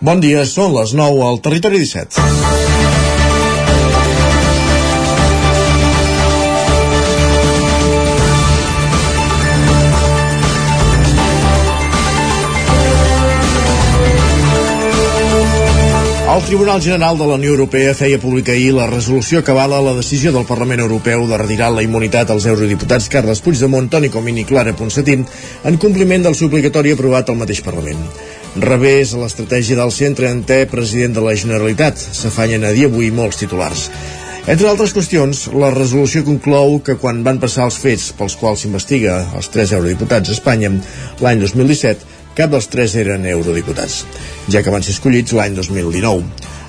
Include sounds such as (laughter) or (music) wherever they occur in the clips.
Bon dia, són les 9 al Territori 17. El Tribunal General de la Unió Europea feia pública ahir la resolució que avala la decisió del Parlament Europeu de retirar la immunitat als eurodiputats Carles Puigdemont, Toni Comín i Clara Ponsatí en compliment del suplicatori aprovat al mateix Parlament. Revés a l'estratègia del centre en té president de la Generalitat. S'afanyen a dir avui molts titulars. Entre altres qüestions, la resolució conclou que quan van passar els fets pels quals s'investiga els tres eurodiputats a Espanya l'any 2017, cap dels tres eren eurodiputats, ja que van ser escollits l'any 2019.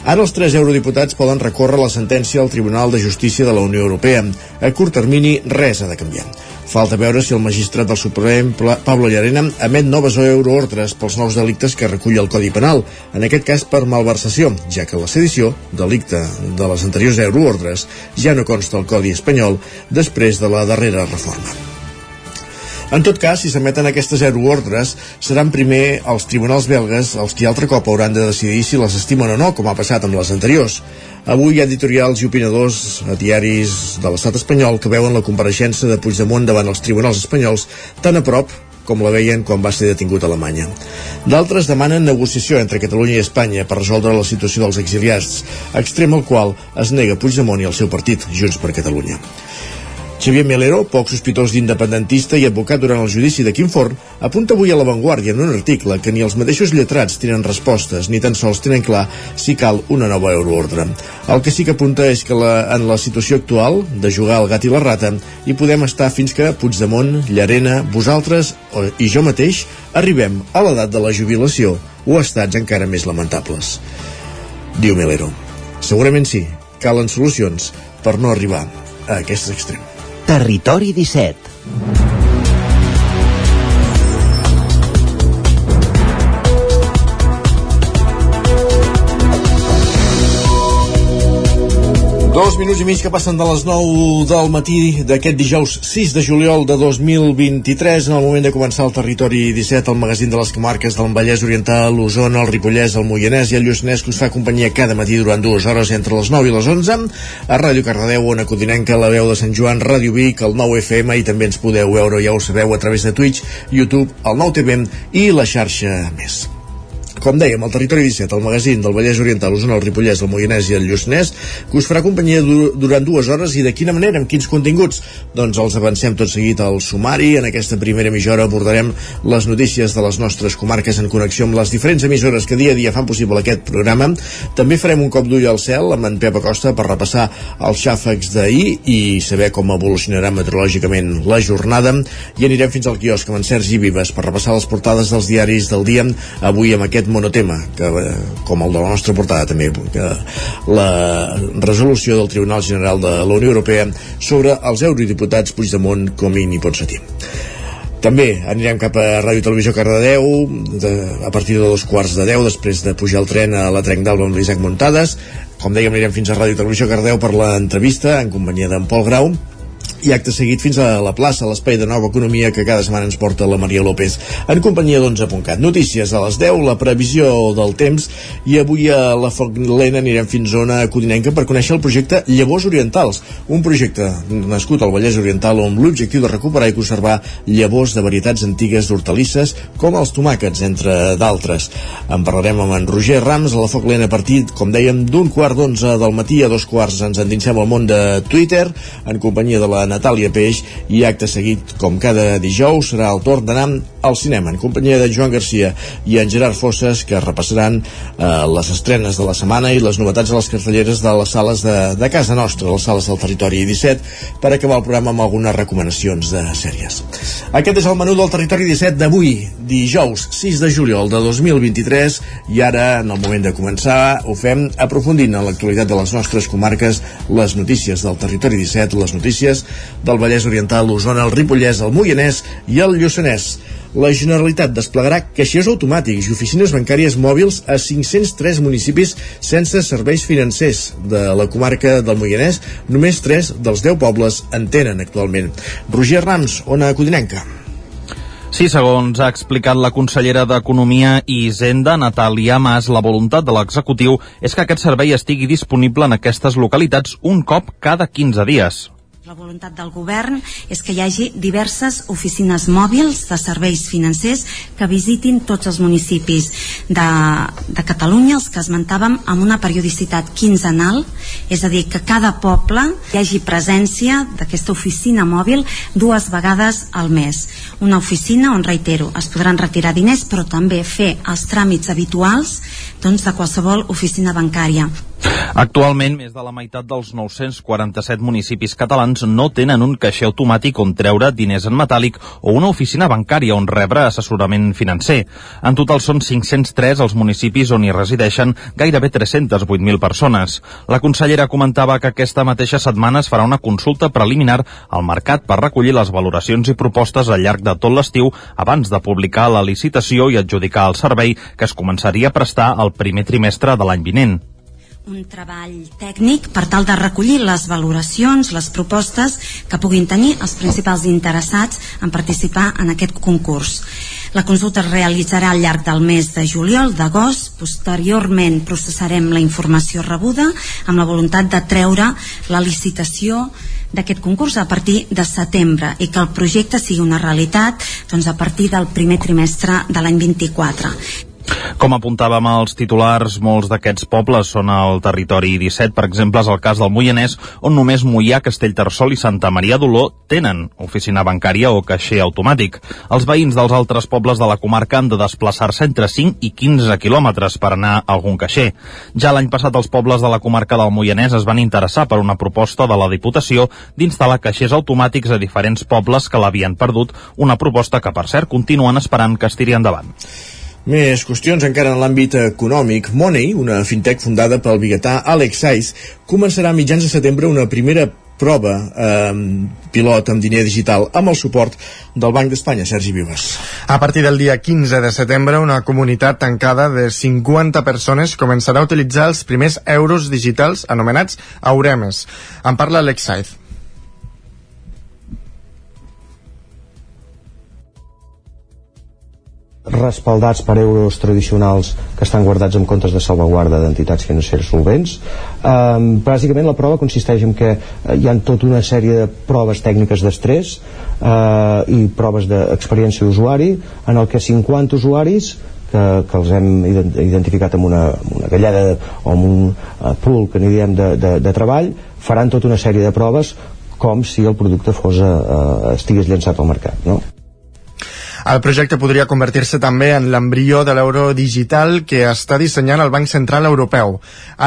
Ara els tres eurodiputats poden recórrer la sentència al Tribunal de Justícia de la Unió Europea. A curt termini, res ha de canviar. Falta veure si el magistrat del Suprem, Pablo Llarena, emet noves euroordres pels nous delictes que recull el Codi Penal, en aquest cas per malversació, ja que la sedició, delicte de les anteriors euroordres, ja no consta al Codi espanyol després de la darrera reforma. En tot cas, si s'emeten aquestes zero ordres, seran primer els tribunals belgues els que altre cop hauran de decidir si les estimen o no, com ha passat amb les anteriors. Avui hi ha editorials i opinadors a diaris de l'estat espanyol que veuen la compareixença de Puigdemont davant els tribunals espanyols tan a prop com la veien quan va ser detingut a Alemanya. D'altres demanen negociació entre Catalunya i Espanya per resoldre la situació dels exiliats, extrem al qual es nega Puigdemont i el seu partit, Junts per Catalunya. Xavier Melero, poc sospitós d'independentista i advocat durant el judici de Quim Forn, apunta avui a La Vanguardia en un article que ni els mateixos lletrats tenen respostes ni tan sols tenen clar si cal una nova euroordre. El que sí que apunta és que la, en la situació actual, de jugar al gat i la rata, hi podem estar fins que Puigdemont, Llarena, vosaltres i jo mateix arribem a l'edat de la jubilació o estats encara més lamentables. Diu Melero. Segurament sí, calen solucions per no arribar a aquest extrem. Territori 17 Dos minuts i mig que passen de les 9 del matí d'aquest dijous 6 de juliol de 2023 en el moment de començar el territori 17 el magazín de les comarques del Vallès Oriental l'Osona, el Ripollès, el Moianès i el Lluçanès que us fa companyia cada matí durant dues hores entre les 9 i les 11 a Ràdio Cardedeu, Ona Codinenca, la veu de Sant Joan, Ràdio Vic, el 9 FM i també ens podeu veure, ja ho sabeu, a través de Twitch, YouTube, el 9 TV i la xarxa més. Com dèiem, el Territori 17, el magazín del Vallès Oriental, Osona, el Ripollès, el Moianès i el Lluçanès, que us farà companyia du durant dues hores i de quina manera, amb quins continguts? Doncs els avancem tot seguit al sumari. En aquesta primera mitja hora abordarem les notícies de les nostres comarques en connexió amb les diferents emissores que dia a dia fan possible aquest programa. També farem un cop d'ull al cel amb en Pep Acosta per repassar els xàfecs d'ahir i saber com evolucionarà meteorològicament la jornada. I anirem fins al quiosc amb en Sergi Vives per repassar les portades dels diaris del dia avui amb aquest monotema, que, eh, com el de la nostra portada també, que la resolució del Tribunal General de la Unió Europea sobre els eurodiputats Puigdemont, Comín i Ponsatí. També anirem cap a Ràdio Televisió Cardedeu de, a partir de dos quarts de deu després de pujar el tren a la Trenc d'Alba amb l'Isaac Muntades com dèiem anirem fins a Ràdio Televisió Cardedeu per l'entrevista en companyia d'en Pol Grau i acte seguit fins a la plaça, l'espai de nova economia que cada setmana ens porta la Maria López en companyia d'11.cat. Notícies a les 10, la previsió del temps i avui a la Foc Lena anirem fins a zona codinenca per conèixer el projecte Llavors Orientals, un projecte nascut al Vallès Oriental amb l'objectiu de recuperar i conservar llavors de varietats antigues d'hortalisses com els tomàquets, entre d'altres. En parlarem amb en Roger Rams a la Foc Lena a partir, com dèiem, d'un quart d'onze del matí a dos quarts ens endinsem al món de Twitter en companyia de la Natàlia Peix i acte seguit, com cada dijous, serà el torn d'anar al cinema en companyia de Joan Garcia i en Gerard Fosses que repassaran eh, les estrenes de la setmana i les novetats a les cartelleres de les sales de, de casa nostra, les sales del territori 17 per acabar el programa amb algunes recomanacions de sèries. Aquest és el menú del territori 17 d'avui, dijous 6 de juliol de 2023 i ara, en el moment de començar, ho fem aprofundint en l'actualitat de les nostres comarques, les notícies del territori 17, les notícies del Vallès Oriental, l'Osona, el Ripollès, el Moianès i el Lluçanès la Generalitat desplegarà caixers automàtics i oficines bancàries mòbils a 503 municipis sense serveis financers de la comarca del Moianès. Només 3 dels 10 pobles en tenen actualment. Roger Rams, Ona Codinenca. Sí, segons ha explicat la consellera d'Economia i Hisenda, Natàlia Mas, la voluntat de l'executiu és que aquest servei estigui disponible en aquestes localitats un cop cada 15 dies. La voluntat del govern és que hi hagi diverses oficines mòbils de serveis financers que visitin tots els municipis de, de Catalunya, els que esmentàvem, amb una periodicitat quinzenal, és a dir, que cada poble hi hagi presència d'aquesta oficina mòbil dues vegades al mes. Una oficina on, reitero, es podran retirar diners, però també fer els tràmits habituals doncs, de qualsevol oficina bancària. Actualment, més de la meitat dels 947 municipis catalans no tenen un caixer automàtic on treure diners en metàl·lic o una oficina bancària on rebre assessorament financer. En total són 503 els municipis on hi resideixen gairebé 308.000 persones. La consellera comentava que aquesta mateixa setmana es farà una consulta preliminar al mercat per recollir les valoracions i propostes al llarg de tot l'estiu abans de publicar la licitació i adjudicar el servei que es començaria a prestar primer trimestre de l'any vinent un treball tècnic per tal de recollir les valoracions, les propostes que puguin tenir els principals interessats en participar en aquest concurs. La consulta es realitzarà al llarg del mes de juliol, d'agost. Posteriorment processarem la informació rebuda amb la voluntat de treure la licitació d'aquest concurs a partir de setembre i que el projecte sigui una realitat doncs, a partir del primer trimestre de l'any 24. Com apuntàvem als titulars, molts d'aquests pobles són al territori 17, per exemple, és el cas del Moianès, on només Moià, Castellterçol i Santa Maria d'Oló tenen oficina bancària o caixer automàtic. Els veïns dels altres pobles de la comarca han de desplaçar-se entre 5 i 15 quilòmetres per anar a algun caixer. Ja l'any passat els pobles de la comarca del Moianès es van interessar per una proposta de la Diputació d'instal·lar caixers automàtics a diferents pobles que l'havien perdut, una proposta que, per cert, continuen esperant que es tiri endavant. Més qüestions encara en l'àmbit econòmic. Money, una fintech fundada pel biguetà Alex Saiz, començarà a mitjans de setembre una primera prova eh, pilot amb diner digital amb el suport del Banc d'Espanya, Sergi Vives. A partir del dia 15 de setembre, una comunitat tancada de 50 persones començarà a utilitzar els primers euros digitals anomenats Auremes. En parla Alex Saiz. Respaldats per euros tradicionals que estan guardats en comptes de salvaguarda d'entitats financeres solvents. Um, bàsicament la prova consisteix en que uh, hi ha tota una sèrie de proves tècniques d'estrès uh, i proves d'experiència d'usuari en el que 50 usuaris que, que els hem identificat amb una, amb una galleda o amb un uh, pool que diem de, de, de treball faran tota una sèrie de proves com si el producte fos, uh, estigués llançat al mercat no? El projecte podria convertir-se també en l'embrió de l'euro digital que està dissenyant el Banc Central Europeu.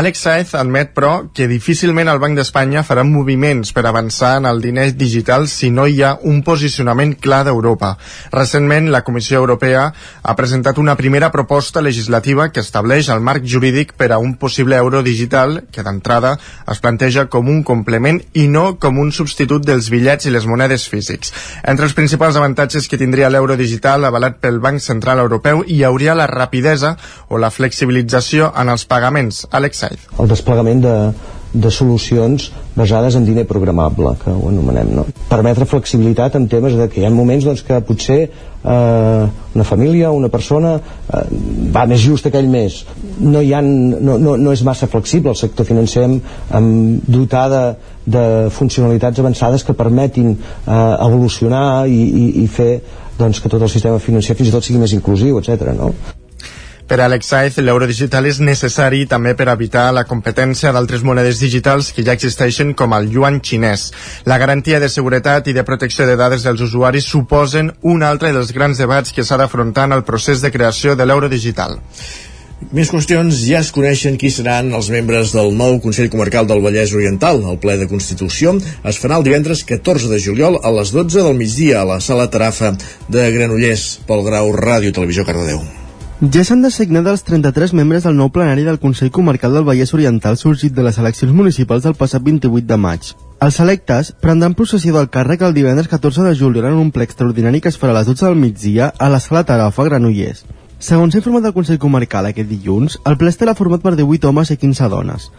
Alex Saez admet, però, que difícilment el Banc d'Espanya farà moviments per avançar en el diner digital si no hi ha un posicionament clar d'Europa. Recentment, la Comissió Europea ha presentat una primera proposta legislativa que estableix el marc jurídic per a un possible euro digital que d'entrada es planteja com un complement i no com un substitut dels bitllets i les monedes físics. Entre els principals avantatges que tindria l'euro digital avalat pel Banc Central Europeu hi hauria la rapidesa o la flexibilització en els pagaments. Alex Said. El desplegament de, de solucions basades en diner programable, que ho anomenem, no? Permetre flexibilitat en temes de que hi ha moments doncs, que potser eh, una família, una persona eh, va més just aquell mes. No, hi ha, no, no, no és massa flexible el sector financer amb, amb dotar de, de funcionalitats avançades que permetin eh, evolucionar i, i, i fer doncs, que tot el sistema financer fins i tot sigui més inclusiu, etc. no? Per Alex Saez, l'euro digital és necessari també per evitar la competència d'altres monedes digitals que ja existeixen com el yuan xinès. La garantia de seguretat i de protecció de dades dels usuaris suposen un altre dels grans debats que s'ha d'afrontar en el procés de creació de l'euro digital. Més qüestions, ja es coneixen qui seran els membres del nou Consell Comarcal del Vallès Oriental. El ple de Constitució es farà el divendres 14 de juliol a les 12 del migdia a la Sala Tarafa de Granollers pel Grau Ràdio Televisió Cardedeu. Ja s'han designat els 33 membres del nou plenari del Consell Comarcal del Vallès Oriental sorgit de les eleccions municipals del passat 28 de maig. Els electes prendran possessió del càrrec el divendres 14 de juliol en un ple extraordinari que es farà a les 12 del migdia a la Sala Tarafa Granollers. Segons s'ha informat del Consell Comarcal aquest dilluns, el ple estarà format per 18 homes i 15 dones.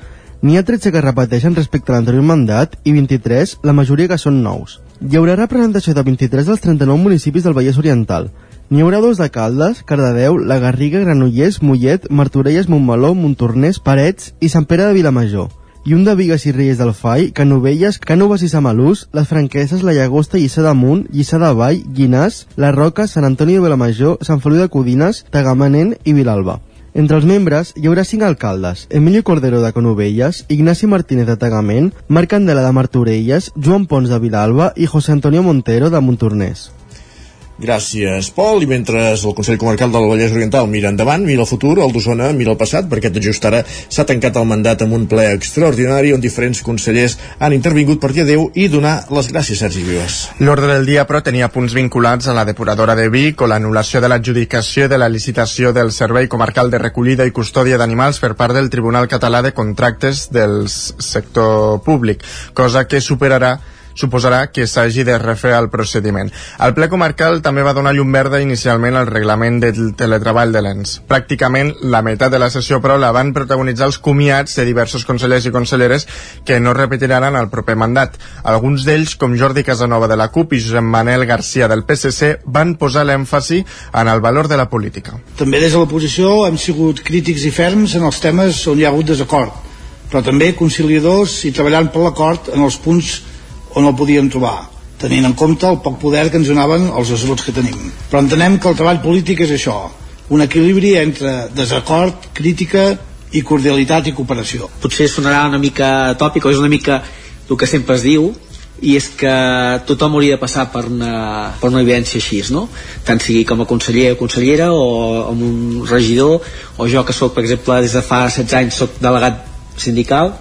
N'hi ha 13 que repeteixen respecte a l'anterior mandat i 23, la majoria que són nous. Hi haurà representació de 23 dels 39 municipis del Vallès Oriental, N'hi haurà dos de Caldes, Cardedeu, La Garriga, Granollers, Mollet, Martorelles, Montmeló, Montornès, Parets i Sant Pere de Vilamajor. I un de Vigues i Riells del Fai, Canovelles, Cànoves i Samalús, Les Franqueses, La Llagosta, Lliçà d'Amunt, Lliçà de Vall, Llinàs, La Roca, Sant Antoni de Vilamajor, Sant Feliu de Codines, Tagamanent i Vilalba. Entre els membres hi haurà cinc alcaldes, Emilio Cordero de Canovelles, Ignasi Martínez de Tagament, Marc Candela de Martorelles, Joan Pons de Vilalba i José Antonio Montero de Montornès. Gràcies, Pol. I mentre el Consell Comarcal del Vallès Oriental mira endavant, mira el futur, el d'Osona mira el passat, perquè tot just ara s'ha tancat el mandat amb un ple extraordinari on diferents consellers han intervingut per dir adeu i donar les gràcies, Sergi Vives. L'ordre del dia, però, tenia punts vinculats a la depuradora de Vic o l'anul·lació de l'adjudicació de la licitació del Servei Comarcal de Recollida i Custòdia d'Animals per part del Tribunal Català de Contractes del sector públic, cosa que superarà suposarà que s'hagi de refer el procediment. El ple comarcal també va donar llum verda inicialment al reglament del teletreball de l'ENS. Pràcticament la meitat de la sessió, però, la van protagonitzar els comiats de diversos consellers i conselleres que no repetiran el proper mandat. Alguns d'ells, com Jordi Casanova de la CUP i Josep Manel Garcia del PSC, van posar l'èmfasi en el valor de la política. També des de l'oposició hem sigut crítics i ferms en els temes on hi ha hagut desacord, però també conciliadors i treballant per l'acord en els punts on el podíem trobar tenint en compte el poc poder que ens donaven els assuts que tenim. Però entenem que el treball polític és això, un equilibri entre desacord, crítica i cordialitat i cooperació. Potser sonarà una mica tòpic o és una mica el que sempre es diu, i és que tothom hauria de passar per una, per una evidència així, no? tant sigui com a conseller o consellera o amb un regidor o jo que sóc, per exemple, des de fa 16 anys sóc delegat sindical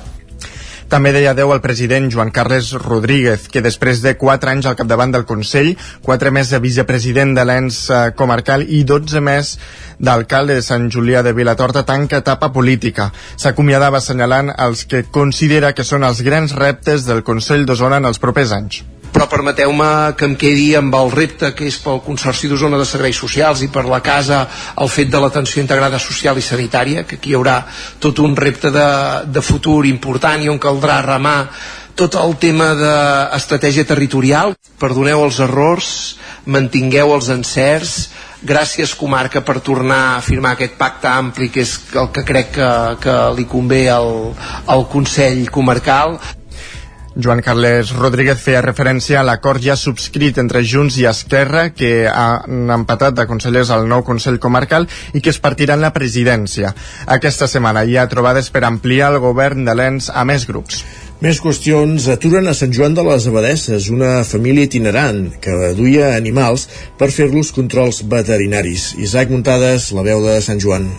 també deia adeu al president Joan Carles Rodríguez, que després de 4 anys al capdavant del Consell, 4 més de vicepresident de l'ENS eh, comarcal i 12 més d'alcalde de Sant Julià de Vilatorta tanca etapa política. S'acomiadava assenyalant els que considera que són els grans reptes del Consell d'Osona en els propers anys però permeteu-me que em quedi amb el repte que és pel Consorci d'Osona de Serveis Socials i per la casa el fet de l'atenció integrada social i sanitària, que aquí hi haurà tot un repte de, de futur important i on caldrà remar tot el tema d'estratègia territorial. Perdoneu els errors, mantingueu els encerts, gràcies comarca per tornar a firmar aquest pacte ampli que és el que crec que, que li convé al, al Consell Comarcal Joan Carles Rodríguez feia referència a l'acord ja subscrit entre Junts i Esquerra que han empatat de consellers al nou Consell Comarcal i que es partiran la presidència. Aquesta setmana hi ha trobades per ampliar el govern de l'ENS a més grups. Més qüestions aturen a Sant Joan de les Abadesses, una família itinerant que duia animals per fer-los controls veterinaris. Isaac Muntades, la veu de Sant Joan.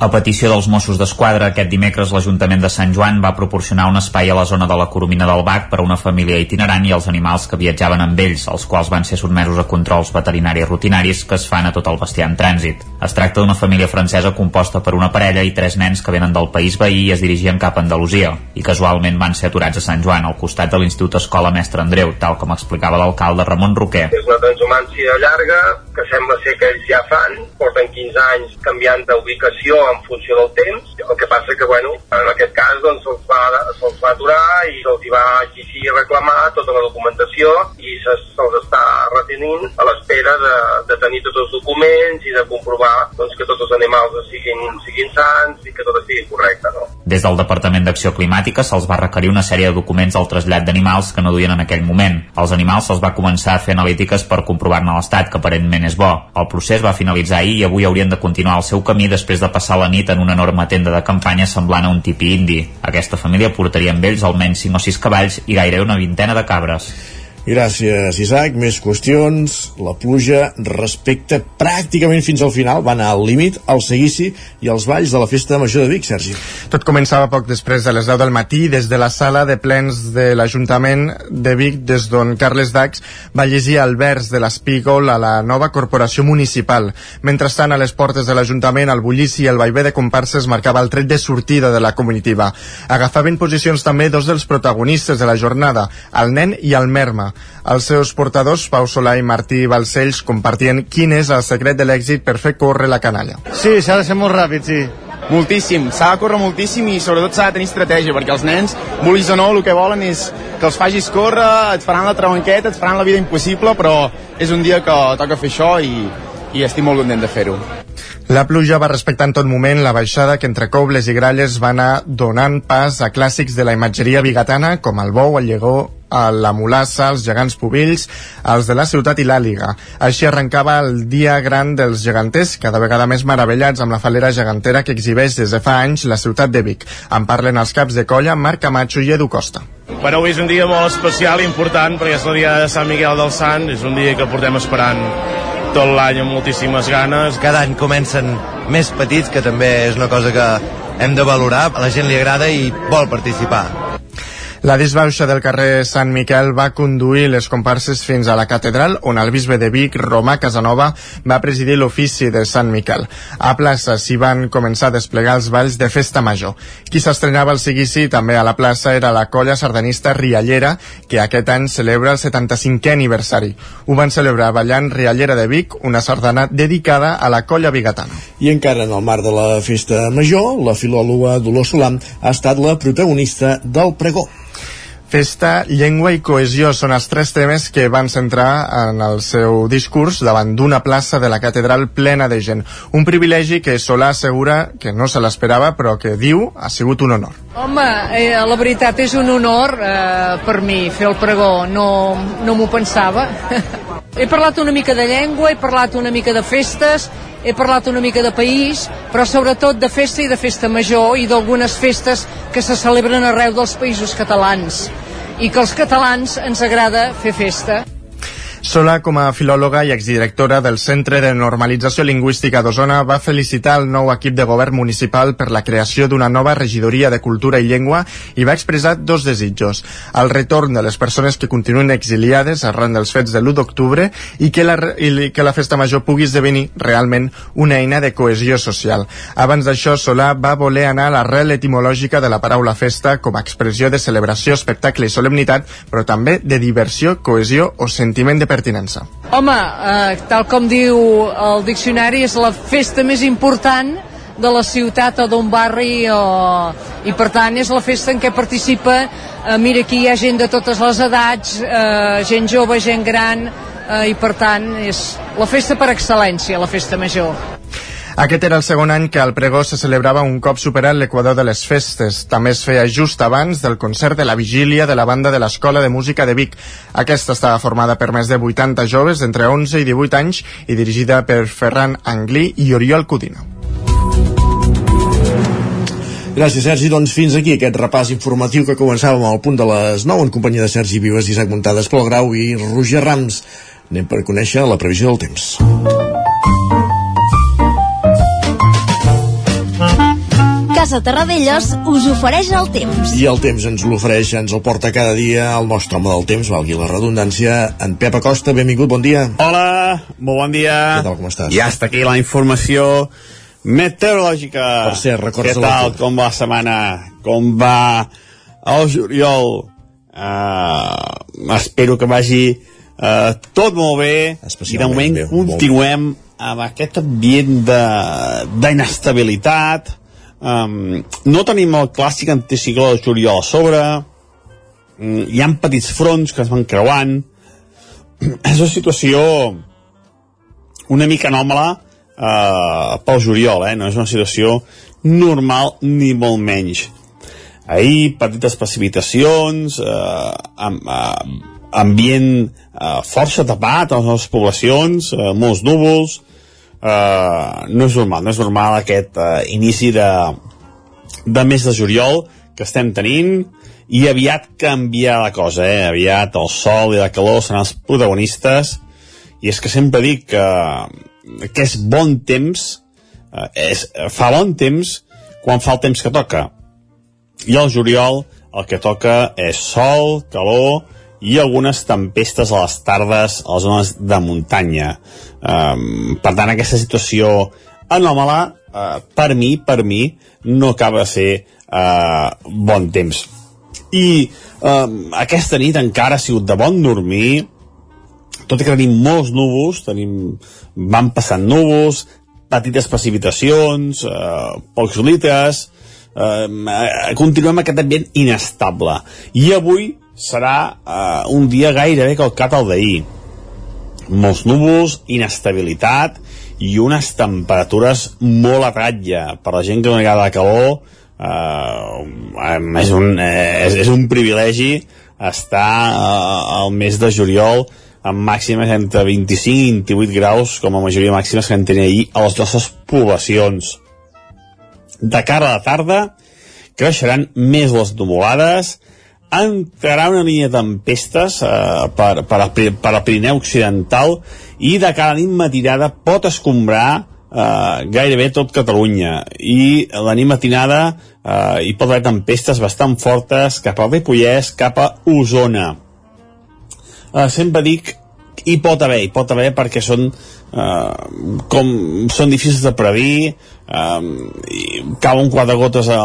A petició dels Mossos d'Esquadra, aquest dimecres l'Ajuntament de Sant Joan va proporcionar un espai a la zona de la Coromina del Bac per a una família itinerant i els animals que viatjaven amb ells, els quals van ser sotmesos a controls veterinaris rutinaris que es fan a tot el bestiar en trànsit. Es tracta d'una família francesa composta per una parella i tres nens que venen del país veí i es dirigien cap a Andalusia i casualment van ser aturats a Sant Joan, al costat de l'Institut Escola Mestre Andreu, tal com explicava l'alcalde Ramon Roquer. És una transhumància llarga que sembla ser que ells ja fan, porten 15 anys canviant d'ubicació en funció del temps, el que passa que, bueno, en aquest cas doncs, se'ls va, se va aturar i se'ls va exigir reclamar tota la documentació i se'ls se està retenint a l'espera de, de tenir tots els documents i de comprovar doncs, que tots els animals siguin, siguin sants i que tot estigui correcte. No? Des del Departament d'Acció Climàtica se'ls va requerir una sèrie de documents al trasllat d'animals que no duien en aquell moment. Els animals se'ls va començar a fer analítiques per comprovar-ne l'estat, que aparentment és bo. El procés va finalitzar ahir i avui haurien de continuar el seu camí després de passar la nit en una enorme tenda de campanya semblant a un tipi indi. Aquesta família portaria amb ells almenys 5 o 6 cavalls i gairebé una vintena de cabres. Gràcies, Isaac. Més qüestions. La pluja respecte pràcticament fins al final. Va anar al límit, al seguici i als balls de la Festa Major de Vic, Sergi. Tot començava poc després de les 10 del matí des de la sala de plens de l'Ajuntament de Vic, des d'on Carles Dax va llegir el vers de l'Espígol a la nova corporació municipal. Mentrestant, a les portes de l'Ajuntament, el bullici i el vaivé de comparses marcava el tret de sortida de la comitiva. Agafaven posicions també dos dels protagonistes de la jornada, el nen i el merma. Els seus portadors, Pau Solà i Martí Balcells, compartien quin és el secret de l'èxit per fer córrer la canalla. Sí, s'ha de ser molt ràpid, sí. moltíssim, s'ha de córrer moltíssim i sobretot s'ha de tenir estratègia, perquè els nens, vulguis o no, el que volen és que els facis córrer, et faran la trabanqueta, et faran la vida impossible, però és un dia que toca fer això i, i estic molt content de fer-ho. La pluja va respectar en tot moment la baixada que entre Cobles i Gralles va anar donant pas a clàssics de la imatgeria bigatana com el bou, el llegó, la mulassa, els gegants pubills, els de la ciutat i l'àliga. Així arrencava el dia gran dels geganters, cada vegada més meravellats amb la falera gegantera que exhibeix des de fa anys la ciutat de Vic. En parlen els caps de colla Marc Camacho i Edu Costa. Per avui és un dia molt especial i important perquè és el dia de Sant Miquel del Sant, és un dia que portem esperant tot l'any amb moltíssimes ganes. Cada any comencen més petits, que també és una cosa que hem de valorar, a la gent li agrada i vol participar. La disbauxa del carrer Sant Miquel va conduir les comparses fins a la catedral, on el bisbe de Vic, Romà Casanova, va presidir l'ofici de Sant Miquel. A plaça s'hi van començar a desplegar els balls de festa major. Qui s'estrenava el seguici també a la plaça era la colla sardanista Riallera, que aquest any celebra el 75è aniversari. Ho van celebrar ballant Riallera de Vic, una sardana dedicada a la colla bigatana. I encara en el marc de la festa major, la filòloga Dolors Solam ha estat la protagonista del pregó. Festa, llengua i cohesió són els tres temes que van centrar en el seu discurs davant d'una plaça de la catedral plena de gent. Un privilegi que Solà assegura que no se l'esperava, però que diu ha sigut un honor. Home, eh, la veritat és un honor eh, per mi fer el pregó, no, no m'ho pensava. (laughs) he parlat una mica de llengua, he parlat una mica de festes, he parlat una mica de país, però sobretot de festa i de festa major i d'algunes festes que se celebren arreu dels països catalans i que als catalans ens agrada fer festa. Sola, com a filòloga i exdirectora del Centre de Normalització Lingüística d'Osona, va felicitar el nou equip de govern municipal per la creació d'una nova regidoria de cultura i llengua i va expressar dos desitjos. El retorn de les persones que continuen exiliades arran dels fets de l'1 d'octubre i, que la, i que la festa major pugui esdevenir realment una eina de cohesió social. Abans d'això, Solà va voler anar a l'arrel etimològica de la paraula festa com a expressió de celebració, espectacle i solemnitat, però també de diversió, cohesió o sentiment de pertinença. Home, eh, tal com diu el diccionari, és la festa més important de la ciutat o d'un barri o... i per tant és la festa en què participa eh, mira aquí hi ha gent de totes les edats eh, gent jove, gent gran eh, i per tant és la festa per excel·lència, la festa major aquest era el segon any que el pregó se celebrava un cop superat l'equador de les festes. També es feia just abans del concert de la vigília de la banda de l'Escola de Música de Vic. Aquesta estava formada per més de 80 joves d'entre 11 i 18 anys i dirigida per Ferran Anglí i Oriol Codina. Gràcies, Sergi. Doncs fins aquí aquest repàs informatiu que començàvem al punt de les 9 en companyia de Sergi Vives, Isaac Muntades, Pol Grau i Roger Rams. Anem per conèixer la previsió del temps. Casa Terradellos us ofereix el temps. I el temps ens l'ofereix, ens el porta cada dia el nostre home del temps, valgui la redundància, en Pep Acosta. Benvingut, bon dia. Hola, molt bon dia. Què tal, com estàs? Ja està aquí la informació meteorològica. Per cert, records Què tal, com va la setmana? Com va el juliol? Uh, espero que vagi uh, tot molt bé i de moment bé, continuem amb aquest ambient d'inestabilitat um, no tenim el clàssic anticicló de juliol a sobre. Um, hi han petits fronts que es van creuant. (clears throat) És una situació una mica anòmala uh, pel juliol, eh? no és una situació normal ni molt menys. Ahir petites precipitacions eh, amb, eh, ambient eh, força tapat a les nostres poblacions eh, molts núvols eh, no és normal, no és normal aquest eh, inici de, de mes de juliol que estem tenint i aviat canviar la cosa, eh? aviat el sol i la calor seran els protagonistes i és que sempre dic que, que és bon temps eh, és, fa bon temps quan fa el temps que toca i al juliol el que toca és sol, calor i algunes tempestes a les tardes a les zones de muntanya. Um, per tant, aquesta situació anòmala, uh, per mi, per mi, no acaba de ser uh, bon temps. I um, aquesta nit encara ha sigut de bon dormir, tot i que tenim molts núvols, tenim, van passant núvols, petites precipitacions, eh, pocs litres, eh, continuem aquest ambient inestable. I avui serà eh, un dia gairebé calcat al d'ahir. Molts núvols, inestabilitat i unes temperatures molt a ratlla. Per la gent que no li agrada la calor, eh, és, un, eh, és, és un privilegi estar eh, al mes de juliol amb màximes entre 25 i 28 graus com a majoria màximes que en tenia ahir a les nostres poblacions. De cara a la tarda creixeran més les nuvolades, entrarà una línia de tempestes eh, per, per, a, per al Pirineu Occidental i de cara a nit matinada pot escombrar eh, gairebé tot Catalunya. I la nit matinada eh, hi pot haver tempestes bastant fortes cap al Ripollès, cap a Osona. Eh, sempre dic hi pot haver, hi pot haver perquè són eh, com són difícils de predir eh, cau un quart de gotes a,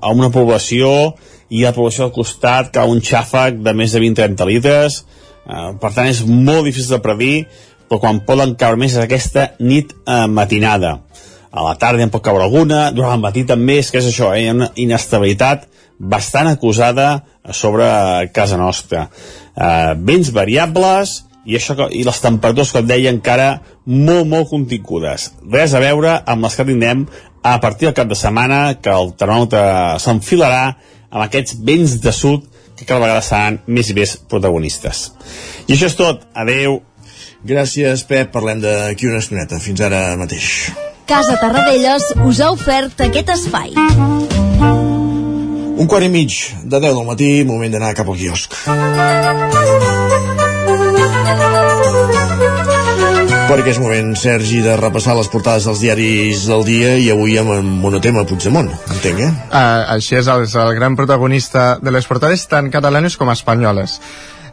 a una població i la població del costat cau un xàfec de més de 20-30 litres eh, per tant és molt difícil de predir però quan poden caure més és aquesta nit eh, matinada a la tarda en pot caure alguna, durant el matí també és que és això, eh, hi ha una inestabilitat bastant acusada sobre casa nostra. Eh, vents variables i, això, i les temperatures, com deia, encara molt, molt contingudes. Res a veure amb les que tindrem a partir del cap de setmana, que el termòmetre s'enfilarà amb aquests vents de sud que cada vegada seran més i més protagonistes. I això és tot. Adeu. Gràcies, Pep. Parlem d'aquí una estoneta. Fins ara mateix. Casa Tarradellas us ha ofert aquest espai. Un quart i mig de 10 del matí, moment d'anar cap al quiosc. Perquè és moment, Sergi, de repassar les portades dels diaris del dia i avui amb el monotema Puigdemont, entenc, eh? Uh, així és, el, és el gran protagonista de les portades, tant catalanes com espanyoles.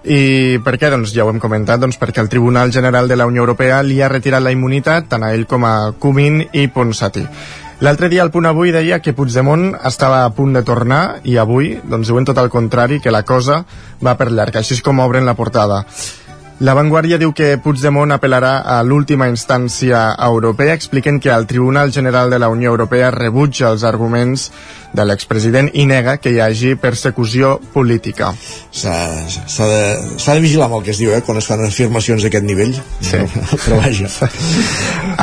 I per què? Doncs ja ho hem comentat, doncs perquè el Tribunal General de la Unió Europea li ha retirat la immunitat tant a ell com a Comín i Ponsatí. L'altre dia el punt avui deia que Puigdemont estava a punt de tornar i avui doncs diuen tot el contrari, que la cosa va per llarg. Així és com obren la portada. La Vanguardia diu que Puigdemont apel·larà a l'última instància europea, expliquen que el Tribunal General de la Unió Europea rebutja els arguments de l'expresident i nega que hi hagi persecució política. S'ha de, de vigilar amb el que es diu, eh, quan es fan afirmacions d'aquest nivell. Sí. (laughs) Però vaja.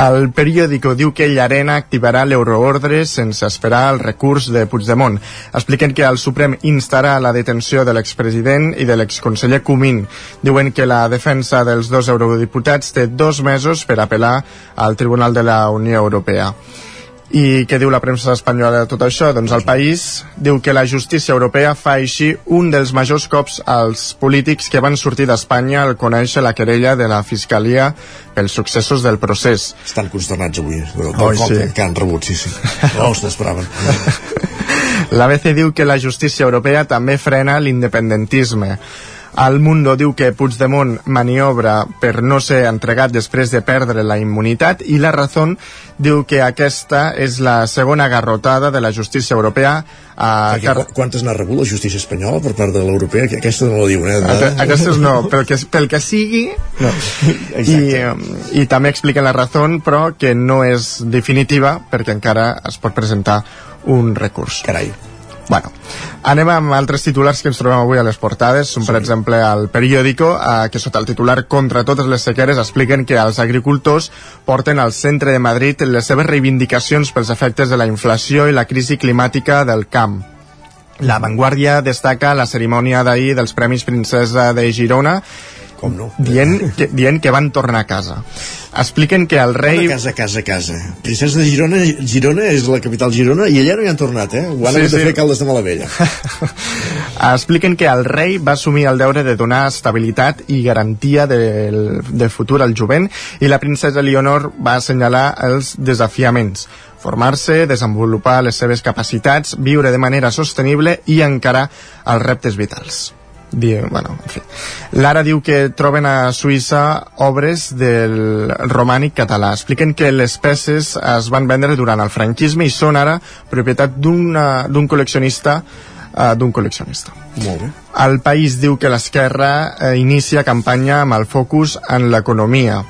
El periòdico diu que Llarena activarà l'euroordre sense esperar el recurs de Puigdemont. Expliquen que el Suprem instarà la detenció de l'expresident i de l'exconseller Comín. Diuen que la defensa dels dos eurodiputats té dos mesos per apel·lar al Tribunal de la Unió Europea. I què diu la premsa espanyola de tot això? Doncs el país diu que la justícia europea fa així un dels majors cops als polítics que van sortir d'Espanya al conèixer la querella de la Fiscalia pels successos del procés. Estan consternats avui, del oh, cop sí. que han rebut, sí, sí. No els t'esperaven. L'ABC (laughs) diu que la justícia europea també frena l'independentisme. El Mundo diu que Puigdemont maniobra per no ser entregat després de perdre la immunitat i la Razón diu que aquesta és la segona garrotada de la justícia europea a car... quantes n'ha rebut la justícia espanyola per part de l'europea? Que aquesta no la diuen, eh? De... Aquestes no, pel que, pel que sigui no. I, i també explica la raó però que no és definitiva perquè encara es pot presentar un recurs. Carai. Bueno, anem amb altres titulars que ens trobem avui a les portades. Són, sí. per exemple, al periòdico, eh, que sota el titular Contra totes les sequeres expliquen que els agricultors porten al centre de Madrid les seves reivindicacions pels efectes de la inflació i la crisi climàtica del camp. La Vanguardia destaca la cerimònia d'ahir dels Premis Princesa de Girona com no? Dient que, dient que van tornar a casa. Expliquen que el rei... Una casa, casa, casa. Princesa de Girona, Girona és la capital Girona i allà no hi han tornat, eh? Ho han sí, sí. de fer caldes de Malavella. (laughs) Expliquen que el rei va assumir el deure de donar estabilitat i garantia de, de futur al jovent i la princesa Leonor va assenyalar els desafiaments formar-se, desenvolupar les seves capacitats, viure de manera sostenible i encarar els reptes vitals. Diu, bueno, en fi. L'Ara diu que troben a Suïssa obres del romànic català. Expliquen que les peces es van vendre durant el franquisme i són ara propietat d'un col·leccionista uh, d'un col·leccionista. Molt bé. El país diu que l'esquerra eh, inicia campanya amb el focus en l'economia.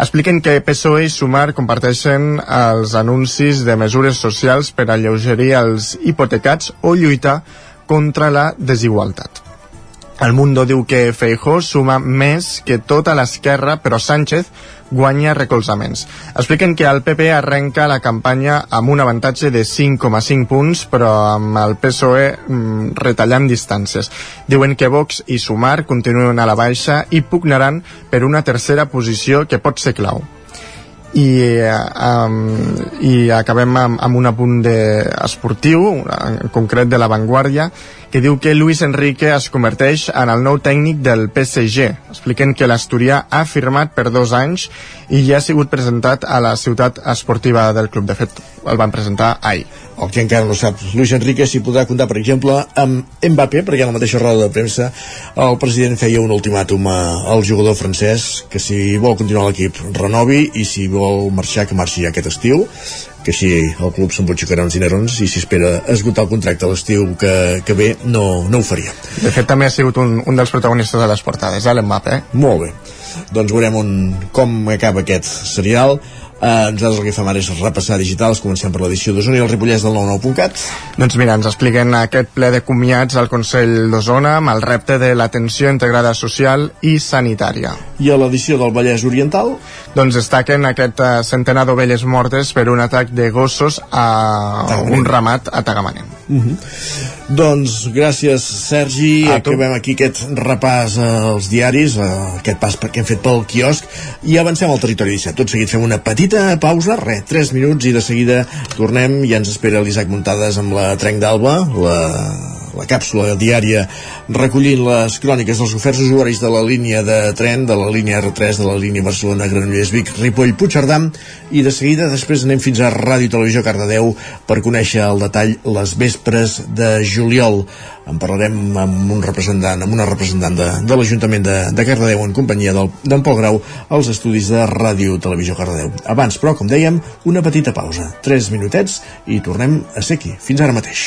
Expliquen que PSOE i Sumar comparteixen els anuncis de mesures socials per alleugerir els hipotecats o lluitar contra la desigualtat. El Mundo diu que Feijó suma més que tota l'esquerra, però Sánchez guanya recolzaments. Expliquen que el PP arrenca la campanya amb un avantatge de 5,5 punts, però amb el PSOE mm, retallant distàncies. Diuen que Vox i Sumar continuen a la baixa i pugnaran per una tercera posició que pot ser clau i, um, i acabem amb, amb un apunt de esportiu, en concret de l'avantguàrdia, que diu que Luis Enrique es converteix en el nou tècnic del PSG. Expliquen que l'Asturià ha firmat per dos anys i ja ha sigut presentat a la ciutat esportiva del club. De fet, el van presentar ahir. El que encara no sap Luis Enrique si podrà comptar, per exemple, amb Mbappé, perquè a la mateixa roda de premsa el president feia un ultimàtum al jugador francès que si vol continuar l'equip renovi i si vol marxar, que marxi aquest estiu que així el club s'embutxacarà uns dinerons i si espera esgotar el contracte l'estiu que, que ve no, no ho faria. De fet, també ha sigut un, un dels protagonistes de les portades, eh, l'Mbappé. Molt bé. Doncs veurem un, com acaba aquest serial. Eh, nosaltres el que fem ara és repassar digitals, comencem per l'edició d'Osona i el Ripollès del 99.cat. Doncs mira, ens expliquen aquest ple de comiats al Consell d'Osona amb el repte de l'atenció integrada social i sanitària. I a l'edició del Vallès Oriental? Doncs destaquen aquest uh, centenar d'ovelles mortes per un atac de gossos a Tagamanem. un ramat a Tagamanem. Uh -huh. Doncs gràcies Sergi, a acabem aquí aquest repàs als diaris, uh, aquest pas que hem fet pel quiosc i avancem al territori 17. Tot seguit fem una petita pausa, res, 3 minuts i de seguida tornem i ens espera l'Isaac Muntades amb la Trenc d'Alba, la la càpsula diària recollint les cròniques dels oferts usuaris de la línia de tren, de la línia R3, de la línia Barcelona-Granollers-Vic, Ripoll-Puigcerdà i de seguida després anem fins a Ràdio Televisió Cardedeu per conèixer el detall les vespres de juliol. En parlarem amb un representant, amb una representant de, de l'Ajuntament de, de Cardedeu en companyia d'en Pol Grau als estudis de Ràdio Televisió Cardedeu. Abans, però, com dèiem, una petita pausa. Tres minutets i tornem a ser aquí. Fins ara mateix.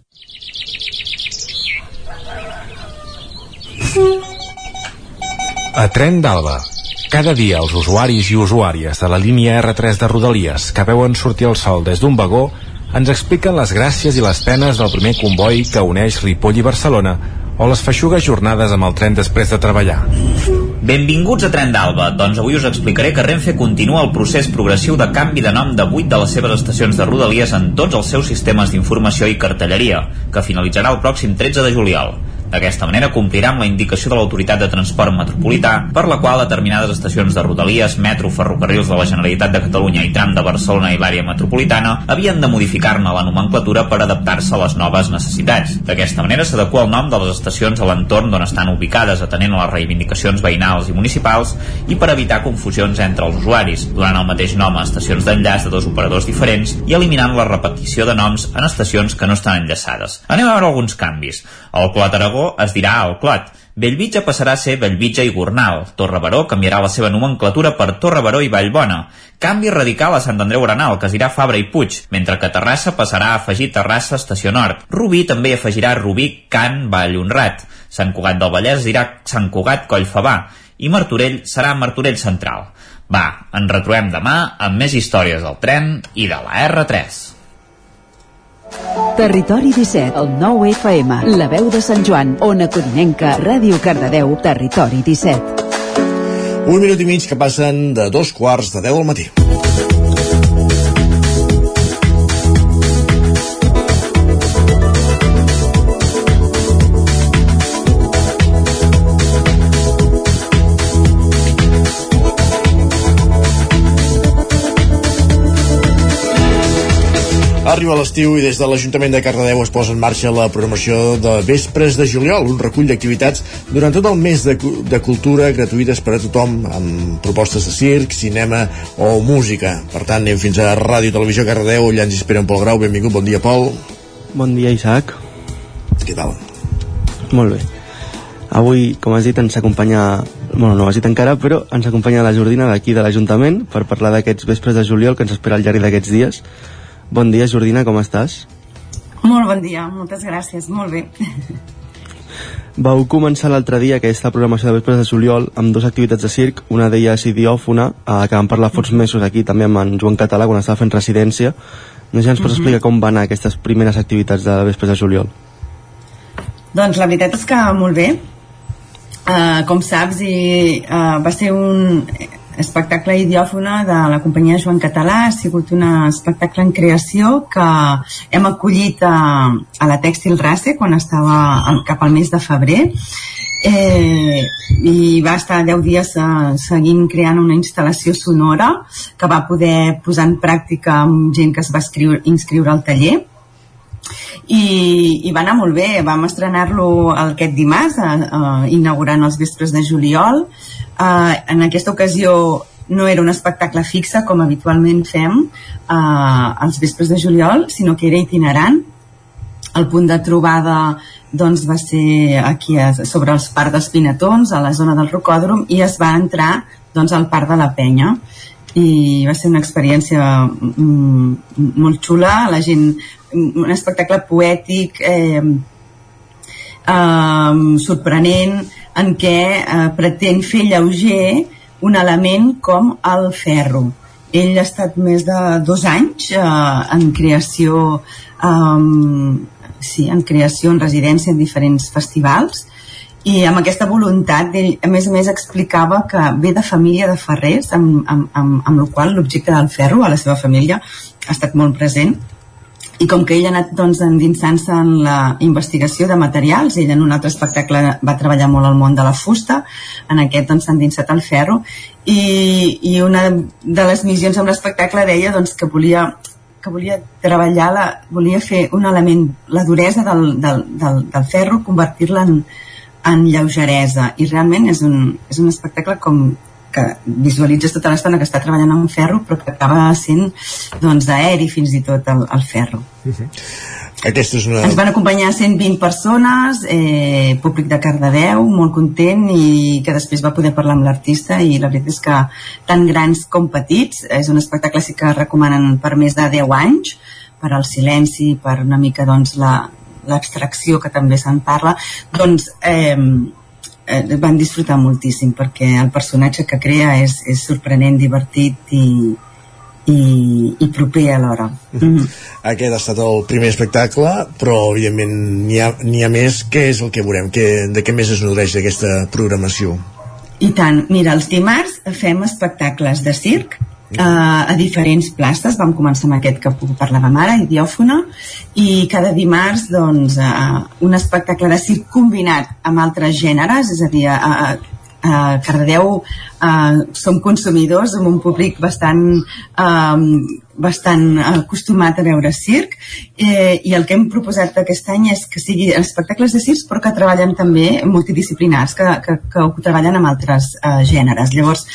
A Tren d'Alba. Cada dia els usuaris i usuàries de la línia R3 de Rodalies que veuen sortir el sol des d'un vagó ens expliquen les gràcies i les penes del primer comboi que uneix Ripoll i Barcelona o les feixugues jornades amb el tren després de treballar. Benvinguts a Tren d'Alba. Doncs avui us explicaré que Renfe continua el procés progressiu de canvi de nom de 8 de les seves estacions de Rodalies en tots els seus sistemes d'informació i cartelleria, que finalitzarà el pròxim 13 de juliol. D'aquesta manera complirà amb la indicació de l'Autoritat de Transport Metropolità per la qual determinades estacions de Rodalies, metro, ferrocarrils de la Generalitat de Catalunya i tram de Barcelona i l'àrea metropolitana havien de modificar-ne la nomenclatura per adaptar-se a les noves necessitats. D'aquesta manera s'adequa el nom de les estacions a l'entorn d'on estan ubicades atenent a les reivindicacions veïnals i municipals i per evitar confusions entre els usuaris, donant el mateix nom a estacions d'enllaç de dos operadors diferents i eliminant la repetició de noms en estacions que no estan enllaçades. Anem a veure alguns canvis. El Clot Aragó es dirà el Clot. Bellvitge passarà a ser Bellvitge i Gornal. Torre Baró canviarà la seva nomenclatura per Torre Baró i Vallbona. Canvi radical a Sant Andreu Arenal, que es dirà Fabra i Puig, mentre que Terrassa passarà a afegir Terrassa Estació Nord. Rubí també afegirà Rubí, Can, Vall Honrat. Sant Cugat del Vallès dirà Sant Cugat Collfabà i Martorell serà Martorell Central. Va, ens retrobem demà amb més històries del tren i de la R3. Territori 17, el 9 FM, la veu de Sant Joan, Ona Codinenca, Ràdio Cardedeu, Territori 17. Un minut i mig que passen de dos quarts de 10 al matí. Arriba l'estiu i des de l'Ajuntament de Cardedeu es posa en marxa la programació de Vespres de Juliol, un recull d'activitats durant tot el mes de, de cultura gratuïtes per a tothom, amb propostes de circ, cinema o música. Per tant, anem fins a Ràdio Televisió Cardedeu, allà ens espera en Pol Grau. Benvingut, bon dia, Pol. Bon dia, Isaac. Què tal? Molt bé. Avui, com has dit, ens acompanya bueno, no ho has dit encara, però ens acompanya la Jordina d'aquí de l'Ajuntament per parlar d'aquests vespres de juliol que ens espera al llarg d'aquests dies. Bon dia, Jordina, com estàs? Molt bon dia, moltes gràcies, molt bé. (laughs) Vau començar l'altre dia aquesta programació de vespres de juliol amb dues activitats de circ, una d'elles idiòfona, eh, que vam parlar forts mesos aquí també amb en Joan Català quan estava fent residència. No sé si ens pots Mhm. explicar com van anar aquestes primeres activitats de vespres de juliol. Doncs la veritat és que molt bé. Uh, com saps, i, uh, va ser un espectacle idiòfona de la companyia Joan Català. Ha sigut un espectacle en creació que hem acollit a, a la Tèxtil Race quan estava cap al mes de febrer. Eh, i va estar 10 dies eh, seguint creant una instal·lació sonora que va poder posar en pràctica amb gent que es va escriure, inscriure al taller. I, i va anar molt bé. Vam estrenar-lo aquest dimarts eh, eh, inaugurant els vespres de juliol eh, en aquesta ocasió no era un espectacle fixe com habitualment fem eh, els vespres de juliol sinó que era itinerant el punt de trobada doncs, va ser aquí a, sobre els parcs dels Pinatons, a la zona del Rocòdrom, i es va entrar doncs, al Parc de la Penya. I va ser una experiència mm, molt xula, la gent, un espectacle poètic, eh, eh, sorprenent, en què eh, pretén fer lleuger un element com el ferro. Ell ha estat més de dos anys eh, en creació eh, sí, en creació, en residència en diferents festivals i amb aquesta voluntat ell a més a més explicava que ve de família de ferrers amb, amb, amb, amb el qual l'objecte del ferro a la seva família ha estat molt present i com que ell ha anat doncs, endinsant-se en la investigació de materials, ell en un altre espectacle va treballar molt al món de la fusta, en aquest doncs, s'ha endinsat al ferro, i, i una de les missions amb l'espectacle deia doncs, que volia que volia treballar, la, volia fer un element, la duresa del, del, del, del ferro, convertir-la en, en lleugeresa. I realment és un, és un espectacle com que visualitzes tota l'estona que està treballant amb ferro però que acaba sent doncs aeri fins i tot el, el ferro uh -huh. Aquesta és una... Ens van acompanyar 120 persones, eh, públic de Cardedeu, molt content i que després va poder parlar amb l'artista i la veritat és que tant grans com petits, és un espectacle sí que recomanen per més de 10 anys, per al silenci, per una mica doncs la, l'abstracció que també se'n parla doncs eh, eh, van disfrutar moltíssim perquè el personatge que crea és, és sorprenent, divertit i, i, i proper alhora mm -hmm. Aquest ha estat el primer espectacle però evidentment n'hi ha, ha més què és el que veurem? Que, de què més es nodreix aquesta programació? I tant, mira, els dimarts fem espectacles de circ uh, a diferents places. Vam començar amb aquest que parlàvem ara idiòfona i cada dimarts doncs, uh, un espectacle de circ combinat amb altres gèneres és a dir, uh, a Cardedeu uh, som consumidors amb un públic bastant uh, bastant acostumat a veure circ eh, i el que hem proposat aquest any és que sigui espectacles de circ però que treballen també multidisciplinars que, que, que ho treballen amb altres eh, gèneres llavors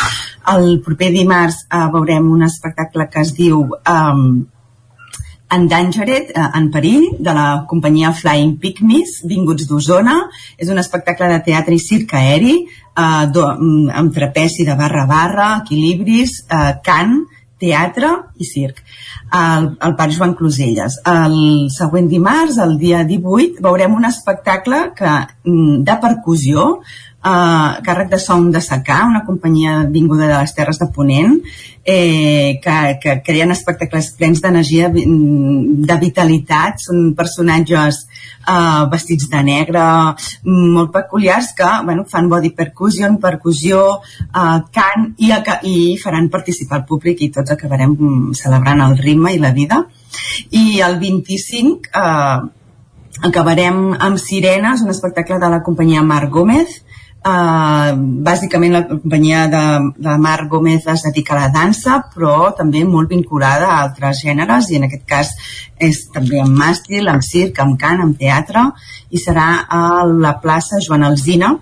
el proper dimarts eh, veurem un espectacle que es diu Endangered, eh, en perill, de la companyia Flying Pygmies, vinguts d'Osona. És un espectacle de teatre i circ aeri, eh, mm, amb trapeci de barra a barra, equilibris, eh, cant, teatre i circ al, al Parc Joan Closelles. El següent dimarts, el dia 18, veurem un espectacle que, mm, de percussió eh, càrrec de Som de Secà, una companyia vinguda de les Terres de Ponent, eh, que, que creen espectacles plens d'energia, de vitalitat, són personatges eh, vestits de negre, molt peculiars que bueno, fan body percussion, percussió, eh, cant i, i faran participar el públic i tots acabarem celebrant el ritme i la vida. I el 25 eh, acabarem amb Sirenes, un espectacle de la companyia Marc Gómez, Uh, bàsicament la companyia de, de Marc Gómez es dedica a la dansa però també molt vinculada a altres gèneres i en aquest cas és també amb màstil, amb circ, amb cant, amb teatre i serà a la plaça Joan Alzina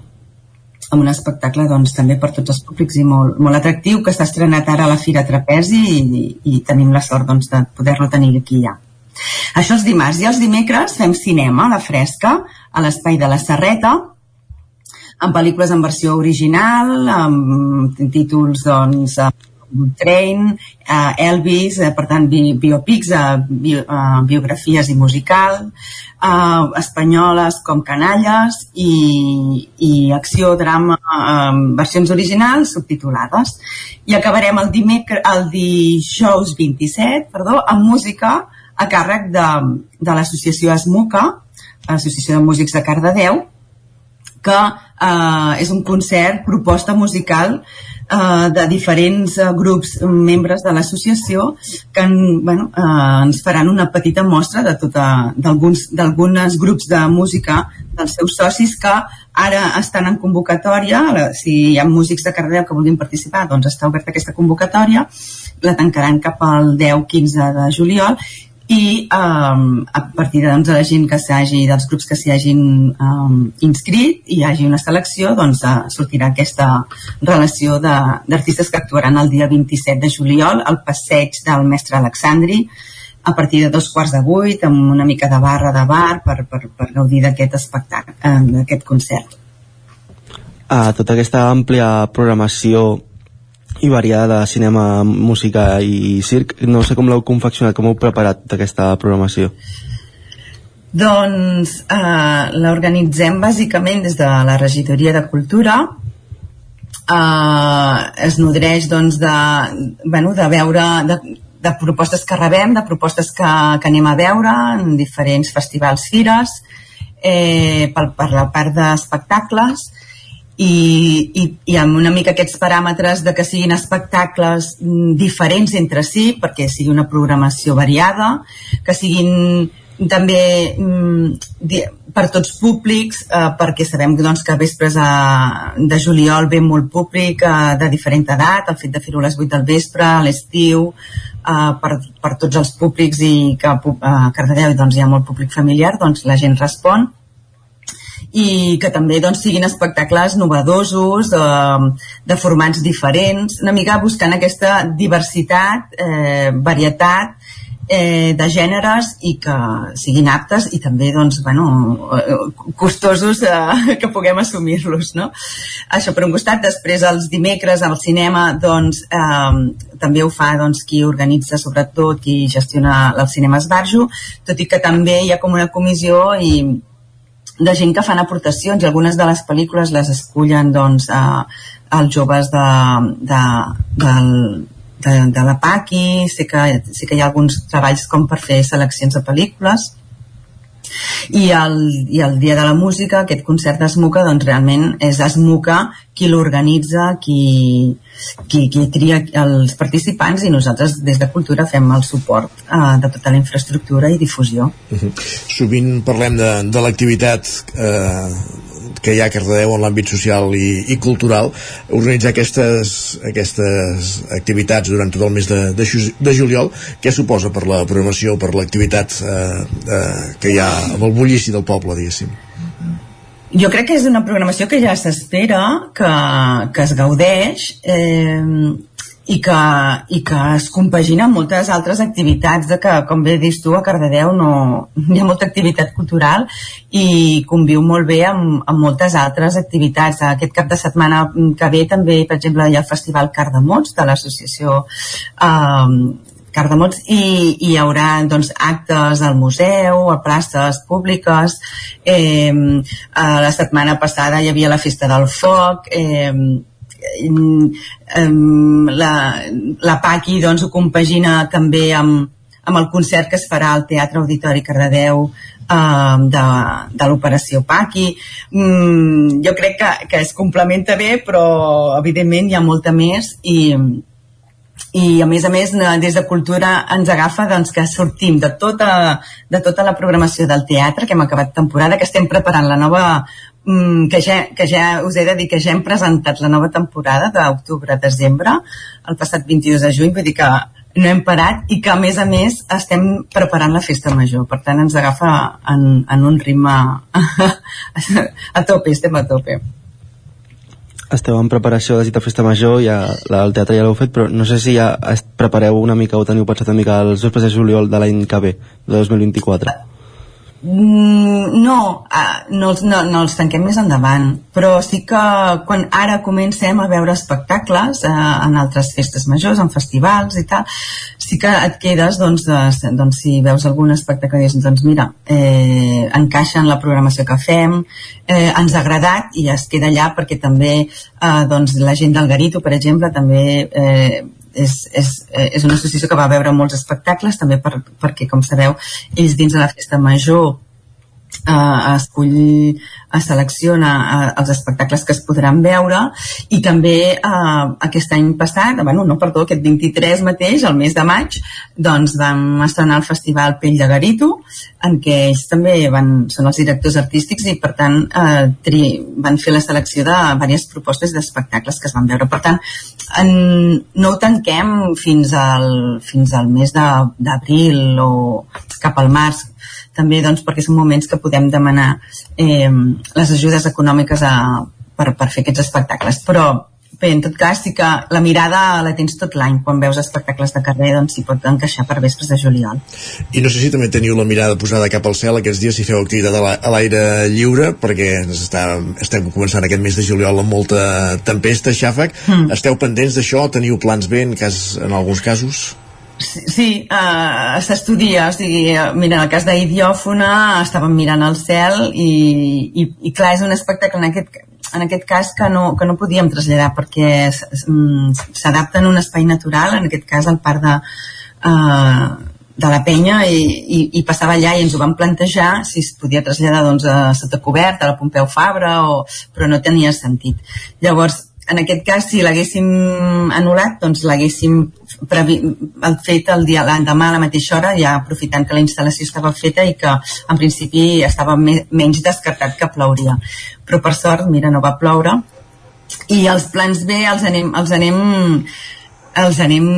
amb un espectacle doncs, també per tots els públics i molt, molt atractiu que s'ha estrenat ara a la Fira Trapezi i, i tenim la sort doncs, de poder-lo tenir aquí ja. Això els dimarts i els dimecres fem cinema a la fresca a l'espai de la Serreta amb pel·lícules en versió original, amb títols, doncs, Train, uh, Elvis, uh, per tant, bi biopics, uh, bi uh, biografies i musical, uh, espanyoles com Canalles i, i acció, drama, uh, versions originals subtitulades. I acabarem el, el dijous 27 perdó, amb música a càrrec de, de l'associació ESMUCA, l'Associació de Músics de Cardedeu, que eh, és un concert, proposta musical eh, de diferents eh, grups membres de l'associació que en, bueno, eh, ens faran una petita mostra de tota d'alguns grups de música dels seus socis que ara estan en convocatòria. Si hi ha músics de Cardedeu que vulguin participar doncs està oberta aquesta convocatòria. La tancaran cap al 10-15 de juliol i um, a partir de, doncs, de la gent que s'hagi, dels grups que s'hi hagin um, inscrit i hi hagi una selecció, doncs uh, sortirà aquesta relació d'artistes que actuaran el dia 27 de juliol al passeig del mestre Alexandri a partir de dos quarts de vuit amb una mica de barra de bar per, per, per gaudir d'aquest espectacle, uh, d'aquest concert. A tota aquesta àmplia programació i variada de cinema, música i circ. No sé com l'heu confeccionat, com heu preparat d'aquesta programació. Doncs eh, l'organitzem bàsicament des de la regidoria de cultura eh, es nodreix doncs, de, bueno, de veure de, de propostes que rebem, de propostes que, que anem a veure en diferents festivals, fires, eh, per, per la part d'espectacles i, i, i amb una mica aquests paràmetres de que siguin espectacles mm, diferents entre si perquè sigui una programació variada que siguin també mm, per tots públics eh, perquè sabem doncs, que vespres a, de juliol ve molt públic eh, de diferent edat, el fet de fer-ho a les 8 del vespre, a l'estiu eh, per, per tots els públics i que a Cardedeu doncs, hi ha molt públic familiar doncs la gent respon i que també doncs, siguin espectacles novedosos, eh, de formats diferents, una mica buscant aquesta diversitat, eh, varietat eh, de gèneres i que siguin aptes i també doncs, bueno, eh, costosos eh, (laughs) que puguem assumir-los no? això per un costat després els dimecres al cinema doncs, eh, també ho fa doncs, qui organitza sobretot qui gestiona el cinema Esbarjo tot i que també hi ha com una comissió i de gent que fan aportacions i algunes de les pel·lícules les escullen doncs, eh, els joves de, de, del, de, de la PACI, sé que, sé que hi ha alguns treballs com per fer seleccions de pel·lícules, i el, i el dia de la música, aquest concert d'Esmuca, doncs realment és Esmuca qui l'organitza, qui, qui, qui tria els participants i nosaltres des de Cultura fem el suport eh, de tota la infraestructura i difusió. Uh -huh. Sovint parlem de, de l'activitat eh, que hi ha a Cardedeu en l'àmbit social i, i cultural organitzar aquestes, aquestes activitats durant tot el mes de, de, de juliol què suposa per la programació per l'activitat eh, eh, que hi ha amb el bullici del poble diguéssim. Jo crec que és una programació que ja s'espera, que, que es gaudeix. Eh, i que, i que es compagina amb moltes altres activitats de que, com bé dius tu, a Cardedeu no, hi ha molta activitat cultural i conviu molt bé amb, amb moltes altres activitats. Aquest cap de setmana que ve també, per exemple, hi ha el Festival Cardamots de l'associació eh, Cardamots i, i hi haurà doncs, actes al museu, a places públiques eh, la setmana passada hi havia la Festa del Foc eh, la, la Paqui doncs, ho compagina també amb, amb el concert que es farà al Teatre Auditori Cardedeu eh, de, de l'operació Paqui. Mm, jo crec que, que es complementa bé però evidentment hi ha molta més i, i a més a més des de Cultura ens agafa doncs, que sortim de tota, de tota la programació del teatre que hem acabat temporada, que estem preparant la nova mm, que, ja, que ja us he de dir que ja hem presentat la nova temporada d'octubre-desembre el passat 22 de juny, vull dir que no hem parat i que a més a més estem preparant la festa major, per tant ens agafa en, en un ritme (laughs) a tope, estem a tope esteu en preparació de cita festa major, ja, la, el teatre ja l'heu fet, però no sé si ja prepareu una mica o teniu pensat una mica els vespres de juliol de l'any que ve, de 2024. Mm, no, uh, no, els, no, no els tanquem més endavant, però sí que quan ara comencem a veure espectacles uh, en altres festes majors, en festivals i tal, sí que et quedes, doncs, de, doncs si veus algun espectacle dius, doncs mira, eh, encaixa en la programació que fem, eh, ens ha agradat i es queda allà perquè també eh, doncs, la gent del Garito, per exemple, també eh, és, és, eh, és una associació que va veure molts espectacles també per, perquè com sabeu ells dins de la festa major eh, escull es selecciona els espectacles que es podran veure i també eh, aquest any passat, bueno, no, perdó, aquest 23 mateix, el mes de maig, doncs vam estrenar el Festival Pell de Garito, en què ells també van, són els directors artístics i per tant eh, tri, van fer la selecció de diverses propostes d'espectacles que es van veure. Per tant, en, no ho tanquem fins al, fins al mes d'abril o cap al març, també doncs, perquè són moments que podem demanar eh, les ajudes econòmiques a, per, per fer aquests espectacles. Però bé, en tot cas sí que la mirada la tens tot l'any quan veus espectacles de carrer doncs s'hi pot encaixar per vespres de juliol i no sé si també teniu la mirada posada cap al cel aquests dies si feu activitat a l'aire lliure perquè està, estem començant aquest mes de juliol amb molta tempesta, xàfec mm. esteu pendents d'això? Teniu plans bé en, cas, en alguns casos? Sí, uh, s'estudia, o sigui, mira, en el cas d'Idiòfona estàvem mirant el cel i, i, i clar, és un espectacle en aquest, en aquest cas que no, que no podíem traslladar perquè mm, s'adapta en un espai natural, en aquest cas al parc de, uh, de la penya i, i, i passava allà i ens ho vam plantejar si es podia traslladar doncs, a Sota Cobert, a la Pompeu Fabra, o, però no tenia sentit. Llavors, en aquest cas, si l'haguéssim anul·lat, doncs l'haguéssim fet el dia l'endemà a la mateixa hora, ja aprofitant que la instal·lació estava feta i que en principi estava me menys descartat que plouria. Però per sort, mira, no va ploure. I els plans B els anem, els anem, els anem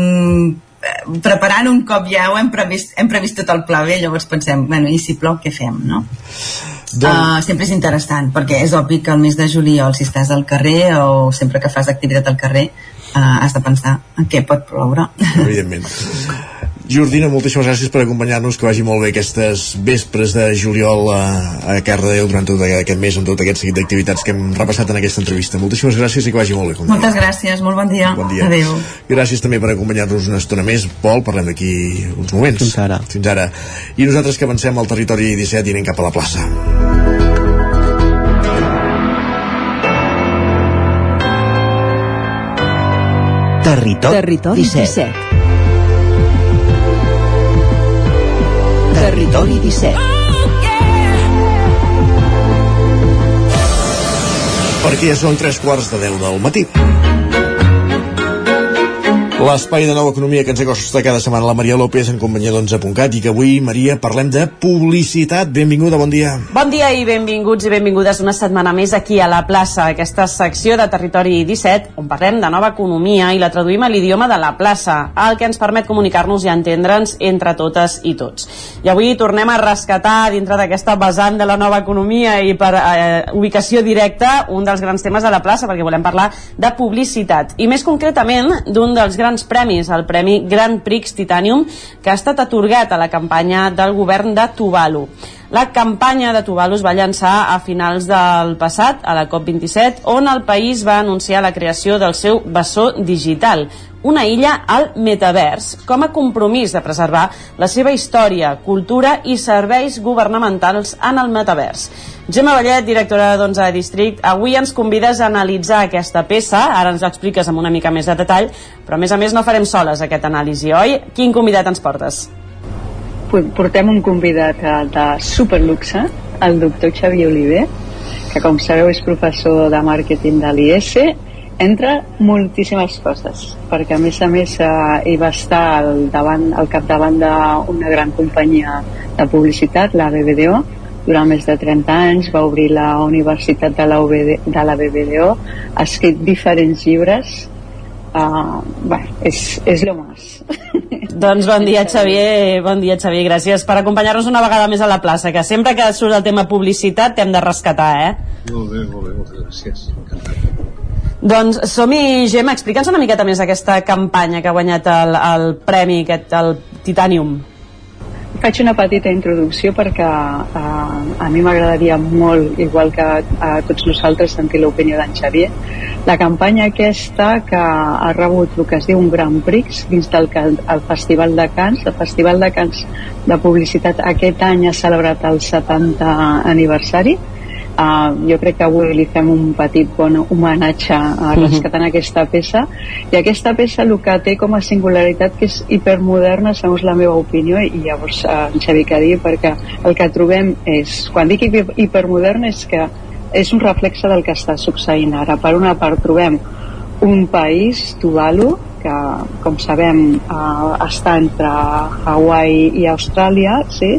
eh, preparant un cop ja ho hem previst, hem previst tot el pla B, llavors pensem, bueno, i si plou, què fem, no? Doncs... Uh, sempre és interessant, perquè és obvi que el mes de juliol, si estàs al carrer o sempre que fas activitat al carrer, uh, has de pensar en què pot ploure. Evidentment. (laughs) Jordina, moltíssimes gràcies per acompanyar-nos, que vagi molt bé aquestes vespres de juliol a, a Cardedeu durant tot aquest mes amb tot aquest seguit d'activitats que hem repassat en aquesta entrevista. Moltíssimes gràcies i que vagi molt bé. Moltes gràcies, molt bon dia. Bon dia. Adéu. Gràcies també per acompanyar-nos una estona més. Pol, parlem d'aquí uns moments. Fins ara. Fins ara. I nosaltres que avancem al territori 17 i anem cap a la plaça. Territori, Territori 17. 17. Territori 17. Perquè ja són tres quarts de 10 del matí. L'espai de nova economia que ens acosta cada setmana la Maria López en companyia d'11.cat i que avui, Maria, parlem de publicitat. Benvinguda, bon dia. Bon dia i benvinguts i benvingudes una setmana més aquí a la plaça, aquesta secció de Territori 17, on parlem de nova economia i la traduïm a l'idioma de la plaça, el que ens permet comunicar-nos i entendre'ns entre totes i tots. I avui tornem a rescatar dintre d'aquesta vessant de la nova economia i per eh, ubicació directa un dels grans temes de la plaça, perquè volem parlar de publicitat, i més concretament d'un dels grans premis, el Premi Grand Prix Titanium, que ha estat atorgat a la campanya del govern de Tuvalu. La campanya de Tuvalu es va llançar a finals del passat, a la COP27, on el país va anunciar la creació del seu bessó digital, una illa al metavers, com a compromís de preservar la seva història, cultura i serveis governamentals en el metavers. Gemma Vallet, directora d'11 District, avui ens convides a analitzar aquesta peça, ara ens l'expliques amb una mica més de detall, però a més a més no farem soles aquest anàlisi, oi? Quin convidat ens portes? Portem un convidat eh, de superluxe, el doctor Xavier Oliver, que com sabeu és professor de màrqueting de l'IS, entre moltíssimes coses, perquè a més a més eh, ell va estar al, davant, al capdavant d'una gran companyia de publicitat, la BBDO, durant més de 30 anys, va obrir la Universitat de la, UBD, de la BBDO, ha escrit diferents llibres, uh, bé, és, és lo más. (laughs) Doncs bon dia, Xavier. Bon dia, Xavier. Gràcies per acompanyar-nos una vegada més a la plaça, que sempre que surt el tema publicitat t'hem de rescatar, eh? Molt bé, molt bé, moltes gràcies. Encantat. Doncs som-hi, Gemma, explica'ns una miqueta més aquesta campanya que ha guanyat el, el premi, aquest, el Titanium. Faig una petita introducció perquè uh, a mi m'agradaria molt, igual que a tots nosaltres, sentir l'opinió d'en Xavier. La campanya aquesta que ha rebut el que es diu un Grand Prix dins del el Festival de Cants. El Festival de Cants de Publicitat aquest any ha celebrat el 70 aniversari Uh, jo crec que avui li fem un petit bon homenatge uh, rescatant uh -huh. aquesta peça i aquesta peça el que té com a singularitat que és hipermoderna segons la meva opinió i llavors uh, en Xavi que dir perquè el que trobem és quan dic hipermoderna és que és un reflexe del que està succeint ara per una part trobem un país, Tuvalu, que com sabem eh, està entre Hawaii i Austràlia sí?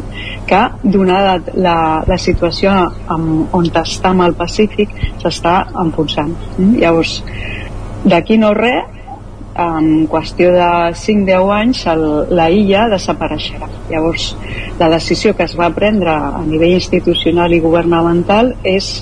que donada la, la situació amb, on està amb el Pacífic s'està enfonsant mm? llavors d'aquí no res en qüestió de 5-10 anys el, la illa desapareixerà. Llavors, la decisió que es va prendre a nivell institucional i governamental és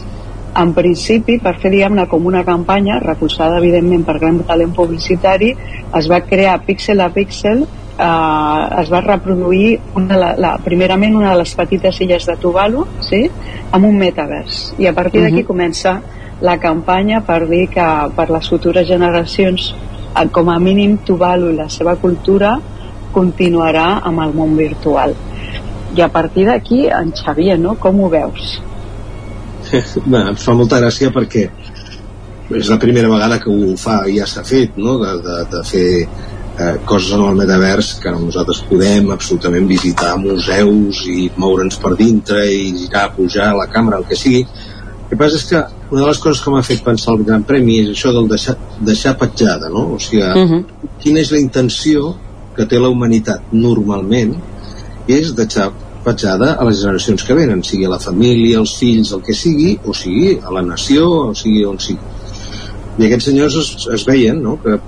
en principi per fer diguem-ne com una campanya recolzada evidentment per gran talent publicitari es va crear píxel a píxel eh, es va reproduir una, la, la, primerament una de les petites illes de Tuvalu sí? amb un metavers i a partir d'aquí uh -huh. comença la campanya per dir que per les futures generacions eh, com a mínim Tuvalu i la seva cultura continuarà amb el món virtual i a partir d'aquí en Xavier, no? com ho veus? (laughs) Bé, em fa molta gràcia perquè és la primera vegada que ho fa i ja s'ha fet no? de, de, de fer eh, coses en el metavers que nosaltres podem absolutament visitar museus i moure'ns per dintre i girar, pujar a la càmera, el que sigui el que passa és que una de les coses que m'ha fet pensar el Gran Premi és això del deixar, deixar petjada, no? O sigui, uh -huh. quina és la intenció que té la humanitat normalment és deixar petjada a les generacions que venen, sigui a la família, als fills, el que sigui, o sigui a la nació, o sigui on sigui. I aquests senyors es, es veien, no?, que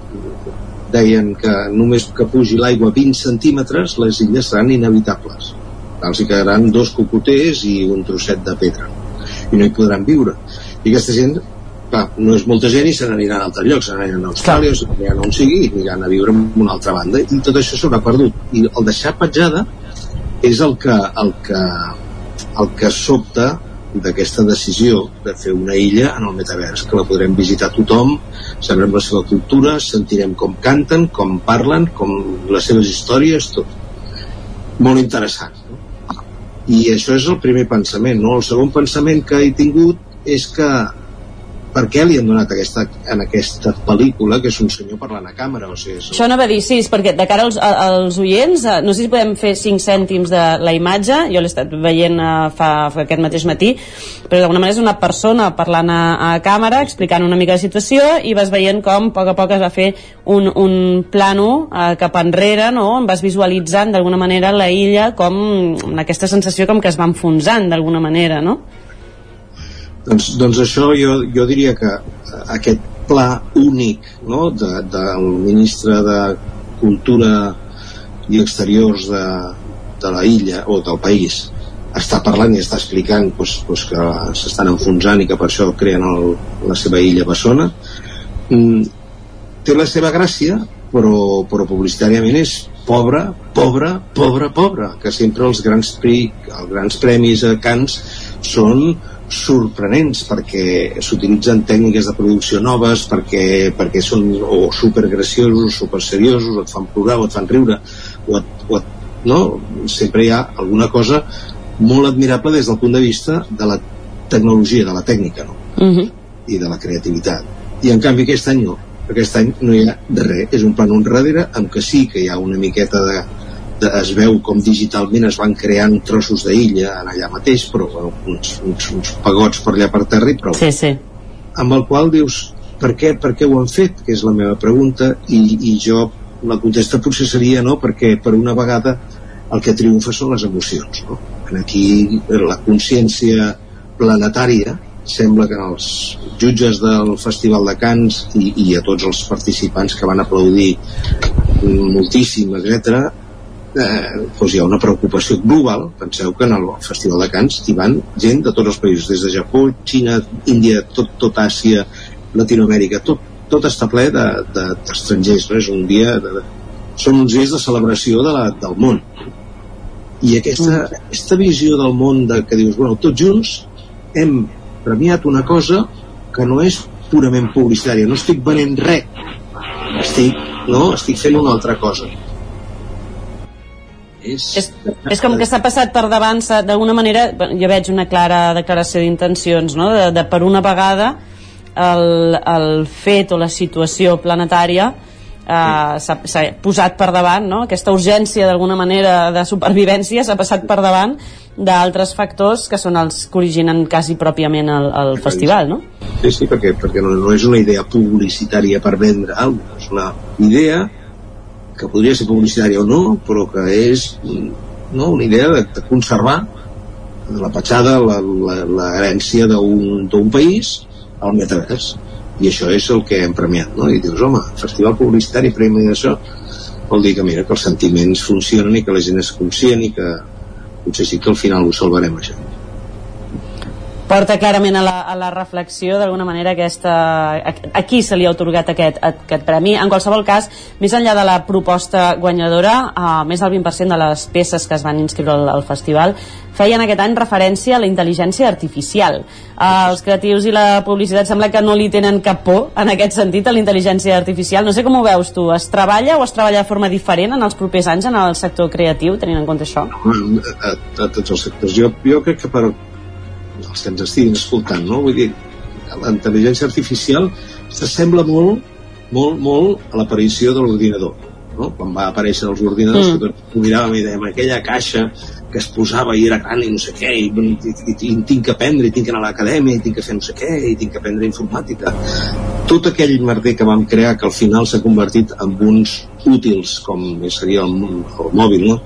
deien que només que pugi l'aigua 20 centímetres les illes seran inevitables. Els hi quedaran dos cocoters i un trosset de pedra i no hi podran viure i aquesta gent clar, no és molta gent i se n'aniran a altres llocs, se n'aniran a Austràlia se n'aniran on sigui i aniran a viure en una altra banda i tot això s'haurà perdut i el deixar petjada és el que el que, el que sobta d'aquesta decisió de fer una illa en el metavers, que la podrem visitar tothom, sabrem la seva cultura, sentirem com canten, com parlen, com les seves històries, tot. Molt interessant i això és el primer pensament no? el segon pensament que he tingut és que per què li han donat aquesta, en aquesta pel·lícula que és un senyor parlant a càmera o sigui, és... Això anava a dir, sí, perquè de cara als, als oients eh, no sé si podem fer 5 cèntims de la imatge jo l'he estat veient uh, fa, fa aquest mateix matí però d'alguna manera és una persona parlant a, a càmera explicant una mica la situació i vas veient com a poc a poc es va fer un, un plano uh, cap enrere no? on vas visualitzant d'alguna manera la illa com aquesta sensació com que es va enfonsant d'alguna manera no? Doncs, doncs això jo, jo diria que eh, aquest pla únic no, de, del ministre de Cultura i Exteriors de, de la illa o del país està parlant i està explicant pues, pues que s'estan enfonsant i que per això creen el, la seva illa bessona. Mm, té la seva gràcia però, però publicitàriament és pobre, pobre, pobre, pobre que sempre els grans, pri, els grans premis a Cants són sorprenents perquè s'utilitzen tècniques de producció noves perquè, perquè són o supergraciosos o superseriosos o et fan plorar o et fan riure o et, o et, no? sempre hi ha alguna cosa molt admirable des del punt de vista de la tecnologia, de la tècnica no? Uh -huh. i de la creativitat i en canvi aquest any no aquest any no hi ha res, és un plan un darrere amb que sí que hi ha una miqueta de, de, es veu com digitalment es van creant trossos d'illa en allà mateix, però bueno, uns, uns, uns pagots per allà per terra i prou. Sí, sí. Amb el qual dius, per què, per què ho han fet? Que és la meva pregunta, i, i jo la contesta potser seria no, perquè per una vegada el que triomfa són les emocions. No? En aquí la consciència planetària sembla que els jutges del Festival de Cants i, i a tots els participants que van aplaudir moltíssim, etc eh, doncs hi ha una preocupació global. Penseu que en el Festival de Cants hi van gent de tots els països, des de Japó, Xina, Índia, tot, tot Àsia Latinoamèrica, tot, tot està ple d'estrangers, de, de, no? és un dia de, de, són uns dies de celebració de la, del món. I aquesta, aquesta visió del món de, que dius, bueno, tots junts hem premiat una cosa que no és purament publicitària, no estic venent res. Estic, no? estic fent una altra cosa és... És, és com que s'ha passat per davant, d'alguna manera, jo veig una clara declaració d'intencions, no? de, de per una vegada el, el fet o la situació planetària eh, s'ha posat per davant, no? aquesta urgència d'alguna manera de supervivència s'ha passat per davant d'altres factors que són els que originen quasi pròpiament el, el festival, no? Sí, sí, perquè, perquè no, no és una idea publicitària per vendre alguna cosa, és una idea que podria ser publicitària o no, però que és no, una idea de, de conservar la petjada, l'herència d'un país al metavers i això és el que hem premiat no? i dius, home, festival publicitari premi d'això vol dir que mira que els sentiments funcionen i que la gent és conscient i que potser sí que al final ho salvarem això porta clarament a la, a la reflexió d'alguna manera aquesta, a, a qui se li ha otorgat aquest, aquest premi. En qualsevol cas, més enllà de la proposta guanyadora uh, més del 20% de les peces que es van inscriure al, al festival feien aquest any referència a la intel·ligència artificial. Uh, els creatius i la publicitat sembla que no li tenen cap por en aquest sentit a la intel·ligència artificial. No sé com ho veus tu, es treballa o es treballa de forma diferent en els propers anys en el sector creatiu tenint en compte això? A, a, a tots els sectors. Jo, jo crec que per, els que ens estiguin escoltant, no? Vull dir, la intel·ligència artificial s'assembla molt, molt, molt a l'aparició de l'ordinador. no? quan va aparèixer els ordinadors Mm. que tots ho miràvem i dèiem aquella caixa que es posava i era gran i no sé què i, i, i, i tinc que aprendre i tinc que anar a l'acadèmia i tinc que fer no sé què i tinc que aprendre informàtica tot aquell merder que vam crear que al final s'ha convertit en uns útils com seria el, el mòbil no?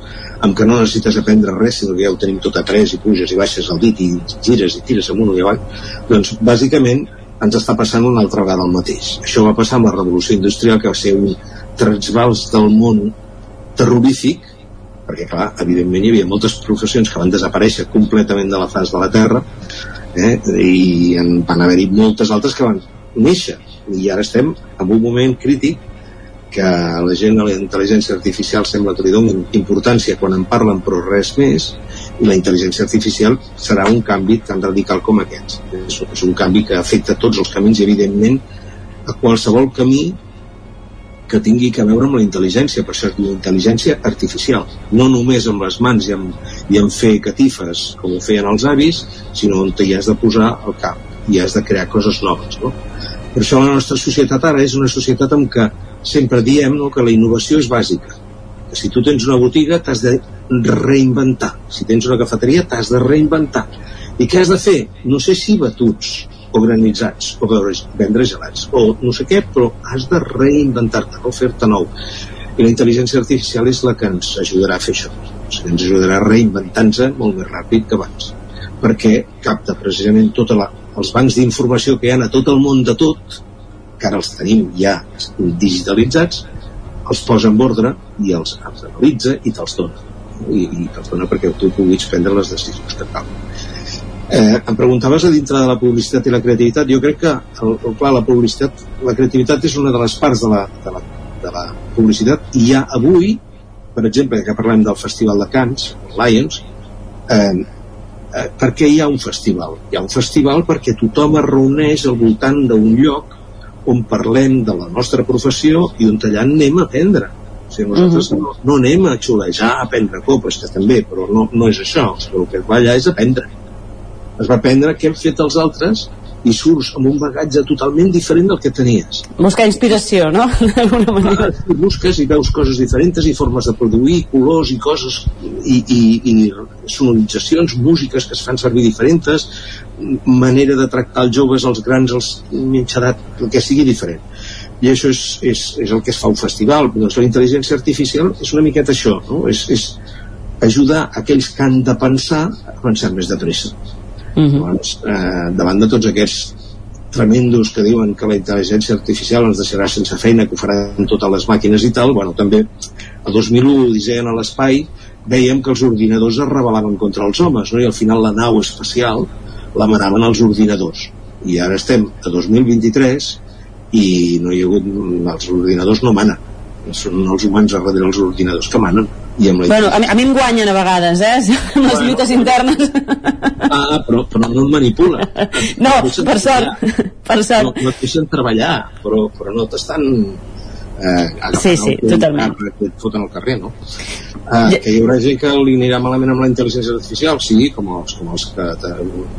Amb què no necessites aprendre res sinó que ja ho tenim tot après i puges i baixes el dit i gires i tires amunt i avall doncs bàsicament ens està passant una altra vegada el mateix això va passar amb la revolució industrial que va ser un transvals del món terrorífic perquè clar, evidentment hi havia moltes professions que van desaparèixer completament de la faç de la Terra eh? i en van haver-hi moltes altres que van néixer i ara estem en un moment crític que la gent a la intel·ligència artificial sembla que li donen importància quan en parlen però res més i la intel·ligència artificial serà un canvi tan radical com aquest és, és un canvi que afecta tots els camins i evidentment a qualsevol camí que tingui que veure amb la intel·ligència, per això es diu intel·ligència artificial, no només amb les mans i amb, i amb fer catifes com ho feien els avis, sinó on hi has de posar el cap i has de crear coses noves. No? Per això la nostra societat ara és una societat en què sempre diem no, que la innovació és bàsica, que si tu tens una botiga t'has de reinventar, si tens una cafeteria t'has de reinventar. I què has de fer? No sé si batuts, o granitzats, o vendre gelats, o no sé què, però has de reinventar-te, no fer-te nou. I la intel·ligència artificial és la que ens ajudarà a fer això. O sigui, ens ajudarà a reinventar-nos molt més ràpid que abans. Perquè capta precisament tots els bancs d'informació que hi ha a tot el món de tot, que ara els tenim ja digitalitzats, els posa en ordre i els, els analitza i te'ls dona. I, i te'ls dona perquè tu puguis prendre les decisions que cal. Eh, em preguntaves a dintre de la publicitat i la creativitat jo crec que, el, el, clar, la publicitat la creativitat és una de les parts de la, de la, de la publicitat i ja avui, per exemple, que parlem del Festival de Cants, Lions eh, eh, per què hi ha un festival? Hi ha un festival perquè tothom es reuneix al voltant d'un lloc on parlem de la nostra professió i on allà anem a aprendre. O sigui, nosaltres uh -huh. no, no anem a xulejar a prendre copes, que també, però no, no és això. El que es va allà és aprendre. Es va aprendre què han fet els altres i surts amb un bagatge totalment diferent del que tenies. Buscar inspiració, no? (laughs) D'alguna manera. Ah, busques i veus coses diferents i formes de produir, colors i coses i, i, i sonoritzacions, músiques que es fan servir diferents, manera de tractar els joves, els grans, els mitja edat, el que sigui diferent. I això és, és, és el que es fa un festival. Doncs la intel·ligència artificial és una miqueta això, no? És, és ajudar aquells que han de pensar a pensar més de pressa. Uh -huh. doncs, eh, davant de tots aquests tremendos que diuen que la intel·ligència artificial ens deixarà sense feina, que ho faran totes les màquines i tal, bueno, també el 2001 disseien a l'espai veiem que els ordinadors es rebel·laven contra els homes, no? i al final la nau espacial la manaven els ordinadors i ara estem a 2023 i no hi ha hagut els ordinadors no manen són els humans a darrere els ordinadors que manen i amb la Bueno, a mi, a mi em guanyen a vegades, eh? (laughs) Amb les Bueno. lluites internes. Ah, però, però no et manipula. No, per sort, per sort. No, no et deixen treballar, però, però no t'estan eh, Sí, sí, el totalment. que et foten al carrer, no? Eh, que hi haurà gent que li anirà malament amb la intel·ligència artificial, sí, com els, com els que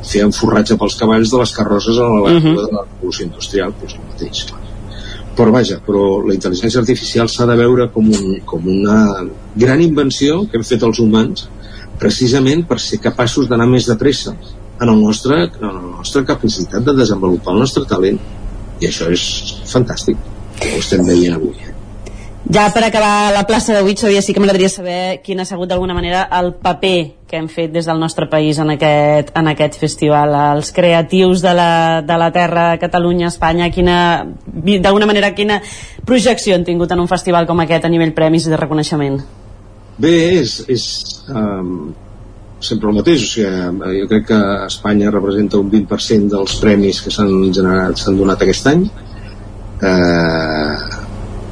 feien forratge pels cavalls de les carrosses a la Mhm. uh de la revolució industrial, doncs el mateix, clar. Però vaja, però la intel·ligència artificial s'ha de veure com, un, com una gran invenció que hem fet els humans precisament per ser capaços d'anar més de pressa en, el nostre, en la nostra capacitat de desenvolupar el nostre talent. I això és fantàstic ho estem veient avui Ja per acabar la plaça d'avui, Xavier, sí que m'agradaria saber quin ha sigut d'alguna manera el paper que hem fet des del nostre país en aquest, en aquest festival. Els creatius de la, de la terra, Catalunya, Espanya, d'alguna manera, quina projecció han tingut en un festival com aquest a nivell premis i de reconeixement? Bé, és, és um, sempre el mateix, o sigui, jo crec que Espanya representa un 20% dels premis que s'han generat, s'han donat aquest any. Eh,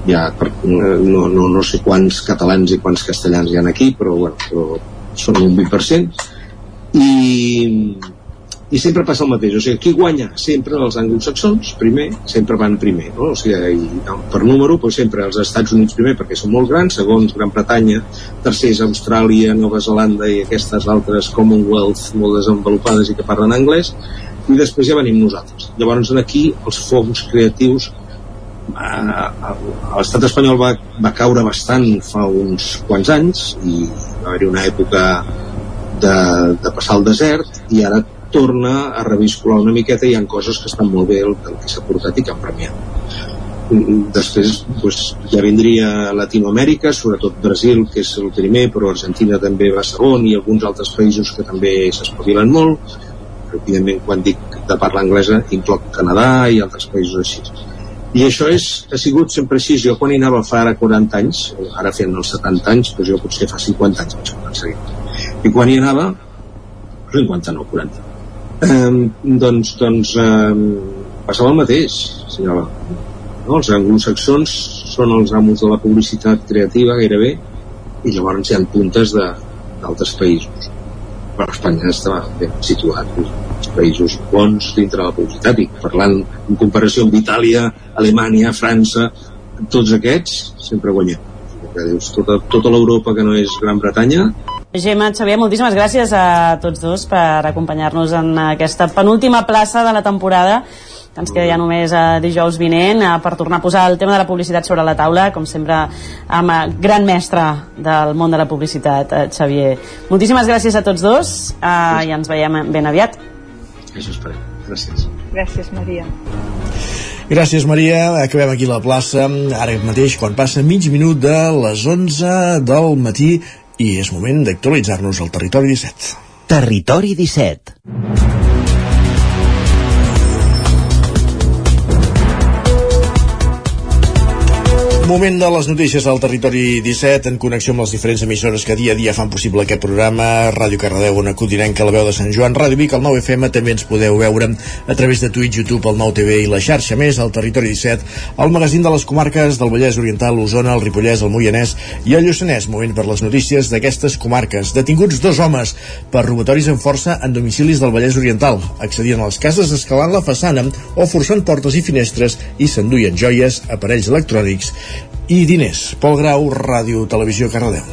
ja, per, no, no, no sé quants catalans i quants castellans hi ha aquí, però, bueno, però són un 20%. I, i sempre passa el mateix, o sigui, qui guanya sempre els anglosaxons, primer, sempre van primer, no? o sigui, i, per número, doncs sempre els Estats Units primer perquè són molt grans, segons Gran Bretanya, tercers Austràlia, Nova Zelanda i aquestes altres Commonwealth molt desenvolupades i que parlen anglès, i després ja venim nosaltres. Llavors aquí els fons creatius l'estat espanyol va, va caure bastant fa uns quants anys i va haver-hi una època de, de passar el desert i ara torna a reviscular una miqueta i hi ha coses que estan molt bé el, el que s'ha portat i que han premiat. Després doncs, ja vindria Latinoamèrica, sobretot Brasil que és el primer, però Argentina també va segon i alguns altres països que també s'espavilen molt. Evidentment quan dic de parla anglesa incloc Canadà i altres països així i això és, ha sigut sempre així jo quan hi anava fa ara 40 anys ara fent els 70 anys, però jo potser fa 50 anys vaig començar i quan hi anava 50 no, 40 um, doncs, doncs um, passava el mateix senyora. no? els anglosaxons són els amos de la publicitat creativa gairebé i llavors hi ha puntes d'altres països però Espanya estava ben situat països bons dintre la publicitat i parlant en comparació amb Itàlia, Alemanya, França tots aquests sempre guanyem que dius, tota, tota l'Europa que no és Gran Bretanya Gemma, Xavier, moltíssimes gràcies a tots dos per acompanyar-nos en aquesta penúltima plaça de la temporada que ens queda ja només a eh, dijous vinent eh, per tornar a posar el tema de la publicitat sobre la taula, com sempre amb gran mestre del món de la publicitat, eh, Xavier. Moltíssimes gràcies a tots dos eh, i ens veiem ben aviat. Això esperem. Gràcies. Gràcies, Maria. Gràcies, Maria. Acabem aquí la plaça, ara mateix, quan passa mig minut de les 11 del matí i és moment d'actualitzar-nos al Territori 17. Territori 17. Moment de les notícies al territori 17 en connexió amb les diferents emissores que dia a dia fan possible aquest programa. Ràdio Cardedeu, una Codinenca, la veu de Sant Joan, Ràdio Vic, el 9FM, també ens podeu veure a través de Twitch, YouTube, el 9TV i la xarxa més, al territori 17, el magazín de les comarques del Vallès Oriental, l'Osona, el Ripollès, el Moianès i el Lluçanès. Moment per les notícies d'aquestes comarques. Detinguts dos homes per robatoris en força en domicilis del Vallès Oriental. Accedien a les cases escalant la façana o forçant portes i finestres i s'enduien joies, aparells electrònics i diners. Pol Grau, Ràdio Televisió Cardedeu.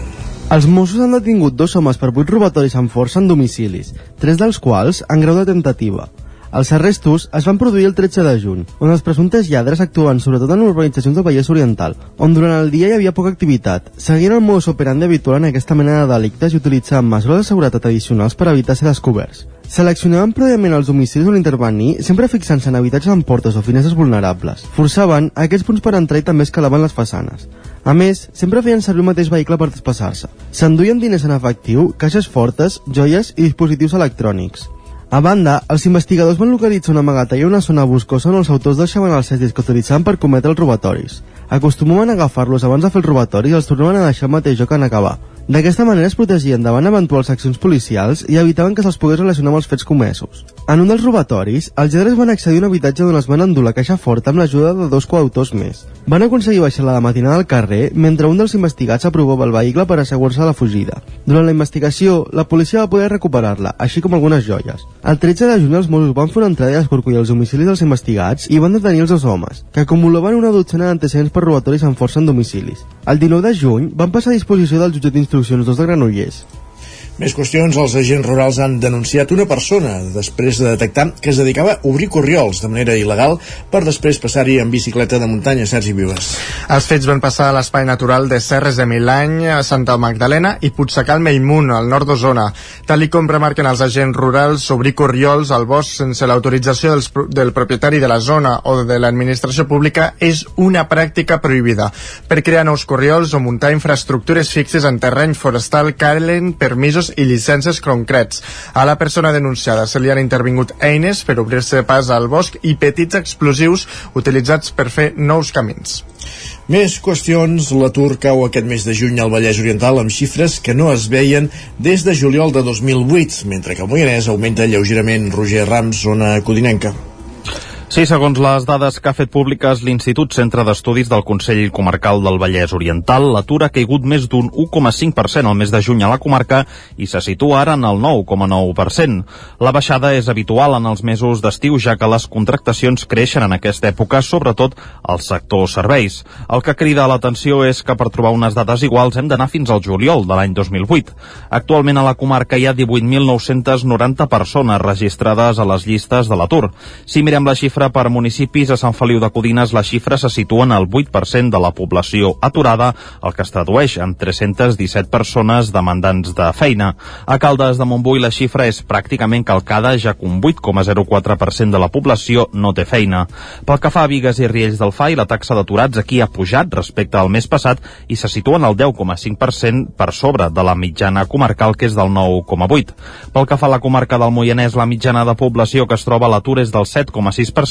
Els Mossos han detingut dos homes per vuit robatoris amb força en domicilis, tres dels quals en grau de tentativa. Els arrestos es van produir el 13 de juny, on els presumptes lladres actuen sobretot en urbanitzacions del Vallès Oriental, on durant el dia hi havia poca activitat. Seguint el modus operandi habitual en aquesta mena de delictes i utilitzant mesures de seguretat addicionals per evitar ser descoberts. Seleccionaven prèviament els domicilis on intervenir, sempre fixant-se en habitatges amb portes o finestres vulnerables. Forçaven aquests punts per entrar i també escalaven les façanes. A més, sempre feien servir el mateix vehicle per desplaçar-se. S'enduien diners en efectiu, caixes fortes, joies i dispositius electrònics. A banda, els investigadors van localitzar una amagatalla i una zona boscosa on els autors deixaven els cestis que utilitzaven per cometre els robatoris. Acostumaven a agafar-los abans de fer el robatori i els tornaven a deixar al mateix lloc en acabar. D'aquesta manera es protegien davant eventuals accions policials i evitaven que se'ls pogués relacionar amb els fets comesos. En un dels robatoris, els lladres van accedir a un habitatge on es van endur la caixa forta amb l'ajuda de dos coautors més. Van aconseguir baixar-la de matinada al carrer mentre un dels investigats aprovava el vehicle per assegurar-se la fugida. Durant la investigació, la policia va poder recuperar-la, així com algunes joies. El 13 de juny els Mossos van fer una entrada i escorcollir els domicilis dels investigats i van detenir els dos homes, que acumulaven una dotzena d'antecedents per robatoris amb força en domicilis. El 19 de juny van passar a disposició del jutjat d'instruccions dos de Granollers. Més qüestions, els agents rurals han denunciat una persona després de detectar que es dedicava a obrir corriols de manera il·legal per després passar-hi en bicicleta de muntanya, Sergi Vives. Els fets van passar a l'espai natural de Serres de Milany, a Santa Magdalena i Puigsecal Meimun, al nord d'Osona. Tal com remarquen els agents rurals, obrir corriols al bosc sense l'autorització del propietari de la zona o de l'administració pública és una pràctica prohibida. Per crear nous corriols o muntar infraestructures fixes en terreny forestal calen permisos i llicències concrets. A la persona denunciada se li han intervingut eines per obrir-se pas al bosc i petits explosius utilitzats per fer nous camins. Més qüestions, l'atur cau aquest mes de juny al Vallès Oriental amb xifres que no es veien des de juliol de 2008, mentre que el Moianès augmenta lleugerament Roger Rams, zona codinenca. Sí, segons les dades que ha fet públiques l'Institut Centre d'Estudis del Consell Comarcal del Vallès Oriental, l'atur ha caigut més d'un 1,5% al mes de juny a la comarca i se situa ara en el 9,9%. La baixada és habitual en els mesos d'estiu, ja que les contractacions creixen en aquesta època, sobretot al sector serveis. El que crida l'atenció és que per trobar unes dades iguals hem d'anar fins al juliol de l'any 2008. Actualment a la comarca hi ha 18.990 persones registrades a les llistes de l'atur. Si mirem la xifra xifra per municipis, a Sant Feliu de Codines les xifres se situen al 8% de la població aturada, el que es tradueix en 317 persones demandants de feina. A Caldes de Montbui la xifra és pràcticament calcada, ja que un 8,04% de la població no té feina. Pel que fa a Vigues i Riells del FAI, la taxa d'aturats aquí ha pujat respecte al mes passat i se situa en el 10,5% per sobre de la mitjana comarcal, que és del 9,8%. Pel que fa a la comarca del Moianès, la mitjana de població que es troba a l'atur és del 7,6%,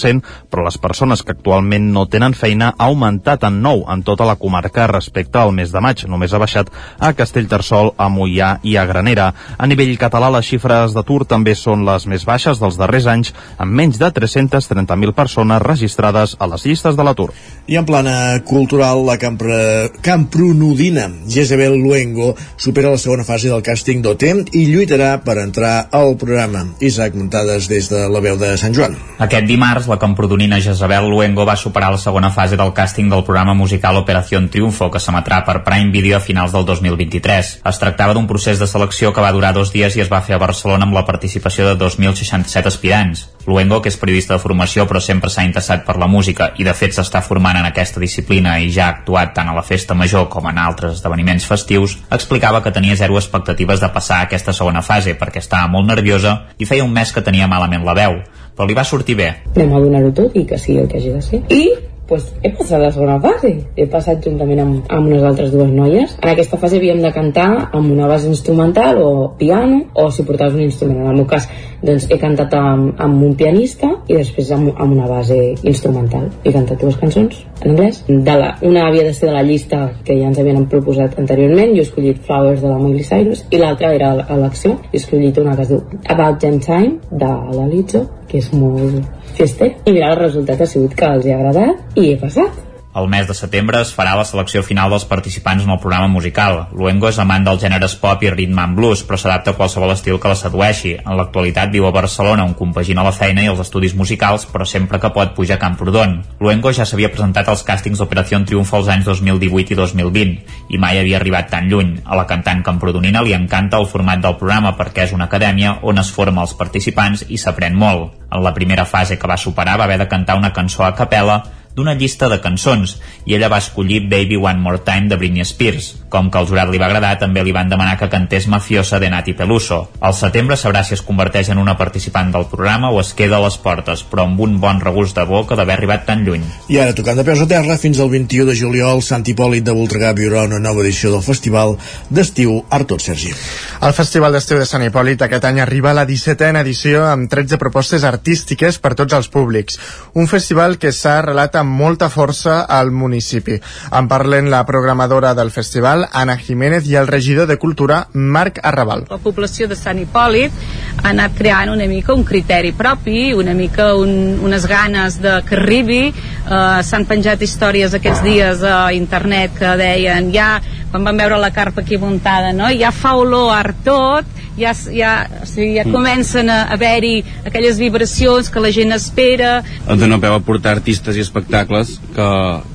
però les persones que actualment no tenen feina ha augmentat en 9 en tota la comarca respecte al mes de maig. Només ha baixat a Castellterçol, a Moià i a Granera. A nivell català, les xifres d'atur també són les més baixes dels darrers anys, amb menys de 330.000 persones registrades a les llistes de l'atur. I en plana cultural, la campre... Campronudina, Jezebel Luengo, supera la segona fase del càsting d'OT i lluitarà per entrar al programa. Isaac Muntades des de la veu de Sant Joan. Aquest dimarts, la camprodonina Jezebel Luengo va superar la segona fase del càsting del programa musical Operación Triunfo, que s'emetrà per Prime Video a finals del 2023. Es tractava d'un procés de selecció que va durar dos dies i es va fer a Barcelona amb la participació de 2.067 aspirants. Luengo, que és periodista de formació però sempre s'ha interessat per la música i de fet s'està formant en aquesta disciplina i ja ha actuat tant a la festa major com en altres esdeveniments festius, explicava que tenia zero expectatives de passar aquesta segona fase perquè estava molt nerviosa i feia un mes que tenia malament la veu, però li va sortir bé. Anem a donar-ho tot i que sigui el que hagi de ser. I pues, he passat la segona fase. He passat juntament amb, amb unes altres dues noies. En aquesta fase havíem de cantar amb una base instrumental o piano, o si portaves un instrument. En el meu cas, doncs, he cantat amb, amb un pianista i després amb, amb una base instrumental. He cantat dues cançons en anglès. De la, una havia de ser de la llista que ja ens havien proposat anteriorment. Jo he escollit Flowers de la Miley Cyrus i l'altra era elecció. He escollit una que es diu About Jam Time de la Lizzo, que és molt fester. I mira, el resultat ha sigut que els hi ha agradat i he passat. El mes de setembre es farà la selecció final dels participants en el programa musical. Luengo és amant dels gèneres pop i rhythm and blues, però s'adapta a qualsevol estil que la sedueixi. En l'actualitat viu a Barcelona, on compagina la feina i els estudis musicals, però sempre que pot puja a Camprodon. Luengo ja s'havia presentat als càstings d'Operació Triunfo els anys 2018 i 2020, i mai havia arribat tan lluny. A la cantant camprodonina li encanta el format del programa perquè és una acadèmia on es forma els participants i s'aprèn molt. En la primera fase que va superar va haver de cantar una cançó a capella d'una llista de cançons i ella va escollir Baby One More Time de Britney Spears. Com que al jurat li va agradar, també li van demanar que cantés Mafiosa de Nati Peluso. Al setembre sabrà si es converteix en una participant del programa o es queda a les portes, però amb un bon regust de boca d'haver arribat tan lluny. I ara, tocant de peus a terra, fins al 21 de juliol, Sant Hipòlit de Voltregà viurà una nova edició del Festival d'Estiu Artot Sergi. El Festival d'Estiu de Sant Hipòlit aquest any arriba a la 17a edició amb 13 propostes artístiques per tots els públics. Un festival que s'ha arrelat amb molta força al municipi. En parlen la programadora del festival, Anna Jiménez, i el regidor de Cultura, Marc Arrabal. La població de Sant Hipòlit ha anat creant una mica un criteri propi, una mica un, unes ganes de que arribi. Uh, S'han penjat històries aquests dies a internet que deien ja, quan van veure la carpa aquí muntada, no? ja fa olor a tot, ja, ja, o sigui, ja comencen a haver-hi aquelles vibracions que la gent espera. Et dona peu a portar artistes i espectacles que,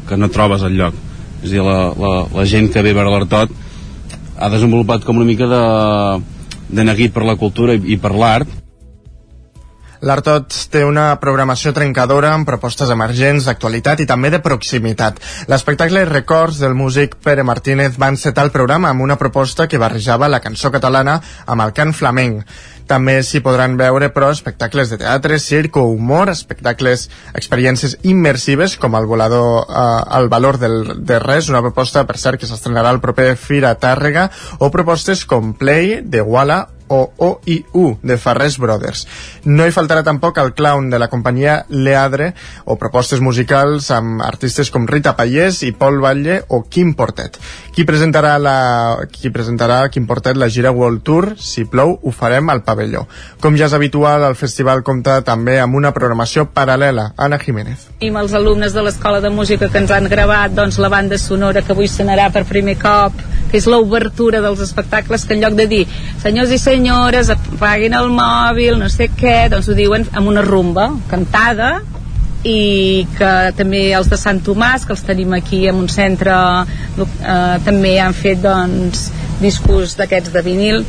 que no trobes al lloc. És a dir, la, la, la gent que ve a veure l'Artot ha desenvolupat com una mica de, de neguit per la cultura i, i per l'art L'Artot té una programació trencadora amb propostes emergents, d'actualitat i també de proximitat. L'espectacle Records del músic Pere Martínez va encetar el programa amb una proposta que barrejava la cançó catalana amb el cant flamenc. També s'hi podran veure, però, espectacles de teatre, circ o humor, espectacles, experiències immersives, com el volador eh, El valor del, de res, una proposta, per cert, que s'estrenarà el proper Fira Tàrrega, o propostes com Play, de Walla o OIU de Farrés Brothers. No hi faltarà tampoc el clown de la companyia Leadre o propostes musicals amb artistes com Rita Pallés i Paul Batlle o Quim Portet. Qui presentarà, la, qui presentarà Quim Portet la gira World Tour? Si plou, ho farem al pavelló. Com ja és habitual, el festival compta també amb una programació paral·lela. Anna Jiménez. I amb els alumnes de l'Escola de Música que ens han gravat doncs, la banda sonora que avui sonarà per primer cop, que és l'obertura dels espectacles, que en lloc de dir senyors i senyores, apaguin el mòbil, no sé què, doncs ho diuen amb una rumba cantada i que també els de Sant Tomàs que els tenim aquí en un centre eh, també han fet doncs discos d'aquests de vinil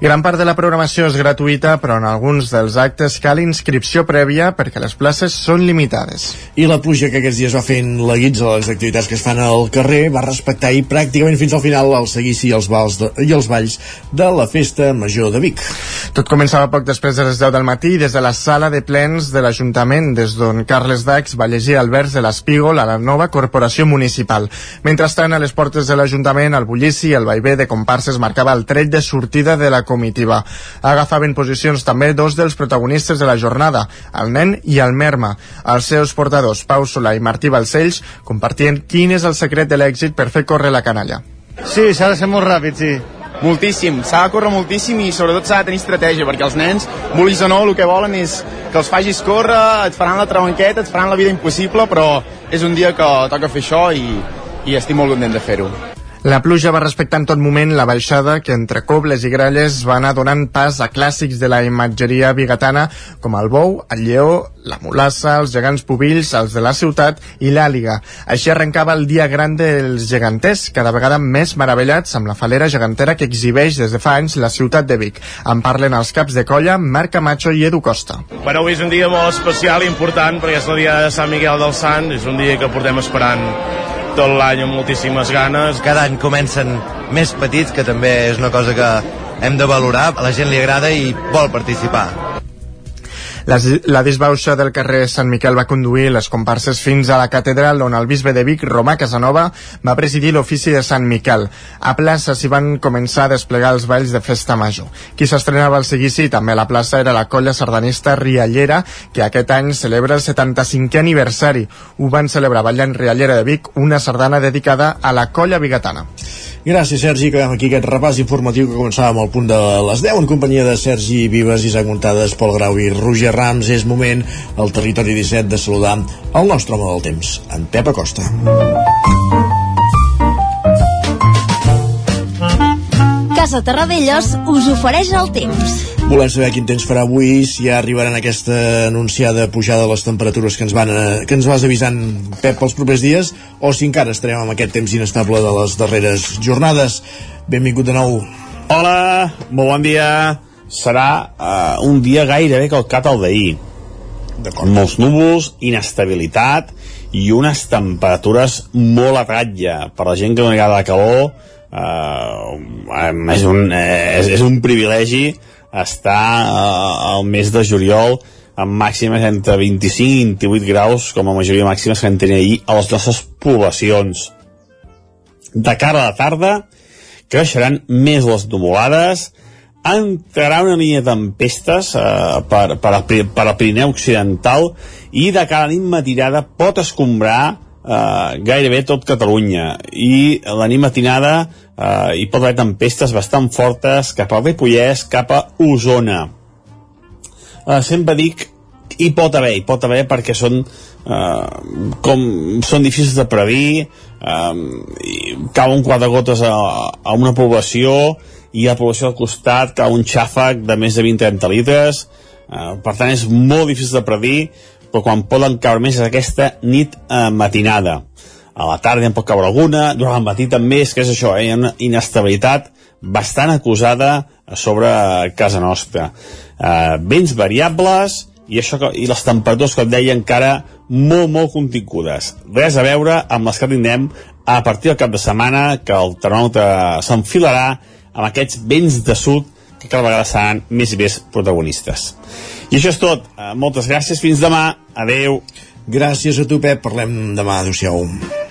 Gran part de la programació és gratuïta, però en alguns dels actes cal inscripció prèvia perquè les places són limitades. I la pluja que aquests dies va fent la guitza a les activitats que es fan al carrer va respectar i pràcticament fins al final el seguici i els, balls de, i els balls de la Festa Major de Vic. Tot començava poc després de les 10 del matí des de la sala de plens de l'Ajuntament, des d'on Carles Dax va llegir el vers de l'Espígol a la nova corporació municipal. Mentrestant, a les portes de l'Ajuntament, el bullici i el vaivé de comparses marcava el tret de sortida de la comitiva. Agafaven posicions també dos dels protagonistes de la jornada, el nen i el merma. Els seus portadors, Pau Solà i Martí Balcells, compartien quin és el secret de l'èxit per fer córrer la canalla. Sí, s'ha de ser molt ràpid, sí. Moltíssim, s'ha de córrer moltíssim i sobretot s'ha de tenir estratègia, perquè els nens, vulguis o no, el que volen és que els facis córrer, et faran la trabanqueta, et faran la vida impossible, però és un dia que toca fer això i, i estic molt content de fer-ho. La pluja va respectar en tot moment la baixada que entre cobles i gralles va anar donant pas a clàssics de la imatgeria bigatana com el bou, el lleó, la mulassa, els gegants pubills, els de la ciutat i l'àliga. Així arrencava el dia gran dels geganters, cada vegada més meravellats amb la falera gegantera que exhibeix des de fa anys la ciutat de Vic. En parlen els caps de colla Marc Camacho i Edu Costa. Bueno, avui és un dia molt especial i important perquè és el dia de Sant Miquel del Sant, és un dia que portem esperant tot l'any amb moltíssimes ganes. Cada any comencen més petits, que també és una cosa que hem de valorar, a la gent li agrada i vol participar. La, la disbauxa del carrer Sant Miquel va conduir les comparses fins a la catedral on el bisbe de Vic, Romà Casanova, va presidir l'ofici de Sant Miquel. A plaça s'hi van començar a desplegar els balls de festa major. Qui s'estrenava al seguici també a la plaça era la colla sardanista Riallera, que aquest any celebra el 75è aniversari. Ho van celebrar ballant Riallera de Vic, una sardana dedicada a la colla bigatana. Gràcies, Sergi. Acabem aquí aquest repàs informatiu que començàvem al punt de les 10 en companyia de Sergi Vives, Isaac Montades, Pol Grau i Roger Rams. És moment, al territori 17, de saludar el nostre home del temps, en Pep Acosta. Casa Terradellos us ofereix el temps. Volem saber quin temps farà avui, si ja arribaran aquesta anunciada pujada de les temperatures que ens, van a, que ens vas avisant, Pep, pels propers dies, o si encara estarem amb aquest temps inestable de les darreres jornades. Benvingut de nou. Hola, molt bon dia. Serà uh, un dia gairebé calcat al d'ahir. Molts núvols, inestabilitat i unes temperatures molt a ratlla. Per la gent que no li agrada la calor, uh, és, un, eh, és, és un privilegi estar uh, al mes de juliol amb màximes entre 25 i 28 graus com a majoria màximes que vam tenir ahir a les nostres poblacions. De cara a la tarda creixeran més les numolades, entrarà una línia de tempestes eh, per, per, per al Pirineu Occidental i de cara a nit matinada pot escombrar eh, gairebé tot Catalunya i la nit matinada eh, hi pot haver tempestes bastant fortes cap al Ripollès, cap a Osona. Eh, sempre dic hi pot haver, hi pot haver perquè són eh, com són difícils de predir eh, cau un quart de gotes a, a una població i a la població al costat cau un xàfec de més de 20-30 litres eh, per tant és molt difícil de predir però quan poden caure més és aquesta nit eh, matinada a la tarda en pot caure alguna, durant el matí també és que és això, eh, hi ha una inestabilitat bastant acusada sobre casa nostra. Eh, vents variables i, això que, i les temperatures, com deia, encara molt, molt contingudes. Res a veure amb les que tindrem a partir del cap de setmana, que el termòmetre s'enfilarà amb aquests vents de sud que cada vegada seran més i més protagonistes. I això és tot. Uh, moltes gràcies. Fins demà. Adeu. Gràcies a tu, Pep. Parlem demà. Adéu-siau.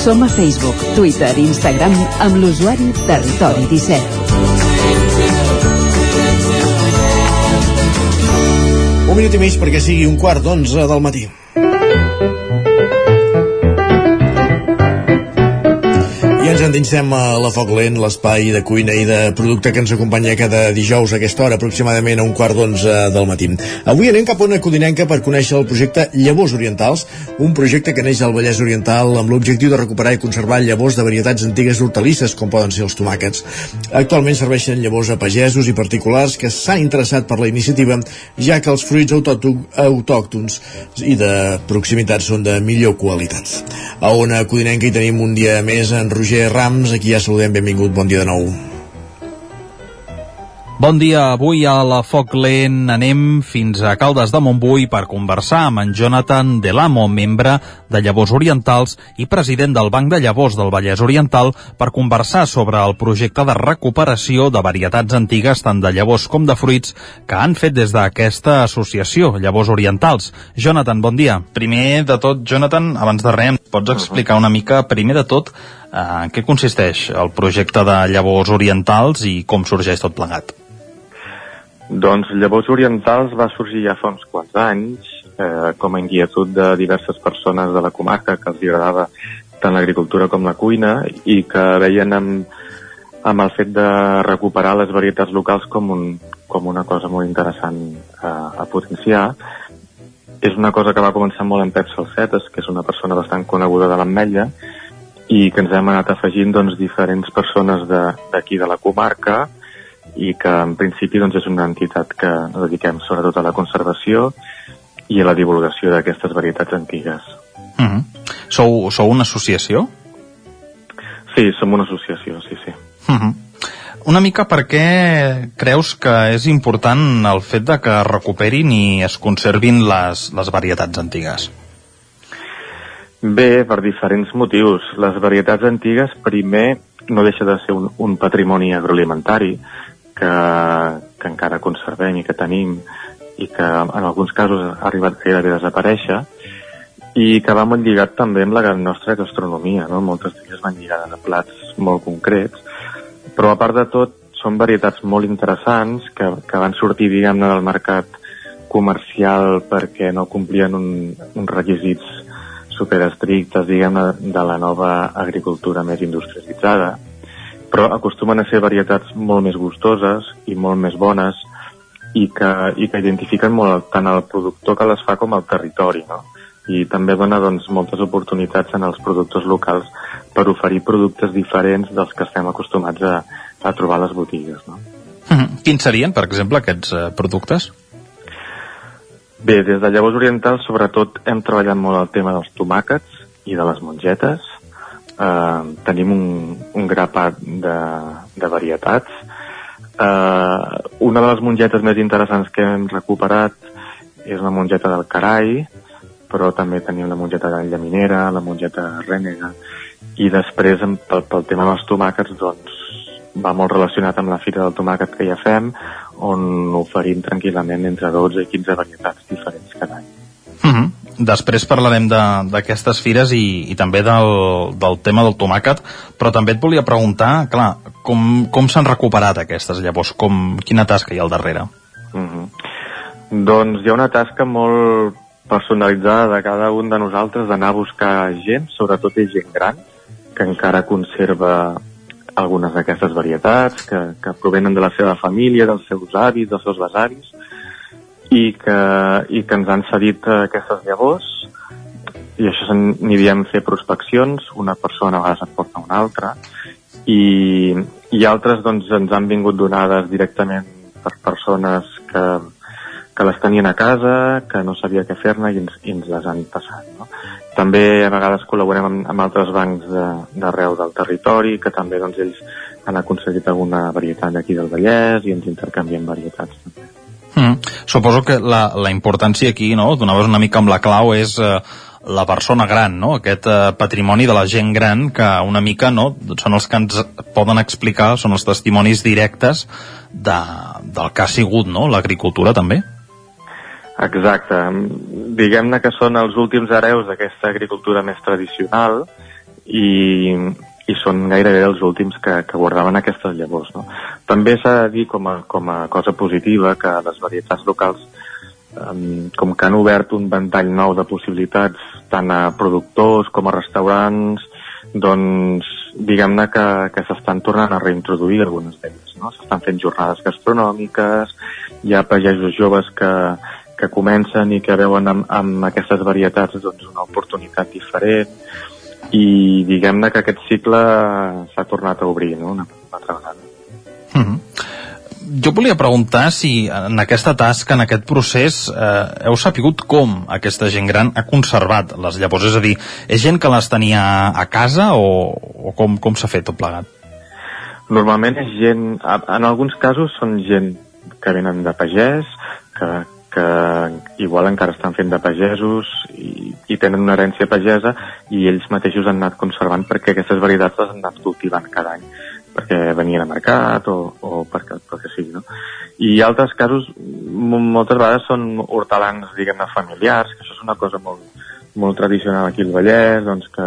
Som a Facebook, Twitter i Instagram amb l'usuari Territori 17. Un minut i mig perquè sigui un quart d'onze del matí. Ens endinsem a la Foc Lent, l'espai de cuina i de producte que ens acompanya cada dijous a aquesta hora, aproximadament a un quart d'onze del matí. Avui anem cap a una codinenca per conèixer el projecte Llavors Orientals, un projecte que neix al Vallès Oriental amb l'objectiu de recuperar i conservar llavors de varietats antigues d'hortalisses, com poden ser els tomàquets. Actualment serveixen llavors a pagesos i particulars que s'han interessat per la iniciativa, ja que els fruits autòctons i de proximitat són de millor qualitat. A una codinenca hi tenim un dia més en Roger Rams, aquí ja saludem, benvingut, bon dia de nou. Bon dia, avui a la Foc Lent anem fins a Caldes de Montbui per conversar amb en Jonathan Delamo, membre de Llavors Orientals i president del Banc de Llavors del Vallès Oriental, per conversar sobre el projecte de recuperació de varietats antigues tant de llavors com de fruits que han fet des d'aquesta associació, Llavors Orientals. Jonathan, bon dia. Primer de tot, Jonathan, abans de res, pots explicar una mica, primer de tot, en què consisteix el projecte de Llavors Orientals i com sorgeix tot plegat? Doncs Llavors Orientals va sorgir ja fa uns quants anys eh, com a inquietud de diverses persones de la comarca que els agradava tant l'agricultura com la cuina i que veien amb, amb el fet de recuperar les varietats locals com, un, com una cosa molt interessant a, a potenciar. És una cosa que va començar molt en Pep Salcetes, que és una persona bastant coneguda de l'Ametlla, i que ens hem anat afegint doncs, diferents persones d'aquí de, de la comarca, i que en principi doncs, és una entitat que dediquem sobretot a la conservació i a la divulgació d'aquestes varietats antigues. Mm -hmm. sou, sou una associació? Sí, som una associació, sí, sí. Mm -hmm. Una mica per què creus que és important el fet de que recuperin i es conservin les, les varietats antigues? Bé, per diferents motius. Les varietats antigues, primer, no deixa de ser un, un patrimoni agroalimentari que, que encara conservem i que tenim i que en alguns casos ha arribat gairebé a desaparèixer i que va molt lligat també amb la nostra gastronomia, no? moltes d'elles van lligades a plats molt concrets, però a part de tot són varietats molt interessants que, que van sortir, diguem-ne, del mercat comercial perquè no complien un, uns requisits superestrictes, diguem-ne, de la nova agricultura més industrialitzada però acostumen a ser varietats molt més gustoses i molt més bones i que, i que identifiquen molt tant el productor que les fa com el territori, no? I també dona doncs, moltes oportunitats en els productors locals per oferir productes diferents dels que estem acostumats a, a trobar a les botigues, no? Mm -hmm. Quins serien, per exemple, aquests eh, productes? Bé, des de llavors orientals sobretot hem treballat molt el tema dels tomàquets i de les mongetes, eh, tenim un, un grapat de, de varietats. Eh, una de les mongetes més interessants que hem recuperat és la mongeta del Carai, però també tenim la mongeta de Llaminera, la mongeta Rènega, i després, pel, pel tema dels tomàquets, doncs, va molt relacionat amb la fira del tomàquet que ja fem, on oferim tranquil·lament entre 12 i 15 varietats diferents cada any. Mm -hmm. Després parlarem d'aquestes fires i, i també del, del tema del tomàquet, però també et volia preguntar, clar, com, com s'han recuperat aquestes llavors? Com, quina tasca hi ha al darrere? Mm -hmm. Doncs hi ha una tasca molt personalitzada de cada un de nosaltres d'anar a buscar gent, sobretot és gent gran, que encara conserva algunes d'aquestes varietats, que, que provenen de la seva família, dels seus avis, dels seus besavis, i que, i que ens han cedit eh, aquestes llavors i això n'hi diem fer prospeccions, una persona a vegades en porta una altra i, i altres doncs ens han vingut donades directament per persones que, que les tenien a casa, que no sabia què fer-ne i, ens, i ens les han passat. No? També a vegades col·laborem amb, amb altres bancs d'arreu de, del territori que també doncs, ells han aconseguit alguna varietat d'aquí del Vallès i ens intercanviem varietats. També. Mm. Suposo que la, la importància aquí, no?, donaves una mica amb la clau, és eh, la persona gran, no?, aquest eh, patrimoni de la gent gran que una mica, no?, són els que ens poden explicar, són els testimonis directes de, del que ha sigut, no?, l'agricultura també. Exacte. Diguem-ne que són els últims hereus d'aquesta agricultura més tradicional i, i són gairebé els últims que, que guardaven aquestes llavors. No? També s'ha de dir com a, com a cosa positiva que les varietats locals com que han obert un ventall nou de possibilitats tant a productors com a restaurants doncs diguem-ne que, que s'estan tornant a reintroduir algunes d'elles, no? S'estan fent jornades gastronòmiques, hi ha pagesos joves que, que comencen i que veuen amb, amb aquestes varietats doncs, una oportunitat diferent i diguem-ne que aquest cicle s'ha tornat a obrir no? una, una altra vegada. Mm -hmm. Jo volia preguntar si en aquesta tasca, en aquest procés, eh, heu sapigut com aquesta gent gran ha conservat les llavors? És a dir, és gent que les tenia a casa o, o com, com s'ha fet tot plegat? Normalment és gent, en alguns casos són gent que venen de pagès, que, que igual encara estan fent de pagesos i, i tenen una herència pagesa i ells mateixos han anat conservant perquè aquestes varietats les han anat cultivant cada any perquè venien a mercat o, o perquè, perquè sigui, no? I altres casos, moltes vegades són hortalans, diguem-ne, familiars, que això és una cosa molt, molt tradicional aquí al Vallès, doncs que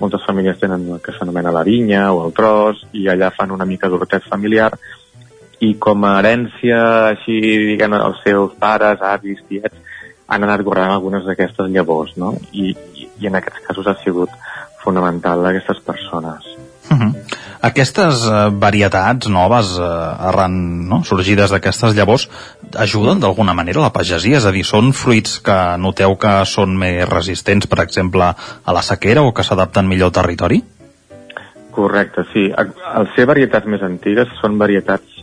moltes famílies tenen el que s'anomena la vinya o el tros, i allà fan una mica d'hortet familiar, i com a herència, així, diguem els seus pares, avis, tiets, han anat guardant algunes d'aquestes llavors, no? I, i, I en aquests casos ha sigut fonamental d'aquestes persones. Uh -huh. Aquestes uh, varietats noves uh, arran no? sorgides d'aquestes llavors ajuden d'alguna manera la pagesia? És a dir, són fruits que noteu que són més resistents, per exemple, a la sequera o que s'adapten millor al territori? Correcte, sí. Al ser varietats més antigues són varietats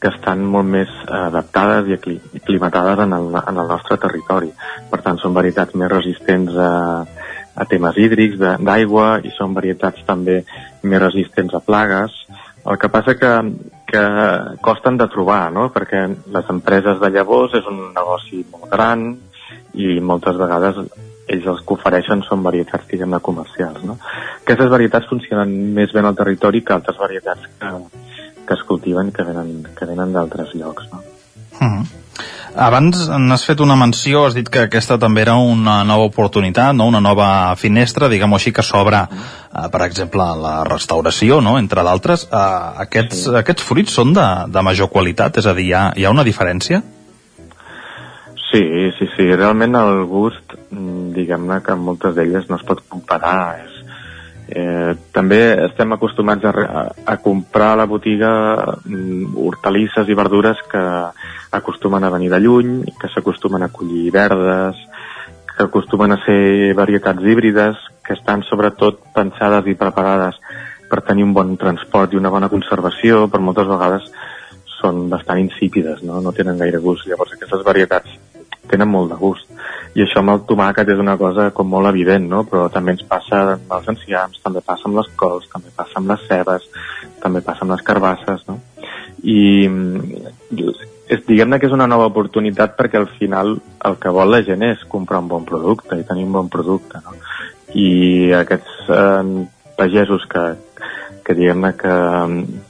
que estan molt més adaptades i aclimatades en el, en el nostre territori. Per tant, són varietats més resistents a, a temes hídrics, d'aigua, i són varietats també més resistents a plagues. El que passa que, que costen de trobar, no? perquè les empreses de llavors és un negoci molt gran i moltes vegades ells els que ofereixen són varietats, diguem-ne, comercials. No? Aquestes varietats funcionen més bé al territori que altres varietats que, que es cultiven que venen, que venen d'altres llocs. No? Uh -huh. Abans n'has fet una menció, has dit que aquesta també era una nova oportunitat, no? una nova finestra, diguem-ho així, que s'obre, eh, per exemple, la restauració, no? entre d'altres. Eh, aquests, sí. aquests fruits són de, de major qualitat? És a dir, hi ha, hi ha una diferència? Sí, sí, sí. Realment el gust, mm, diguem-ne que moltes d'elles no es pot comparar. Eh, també estem acostumats a, a, comprar a la botiga mm, hortalisses i verdures que acostumen a venir de lluny, que s'acostumen a collir verdes, que acostumen a ser varietats híbrides, que estan sobretot pensades i preparades per tenir un bon transport i una bona conservació, per moltes vegades són bastant insípides, no? no tenen gaire gust. Llavors aquestes varietats tenen molt de gust. I això amb el tomàquet és una cosa com molt evident, no? però també ens passa amb els enciams, també passa amb les cols, també passa amb les cebes, també passa amb les carbasses, no? I és, diguem-ne que és una nova oportunitat perquè al final el que vol la gent és comprar un bon producte i tenir un bon producte, no? I aquests eh, pagesos que, que diguem-ne que,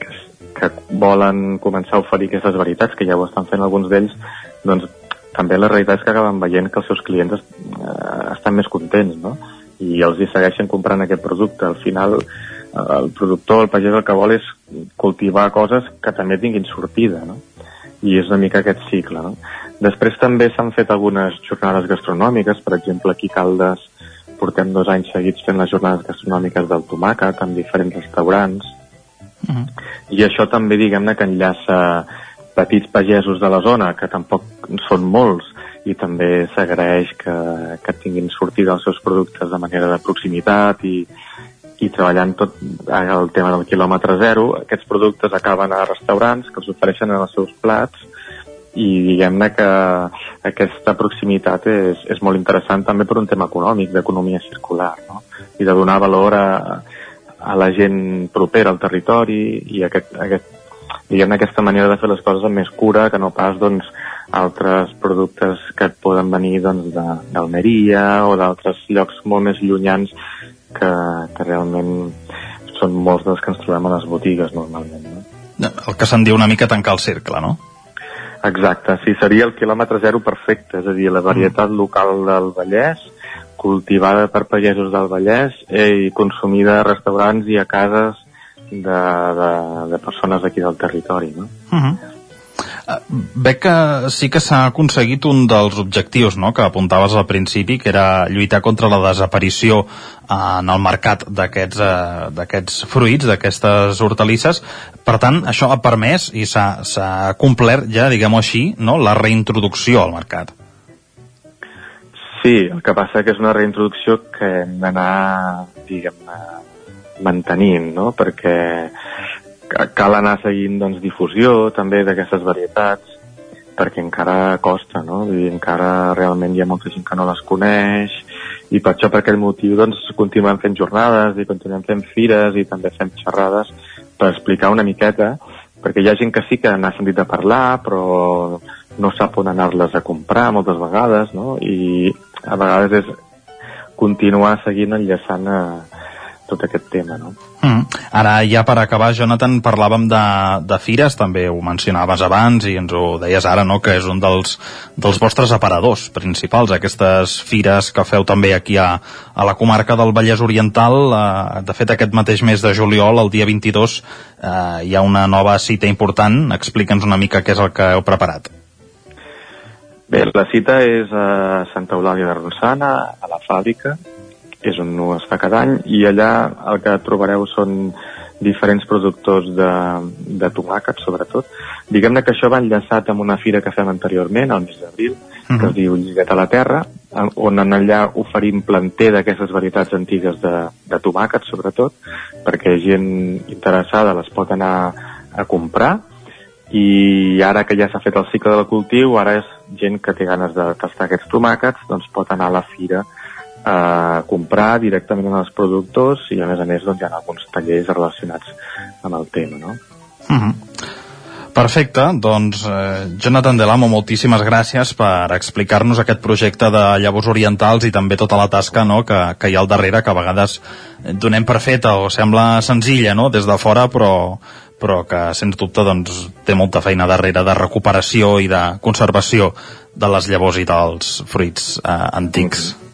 que, que volen començar a oferir aquestes varietats, que ja ho estan fent alguns d'ells, doncs també la realitat és que acaben veient que els seus clients est, eh, estan més contents, no? I els hi segueixen comprant aquest producte. Al final, eh, el productor, el pagès, el que vol és cultivar coses que també tinguin sortida, no? I és una mica aquest cicle, no? Després també s'han fet algunes jornades gastronòmiques, per exemple, aquí Caldes portem dos anys seguits fent les jornades gastronòmiques del tomàquet en diferents restaurants, uh -huh. i això també, diguem-ne, que enllaça petits pagesos de la zona, que tampoc són molts, i també s'agraeix que, que tinguin sortida els seus productes de manera de proximitat i, i treballant tot el tema del quilòmetre zero, aquests productes acaben a restaurants que els ofereixen en els seus plats i diguem-ne que aquesta proximitat és, és molt interessant també per un tema econòmic, d'economia circular, no? i de donar valor a, a la gent propera al territori i aquest, aquest diguem aquesta manera de fer les coses amb més cura que no pas doncs, altres productes que et poden venir doncs, d'Almeria o d'altres llocs molt més llunyans que, que realment són molts dels que ens trobem a les botigues normalment. No? El que se'n diu una mica tancar el cercle, no? Exacte, sí, seria el quilòmetre zero perfecte, és a dir, la varietat mm. local del Vallès, cultivada per pagesos del Vallès eh, i consumida a restaurants i a cases de, de, de persones d'aquí del territori. No? Uh -huh. Veig que sí que s'ha aconseguit un dels objectius no? que apuntaves al principi, que era lluitar contra la desaparició en el mercat d'aquests uh, fruits, d'aquestes hortalisses. Per tant, això ha permès i s'ha complert ja, diguem-ho així, no? la reintroducció al mercat. Sí, el que passa que és una reintroducció que hem d'anar, diguem mantenint, no? Perquè cal anar seguint doncs, difusió també d'aquestes varietats perquè encara costa, no? Vull dir, encara realment hi ha molta gent que no les coneix i per això, per aquell motiu, doncs, continuem fent jornades i continuem fent fires i també fem xerrades per explicar una miqueta, perquè hi ha gent que sí que n'ha sentit a parlar, però no sap on anar-les a comprar moltes vegades, no? I a vegades és continuar seguint enllaçant a, tot aquest tema, no? Mm. Ara, ja per acabar, Jonathan, parlàvem de, de fires, també ho mencionaves abans i ens ho deies ara, no?, que és un dels, dels vostres aparadors principals, aquestes fires que feu també aquí a, a la comarca del Vallès Oriental. Eh, de fet, aquest mateix mes de juliol, el dia 22, eh, hi ha una nova cita important. Explica'ns una mica què és el que heu preparat. Bé, la cita és a Santa Eulàlia de Ronçana, a la fàbrica, és on es fa cada any i allà el que trobareu són diferents productors de, de tomàquet, sobretot. Diguem-ne que això va enllaçat amb una fira que fem anteriorment, al mes d'abril, uh -huh. que es mhm. diu Lliguet a la Terra, on en allà oferim planter d'aquestes varietats antigues de, de tomàquet, sobretot, perquè gent interessada les pot anar a comprar i ara que ja s'ha fet el cicle del cultiu, ara és gent que té ganes de tastar aquests tomàquets, doncs pot anar a la fira a comprar directament als productors i a més a més doncs, hi ha alguns tallers relacionats amb el tema no? Uh mhm. -huh. Perfecte, doncs eh, Jonathan Delamo, moltíssimes gràcies per explicar-nos aquest projecte de llavors orientals i també tota la tasca no, que, que hi ha al darrere, que a vegades donem per feta o sembla senzilla no, des de fora, però, però que sens dubte doncs, té molta feina darrere de recuperació i de conservació de les llavors i dels fruits eh, antics. Mm -hmm.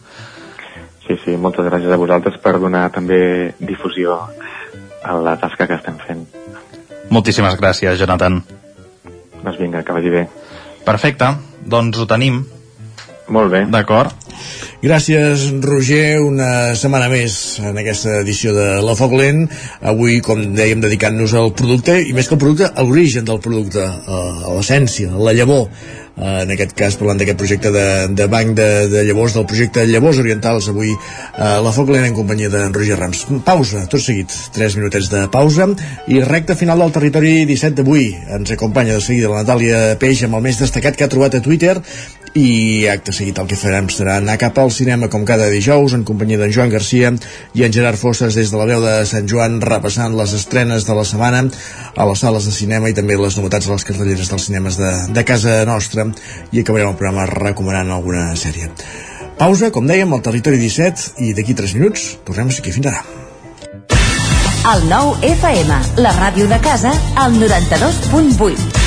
Sí, sí, moltes gràcies a vosaltres per donar també difusió a la tasca que estem fent. Moltíssimes gràcies, Jonathan. Doncs vinga, que vagi bé. Perfecte, doncs ho tenim. Molt bé. D'acord. Gràcies, Roger, una setmana més en aquesta edició de La Foc Lent. Avui, com dèiem, dedicant-nos al producte, i més que al producte, a l'origen del producte, a l'essència, a la llavor en aquest cas parlant d'aquest projecte de, de banc de, de llavors, del projecte Llavors Orientals, avui eh, la Foc en companyia de Roger Rams. Pausa, tot seguit, 3 minutets de pausa, i recta final del territori 17 d'avui. Ens acompanya de seguida la Natàlia Peix amb el més destacat que ha trobat a Twitter i acte seguit el que farem serà anar cap al cinema com cada dijous en companyia d'en Joan Garcia i en Gerard Fosses des de la veu de Sant Joan repassant les estrenes de la setmana a les sales de cinema i també les novetats a les cartelleres dels cinemes de, de casa nostra i acabarem el programa recomanant alguna sèrie. Pausa, com dèiem, al Territori 17 i d'aquí 3 minuts tornem aquí. Fins ara. El nou FM, la ràdio de casa, al 92.8.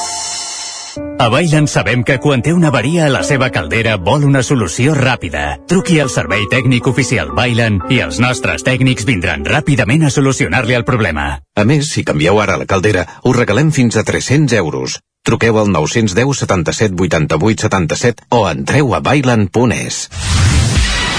A Bailan sabem que quan té una avaria a la seva caldera vol una solució ràpida. Truqui al servei tècnic oficial Bailan i els nostres tècnics vindran ràpidament a solucionar-li el problema. A més, si canvieu ara la caldera, us regalem fins a 300 euros. Truqueu al 910 77 88 77 o entreu a bailan.es.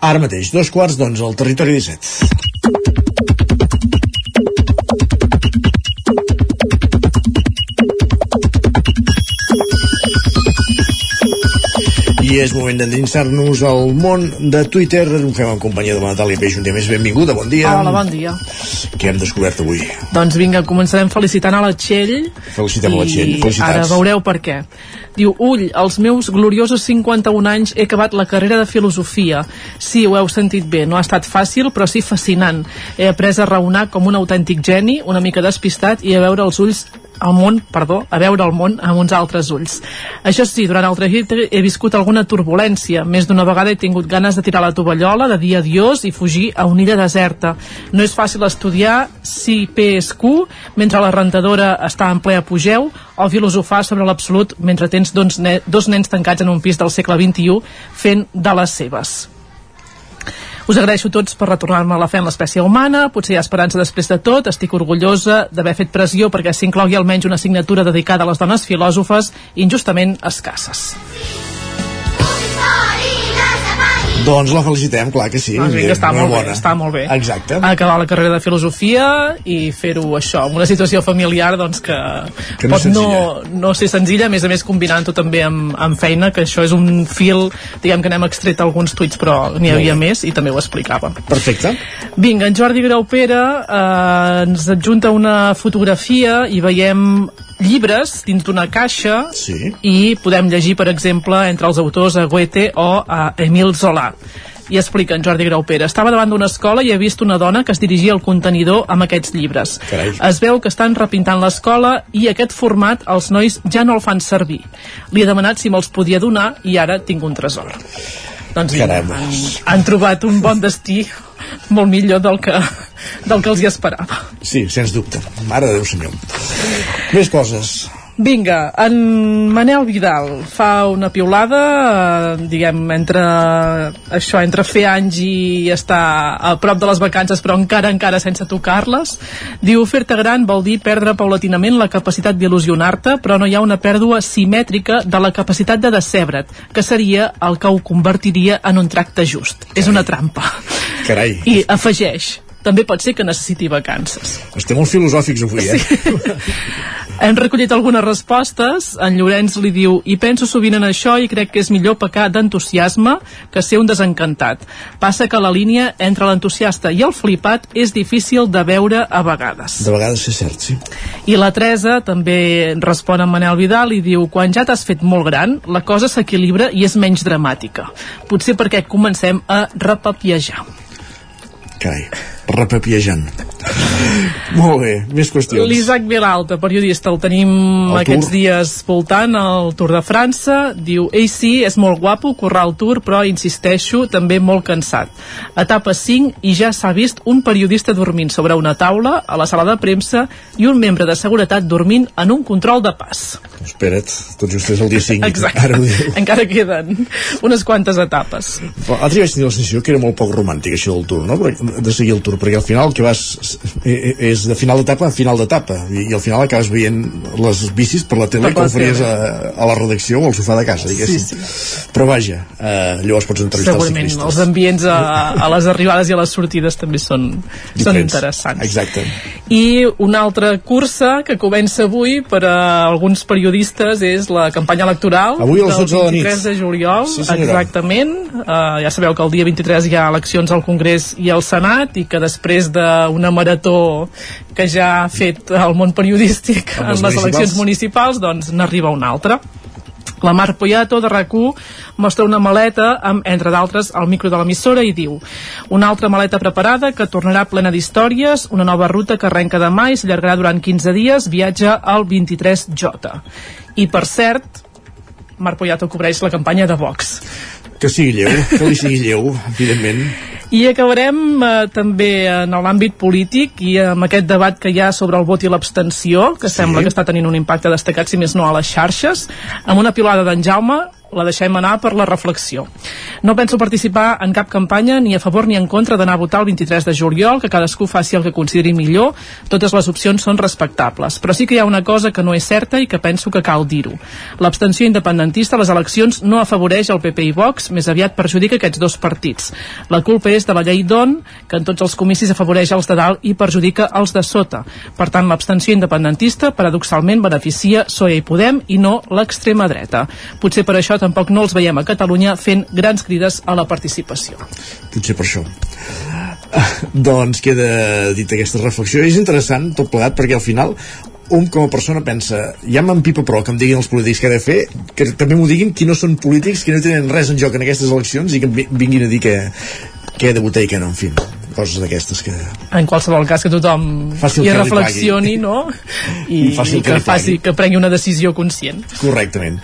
Ara mateix, dos quarts d'onze al territori 17. I és moment d'endinsar-nos al món de Twitter. Ho fem en companyia de la Natàlia Peix un dia més. Benvinguda, bon dia. Hola, bon dia. Què hem descobert avui? Doncs vinga, començarem felicitant a la Txell. Felicitem a la Txell, felicitats. ara veureu per què. Diu, ull, als meus gloriosos 51 anys he acabat la carrera de filosofia. Sí, ho heu sentit bé, no ha estat fàcil, però sí fascinant. He après a raonar com un autèntic geni, una mica despistat, i a veure els ulls el món, perdó, a veure el món amb uns altres ulls. Això sí, durant el trajecte he viscut alguna turbulència. Més d'una vegada he tingut ganes de tirar la tovallola, de dir adiós i fugir a una illa deserta. No és fàcil estudiar si P és Q mentre la rentadora està en ple apogeu o filosofar sobre l'absolut mentre tens dos, ne dos nens tancats en un pis del segle XXI fent de les seves. Us agraeixo tots per retornar-me a la fe en l'espècie humana, potser hi ha esperança després de tot, estic orgullosa d'haver fet pressió perquè s'inclogui almenys una assignatura dedicada a les dones filòsofes injustament escasses. Doncs la felicitem, clar que sí. Doncs vinga, està molt bé, Enhorabona. està molt bé. Exacte. Acabar la carrera de filosofia i fer-ho això, amb una situació familiar doncs, que, Que no pot no, no ser senzilla, a més a més combinant-ho també amb, amb feina, que això és un fil, diguem que n'hem extret alguns tuits, però n'hi havia bé. més i també ho explicava. Perfecte. Vinga, en Jordi Graupera eh, ens adjunta una fotografia i veiem llibres dins d'una caixa sí. i podem llegir, per exemple, entre els autors a Goethe o a Emil Zola. I explica en Jordi Graupera. Estava davant d'una escola i he vist una dona que es dirigia al contenidor amb aquests llibres. Carai. Es veu que estan repintant l'escola i aquest format els nois ja no el fan servir. Li he demanat si me'ls podia donar i ara tinc un tresor. Doncs han, han trobat un bon destí molt millor del que, del que els hi esperava. Sí, sens dubte. Mare de Déu, senyor. Més coses. Vinga, en Manel Vidal fa una piulada, eh, diguem, entre això, entre fer anys i estar a prop de les vacances, però encara, encara sense tocar-les. Diu, fer-te gran vol dir perdre paulatinament la capacitat d'il·lusionar-te, però no hi ha una pèrdua simètrica de la capacitat de decebre't, que seria el que ho convertiria en un tracte just. És una trampa. Carai. I afegeix, també pot ser que necessiti vacances. Estem molt filosòfics avui, eh? (laughs) Hem recollit algunes respostes. En Llorenç li diu i penso sovint en això i crec que és millor pecar d'entusiasme que ser un desencantat. Passa que la línia entre l'entusiasta i el flipat és difícil de veure a vegades. De vegades és cert, sí. I la Teresa també respon a Manel Vidal i diu quan ja t'has fet molt gran, la cosa s'equilibra i és menys dramàtica. Potser perquè comencem a repapiejar. Carai. Repapiejant. Molt bé, més qüestions. L'Isaac Vilalta, periodista, el tenim el aquests dies voltant al Tour de França. Diu, ell sí, és molt guapo, correr el Tour, però insisteixo, també molt cansat. Etapa 5 i ja s'ha vist un periodista dormint sobre una taula a la sala de premsa i un membre de seguretat dormint en un control de pas. Espera't, tot just és el dia 5. Exacte. Ara (laughs) Encara queden unes quantes etapes. L'altre dia vaig tenir la sensació que era molt poc romàntic això del Tour, no? de seguir el Tour, perquè al final el que vas és de final d'etapa a final d'etapa i, i al final acabes veient les bicis per la tele per com faries a, a la redacció o al sofà de casa, diguéssim. Sí, sí. Però vaja, eh, llavors pots entrevistar Segurament, els ciclistes. els ambients a, a les arribades i a les sortides també són, Diferents. són interessants. Exacte. I una altra cursa que comença avui per a alguns periodistes és la campanya electoral avui a les 12 del 23 de, de juliol, sí, exactament. Uh, ja sabeu que el dia 23 hi ha eleccions al Congrés i al Senat i que després d'una marató que ja ha fet el món periodístic en les, les eleccions municipals, doncs n'arriba una altra. La Mar Poyato de rac mostra una maleta amb, entre d'altres, el micro de l'emissora i diu una altra maleta preparada que tornarà plena d'històries, una nova ruta que arrenca demà i s'allargarà durant 15 dies, viatja al 23J. I, per cert, Mar Poyato cobreix la campanya de Vox. Que sigui lleu, que li sigui lleu, evidentment. I acabarem eh, també en l'àmbit polític i amb aquest debat que hi ha sobre el vot i l'abstenció, que sí. sembla que està tenint un impacte destacat, si més no, a les xarxes, amb una pilada d'en Jaume, la deixem anar per la reflexió. No penso participar en cap campanya ni a favor ni en contra d'anar a votar el 23 de juliol, que cadascú faci el que consideri millor, totes les opcions són respectables. Però sí que hi ha una cosa que no és certa i que penso que cal dir-ho. L'abstenció independentista a les eleccions no afavoreix el PP i Vox, més aviat perjudica aquests dos partits. La culpa és de la llei d'ON, que en tots els comicis afavoreix els de dalt i perjudica els de sota. Per tant, l'abstenció independentista, paradoxalment, beneficia PSOE i Podem i no l'extrema dreta. Potser per això tampoc no els veiem a Catalunya fent grans crides a la participació. Potser per això. (laughs) doncs queda dit aquesta reflexió. És interessant tot plegat perquè al final un com a persona pensa ja m'empipa prou que em diguin els polítics que he de fer que també m'ho diguin qui no són polítics que no tenen res en joc en aquestes eleccions i que vinguin a dir que, que he de votar i que no, en fi coses d'aquestes que... En qualsevol cas que tothom Fàcil hi reflexioni, no? (laughs) I, I, i que, que faci, que prengui una decisió conscient. Correctament.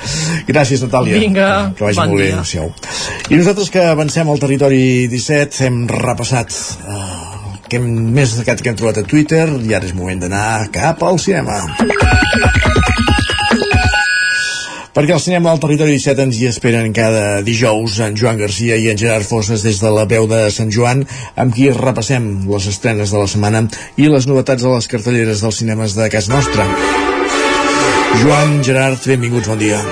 Gràcies, Natàlia. Vinga, que vagi bon molt dia. bé. I nosaltres que avancem al territori 17 hem repassat uh, que hem, més destacat que hem trobat a Twitter i ara és moment d'anar cap al cinema perquè al cinema del Territori 17 ens hi esperen cada dijous en Joan Garcia i en Gerard Fosses des de la veu de Sant Joan, amb qui repassem les estrenes de la setmana i les novetats de les cartelleres dels cinemes de casa nostra. Joan, Gerard, benvinguts, bon dia.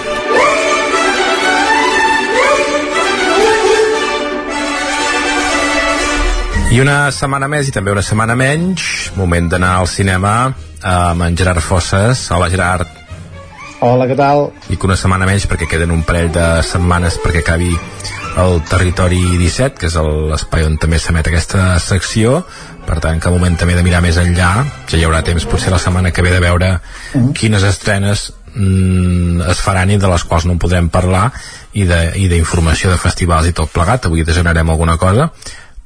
I una setmana més i també una setmana menys, moment d'anar al cinema amb en Gerard Fosses. Hola, Gerard. Hola, què tal? I que una setmana menys perquè queden un parell de setmanes perquè acabi el Territori 17, que és l'espai on també s'emet aquesta secció. Per tant, que moment també de mirar més enllà, ja hi haurà temps potser la setmana que ve de veure uh -huh. quines estrenes mm, es faran i de les quals no podrem parlar i d'informació de, i de festivals i tot plegat. Avui desenarem alguna cosa,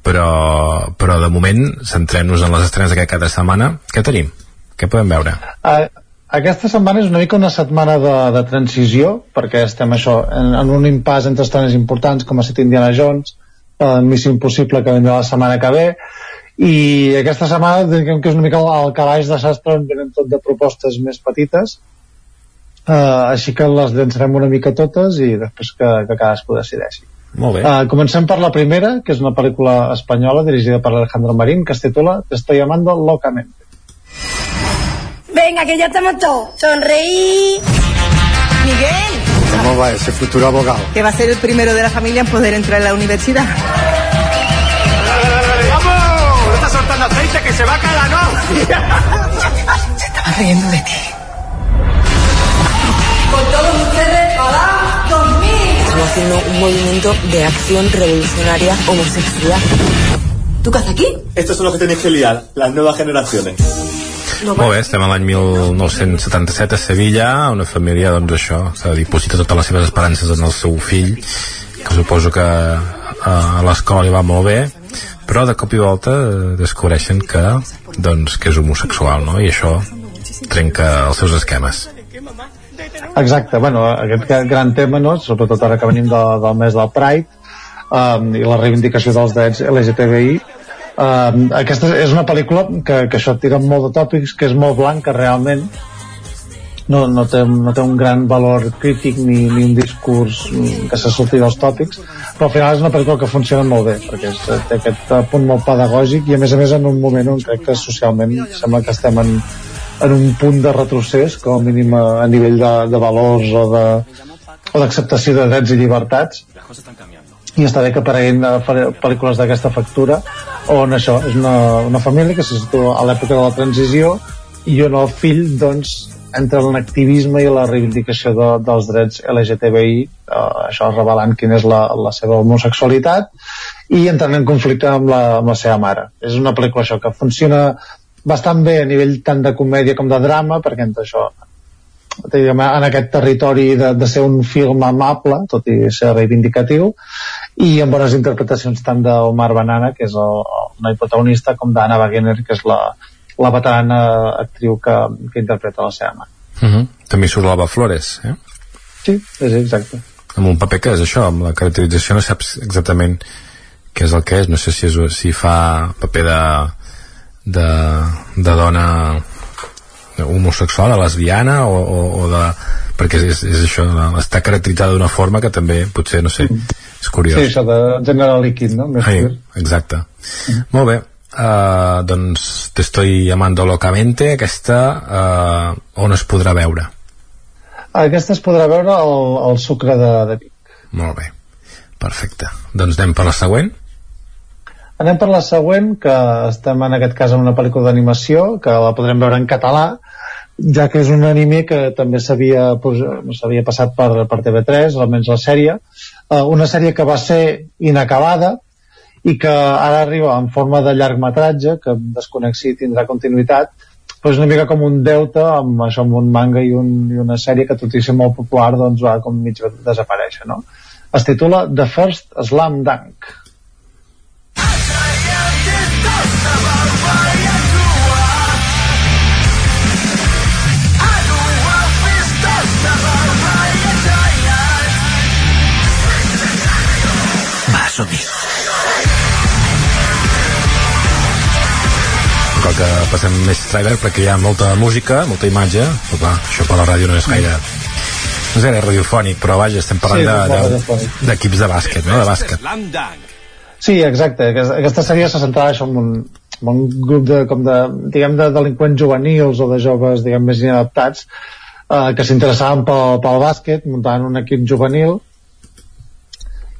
però, però de moment centrem-nos en les estrenes d'aquest cada setmana. Què tenim? Què podem veure? Uh, aquesta setmana és una mica una setmana de, de transició, perquè estem això, en, en un impàs entre estrenes importants com a Set Indiana Jones, eh, Missió Impossible que vindrà la setmana que ve, i aquesta setmana diguem que és una mica el, el calaix de sastre on venen tot de propostes més petites, uh, així que les llançarem una mica totes i després que, que cadascú decideixi. Molt bé. Uh, comencem per la primera, que és una pel·lícula espanyola dirigida per Alejandro Marín, que es titula Te estoy llamando locamente. Venga, que ya estamos todos. Sonreí. Miguel, ¿Cómo va ese futuro abogado? que va a ser el primero de la familia en poder entrar a la universidad. ¡Vamos! ¡No está soltando aceite que se va a caer la Se estaba riendo de ti. Con todos ustedes, para 2000. Estamos haciendo un movimiento de acción revolucionaria homosexual. ¿Tú qué haces aquí? Estos son los que tenéis que liar, las nuevas generaciones. Molt bé, estem a l'any 1977 a Sevilla, una família, doncs això, que diposita totes les seves esperances en el seu fill, que suposo que a l'escola li va molt bé, però de cop i volta eh, descobreixen que, doncs, que és homosexual, no? I això trenca els seus esquemes. Exacte, bueno, aquest gran tema, no? sobretot ara que venim de, del mes del Pride, um, i la reivindicació dels drets LGTBI, um, aquesta és una pel·lícula que, que això tira molt de tòpics, que és molt blanca realment, no, no, té, no té un gran valor crític ni, ni un discurs que se surti dels tòpics però al final és una pel·lícula que funciona molt bé perquè és, té aquest punt molt pedagògic i a més a més en un moment on crec que socialment sembla que estem en, en un punt de retrocés com a mínim a, a nivell de, de valors o de o d'acceptació de drets i llibertats. I està bé que apareguin pel·lícules d'aquesta factura on això és una, una família que se situa a l'època de la transició i on el fill doncs entre l'activisme i la reivindicació de, dels drets LGTBI, eh, això revelant quina és la, la seva homosexualitat, i entrant en conflicte amb la, amb la seva mare. És una pel·lícula això que funciona bastant bé a nivell tant de comèdia com de drama, perquè entre això diguem, en aquest territori de, de ser un film amable, tot i ser reivindicatiu, i amb bones interpretacions tant d'Omar Banana, que és el, el protagonista, com d'Anna Wagener, que és la, la veterana actriu que, que interpreta la seva mare. Uh mhm. -huh. També surt l'Alba Flores, eh? Sí, és exacte. Amb un paper que és això, amb la caracterització no saps exactament què és el que és, no sé si, és, si fa paper de, de, de dona homosexual, de lesbiana o, o, o de... perquè és, és això, està caracteritzada d'una forma que també potser, no sé, mm. És curiós. Sí, això de gènere líquid, no? Més Ai, exacte. Mm. Molt bé, uh, doncs Te estoy llamando locamente aquesta uh, on es podrà veure? Aquesta es podrà veure al, al Sucre de, de Vic. Molt bé, perfecte. Doncs anem per la següent? Anem per la següent, que estem en aquest cas en una pel·lícula d'animació, que la podrem veure en català, ja que és un anime que també s'havia passat per, per TV3, almenys la sèrie, uh, una sèrie que va ser inacabada, i que ara arriba en forma de llargmetratge que desconec si tindrà continuïtat però és una mica com un deute amb això amb un manga i, un, i una sèrie que tot i ser molt popular doncs va com mig desaparèixer no? es titula The First Slam Dunk som-hi. cal que passem més trailer perquè hi ha molta música, molta imatge però clar, això per la ràdio no és gaire no és gaire radiofònic, però vaja, estem parlant sí, d'equips de, de bàsquet, no? De bàsquet. Sí, exacte. Aquesta sèrie se centrava això en un, en un grup de, com de, diguem, de delinqüents juvenils o de joves, diguem, més inadaptats eh, que s'interessaven pel, pel bàsquet, muntant un equip juvenil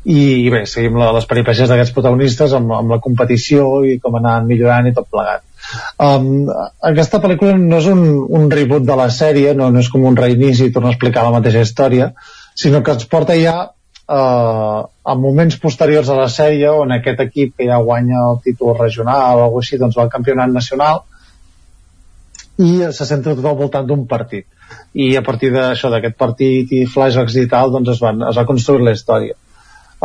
i, bé, seguim la, les peripècies d'aquests protagonistes amb, amb la competició i com anaven millorant i tot plegat. Um, aquesta pel·lícula no és un, un reboot de la sèrie, no, no és com un reinici i torna a explicar la mateixa història, sinó que ens porta ja uh, a moments posteriors a la sèrie on aquest equip que ja guanya el títol regional o alguna així, doncs va al campionat nacional i se centra tot al voltant d'un partit. I a partir d'això, d'aquest partit i flashbacks i tal, doncs es, van, es va construir la història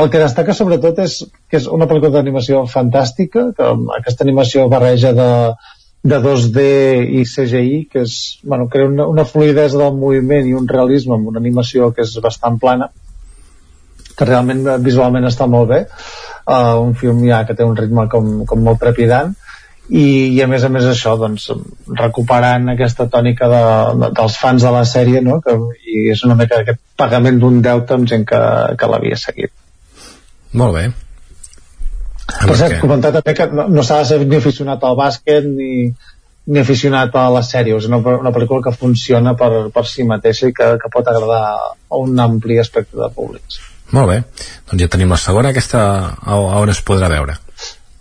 el que destaca sobretot és que és una pel·lícula d'animació fantàstica, que aquesta animació barreja de, de 2D i CGI, que és, bueno, crea una, una fluidesa del moviment i un realisme amb una animació que és bastant plana, que realment visualment està molt bé, uh, un film ja que té un ritme com, com molt trepidant, i, i a més a més això doncs, recuperant aquesta tònica de, de, dels fans de la sèrie no? que, i és una mica aquest pagament d'un deute amb gent que, que l'havia seguit molt bé. Per cert, comentar també que no, no s'ha de ser ni aficionat al bàsquet ni, ni aficionat a la sèrie, és una, una pel·lícula que funciona per, per si mateixa i que, que pot agradar a un ampli aspecte de públics. Molt bé, doncs ja tenim la segona, aquesta a, a on es podrà veure?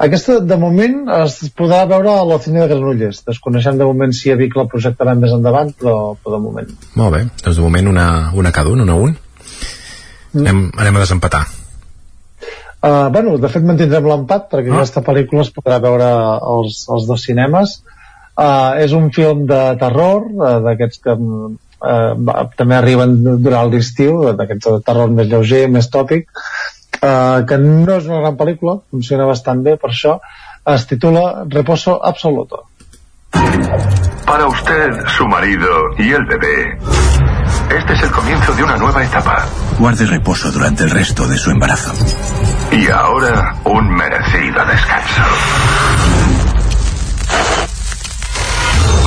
Aquesta, de moment, es podrà veure a l'Ocine de Granollers. Desconeixem de moment si a Vic la projectaran més endavant, però, però de moment. Molt bé, doncs de moment una, una cada un, una a un. Mm. Anem, anem a desempatar. Uh, bueno, de fet mantindrem l'empat perquè ah. aquesta pel·lícula es podrà veure als, als dos cinemes uh, és un film de terror uh, d'aquests que uh, també arriben durant l'estiu d'aquests de terror més lleuger, més tòpic uh, que no és una gran pel·lícula, funciona bastant bé per això, es titula Reposo Absoluto. Para usted, su marido y el bebé, este es el comienzo de una nueva etapa. Guarde reposo durante el resto de su embarazo. Y ahora, un merecido descanso.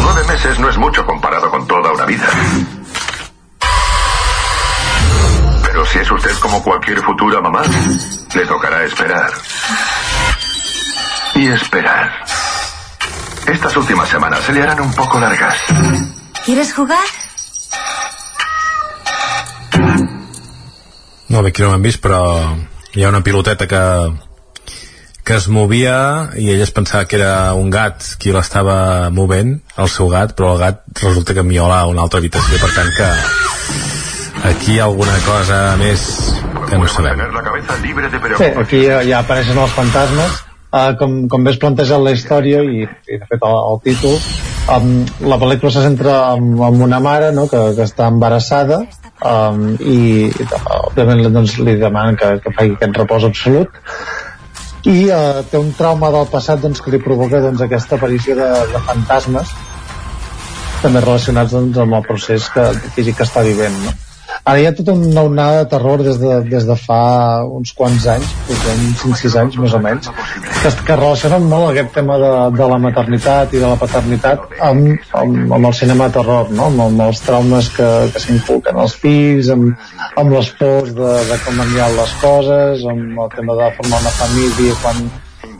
Nueve meses no es mucho comparado con toda una vida. Pero si es usted como cualquier futura mamá, le tocará esperar. Y esperar. Estas últimas semanas se le harán un poco largas. ¿Quieres jugar? No, bé, aquí no ho hem vist, però hi ha una piloteta que, que es movia i ell es pensava que era un gat qui l'estava movent, el seu gat, però el gat resulta que miola a una altra habitació, per tant que aquí hi ha alguna cosa més que no sabem. Sí, aquí ja apareixen els fantasmes, uh, com, com bé es plantejat la història i, i de fet el, el títol, um, la pel·lícula se centra en, en una mare no, que, que està embarassada um, i, i òbviament doncs, li demanen que, que faci aquest repòs absolut i uh, té un trauma del passat doncs, que li provoca doncs, aquesta aparició de, de fantasmes també relacionats doncs, amb el procés que, físic que està vivent no? Ara hi ha tota una onada de terror des de, des de fa uns quants anys portem 5-6 anys més o menys que, que relacionen molt aquest tema de, de la maternitat i de la paternitat amb, amb, amb el cinema de terror no? amb, amb els traumes que, que s'inculquen als fills amb, amb les pors de, de com han les coses amb el tema de formar una família quan,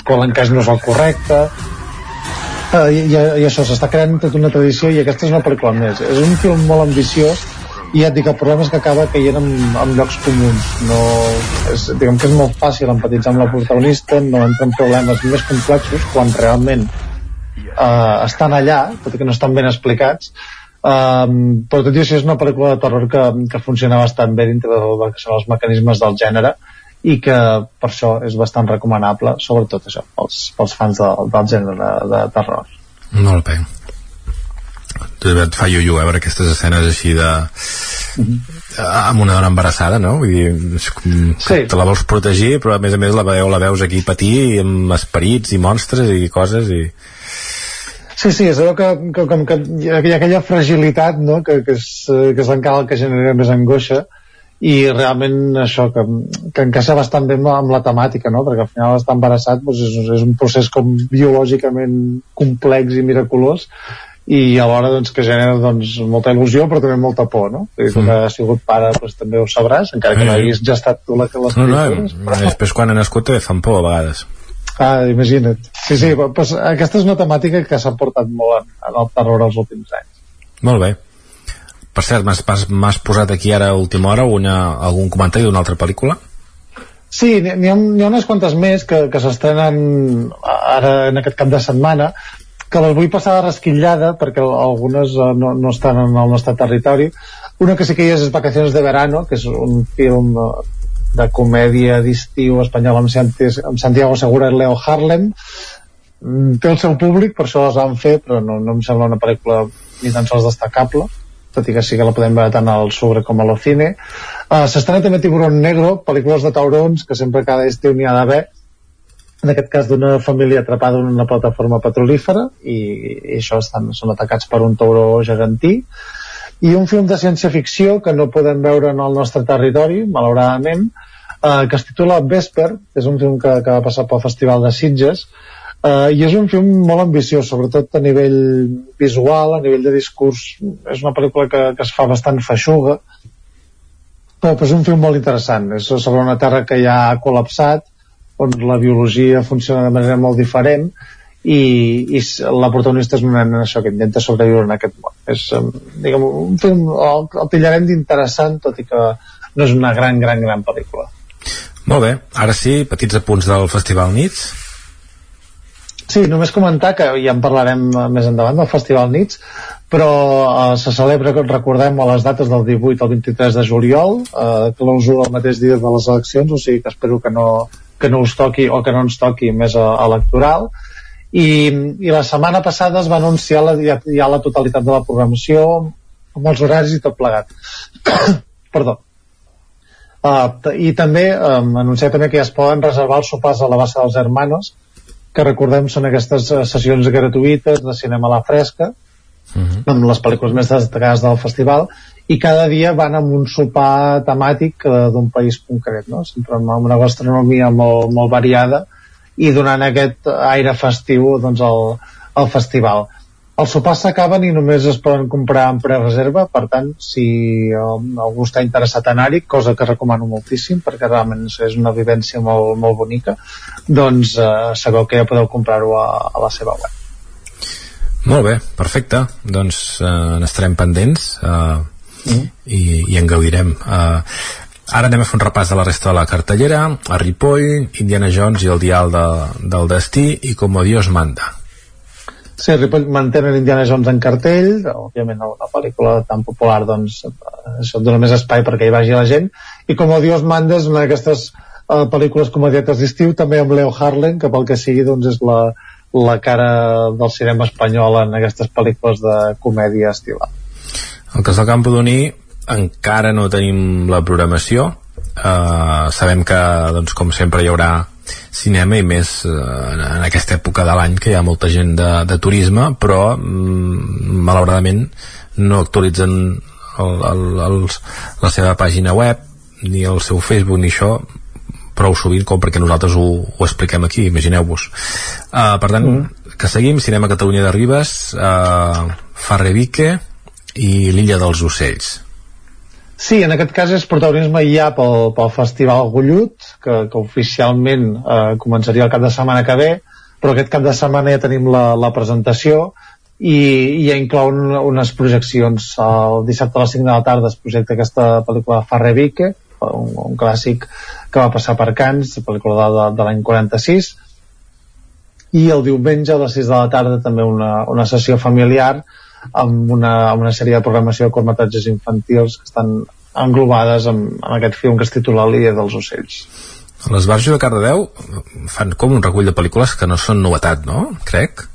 quan l'encàs no és el correcte uh, i, i, i això s'està creant tota una tradició i aquesta és una pel·lícula més és un film molt ambiciós i ja et dic, el problema és que acaba caient en, en llocs comuns. No, és, diguem que és molt fàcil empatitzar amb la protagonista no entra en problemes més complexos quan realment eh, estan allà tot i que no estan ben explicats. Um, però tot i així és una pel·lícula de terror que, que funciona bastant bé dintre del que són els mecanismes del gènere i que per això és bastant recomanable sobretot això, pels, pels fans de, del gènere de, de terror. Molt bé et fa iu eh, veure aquestes escenes així de amb una dona embarassada no? Vull dir, és com sí. te la vols protegir però a més a més la, veu, la veus aquí patir amb esperits i monstres i coses i... Sí, sí, és allò que, que, com que hi ha aquella fragilitat no? que, que, és, que és encara el que genera més angoixa i realment això que, que encaixa bastant bé amb la temàtica no? perquè al final estar embarassat doncs és, és un procés com biològicament complex i miraculós i alhora doncs, que genera doncs, molta il·lusió però també molta por no? I com que has sigut pare doncs, també ho sabràs encara que no haguis ja estat tu la que les no, no, però... després quan ha nascut també fan por a vegades. Ah, imagina't. Sí, sí, pues, aquesta és una temàtica que s'ha portat molt en, en el terror els últims anys. Molt bé. Per cert, m'has posat aquí ara a última hora una, algun comentari d'una altra pel·lícula? Sí, n'hi ha, ha unes quantes més que, que s'estrenen ara en aquest cap de setmana que les vull passar de resquillada perquè algunes uh, no, no estan en el nostre territori. Una que sí que hi és Vacaciones de Verano que és un film uh, de comèdia d'estiu espanyol amb, amb Santiago Segura i Leo Harlem. Mm, té el seu públic per això les van fer però no, no em sembla una pel·lícula ni tan sols destacable tot i que sí que la podem veure tant al Sobre com a l'Ocine uh, s'estrena també Tiburón Negro pel·lícules de taurons que sempre cada estiu n'hi ha d'haver en aquest cas d'una família atrapada en una plataforma petrolífera i, i això estan, són atacats per un tauró gegantí i un film de ciència-ficció que no podem veure en el nostre territori, malauradament, eh, que es titula Vesper, és un film que, que va passar pel Festival de Sitges, eh, i és un film molt ambiciós, sobretot a nivell visual, a nivell de discurs, és una pel·lícula que, que es fa bastant feixuga, però, però és un film molt interessant, és sobre una terra que ja ha col·lapsat, on la biologia funciona de manera molt diferent i, i la protagonista és una nena això que intenta sobreviure en aquest món. És diguem, un film el, el tillarem d'interessant tot i que no és una gran, gran, gran pel·lícula. Molt bé, ara sí, petits apunts del Festival Nits. Sí, només comentar que ja en parlarem més endavant del Festival Nits, però eh, se celebra, recordem, a les dates del 18 al 23 de juliol, eh, clausura el mateix dia de les eleccions, o sigui que espero que no, que no us toqui o que no ens toqui més electoral. I, i la setmana passada es va anunciar la, ja, ja la totalitat de la programació amb els horaris i tot plegat. (coughs) Perdó. Uh, I també um, anunciar també que ja es poden reservar els sopars a la base dels Hermanos, que recordem són aquestes uh, sessions gratuïtes de cinema a la fresca, uh -huh. amb les pel·lícules més destacades del festival, i cada dia van amb un sopar temàtic uh, d'un país concret, no? sempre amb una gastronomia molt, molt variada i donant aquest aire festiu doncs, al, al festival els sopars s'acaben i només es poden comprar en prereserva, per tant, si algú està interessat en anar-hi, cosa que recomano moltíssim, perquè realment és una vivència molt, molt bonica, doncs eh, sabeu que ja podeu comprar-ho a, a la seva web. Molt bé, perfecte. Doncs eh, n'estarem pendents eh, mm. i, i en gaudirem. Eh, ara anem a fer un repàs de la resta de la cartellera, a Ripoll, Indiana Jones i el dial de, del destí i Com Dios manda. Sí, Ripoll mantenen Indiana Jones en cartell, òbviament una pel·lícula tan popular, doncs això dona més espai perquè hi vagi la gent, i com Dios manda és una d'aquestes uh, pel·lícules comedietes d'estiu, també amb Leo Harlan, que pel que sigui doncs és la, la cara del cinema espanyol en aquestes pel·lícules de comèdia estival. El cas del Campodoní encara no tenim la programació, uh, sabem que, doncs, com sempre, hi haurà cinema i més eh, en aquesta època de l'any que hi ha molta gent de, de turisme però mm, malauradament no actualitzen el, el, els, la seva pàgina web ni el seu Facebook ni això prou sovint com perquè nosaltres ho, ho expliquem aquí, imagineu-vos uh, per tant, mm. que seguim Cinema Catalunya de Ribes uh, Farrevique i l'Illa dels Ocells Sí, en aquest cas és protagonisme ja pel, pel Festival Gullut, que, que oficialment eh, començaria el cap de setmana que ve, però aquest cap de setmana ja tenim la, la presentació i, i ja inclou un, unes projeccions. El dissabte a les 5 de la tarda es projecta aquesta pel·lícula Farrevique, un, un clàssic que va passar per Cans, pel·lícula de, de l'any 46, i el diumenge a les 6 de la tarda també una, una sessió familiar amb una, amb una sèrie de programació de curtmetratges infantils que estan englobades en, en aquest film que es titula L'Illa dels Ocells. L'Esbarjo de Cardedeu fan com un recull de pel·lícules que no són novetat, no? Crec.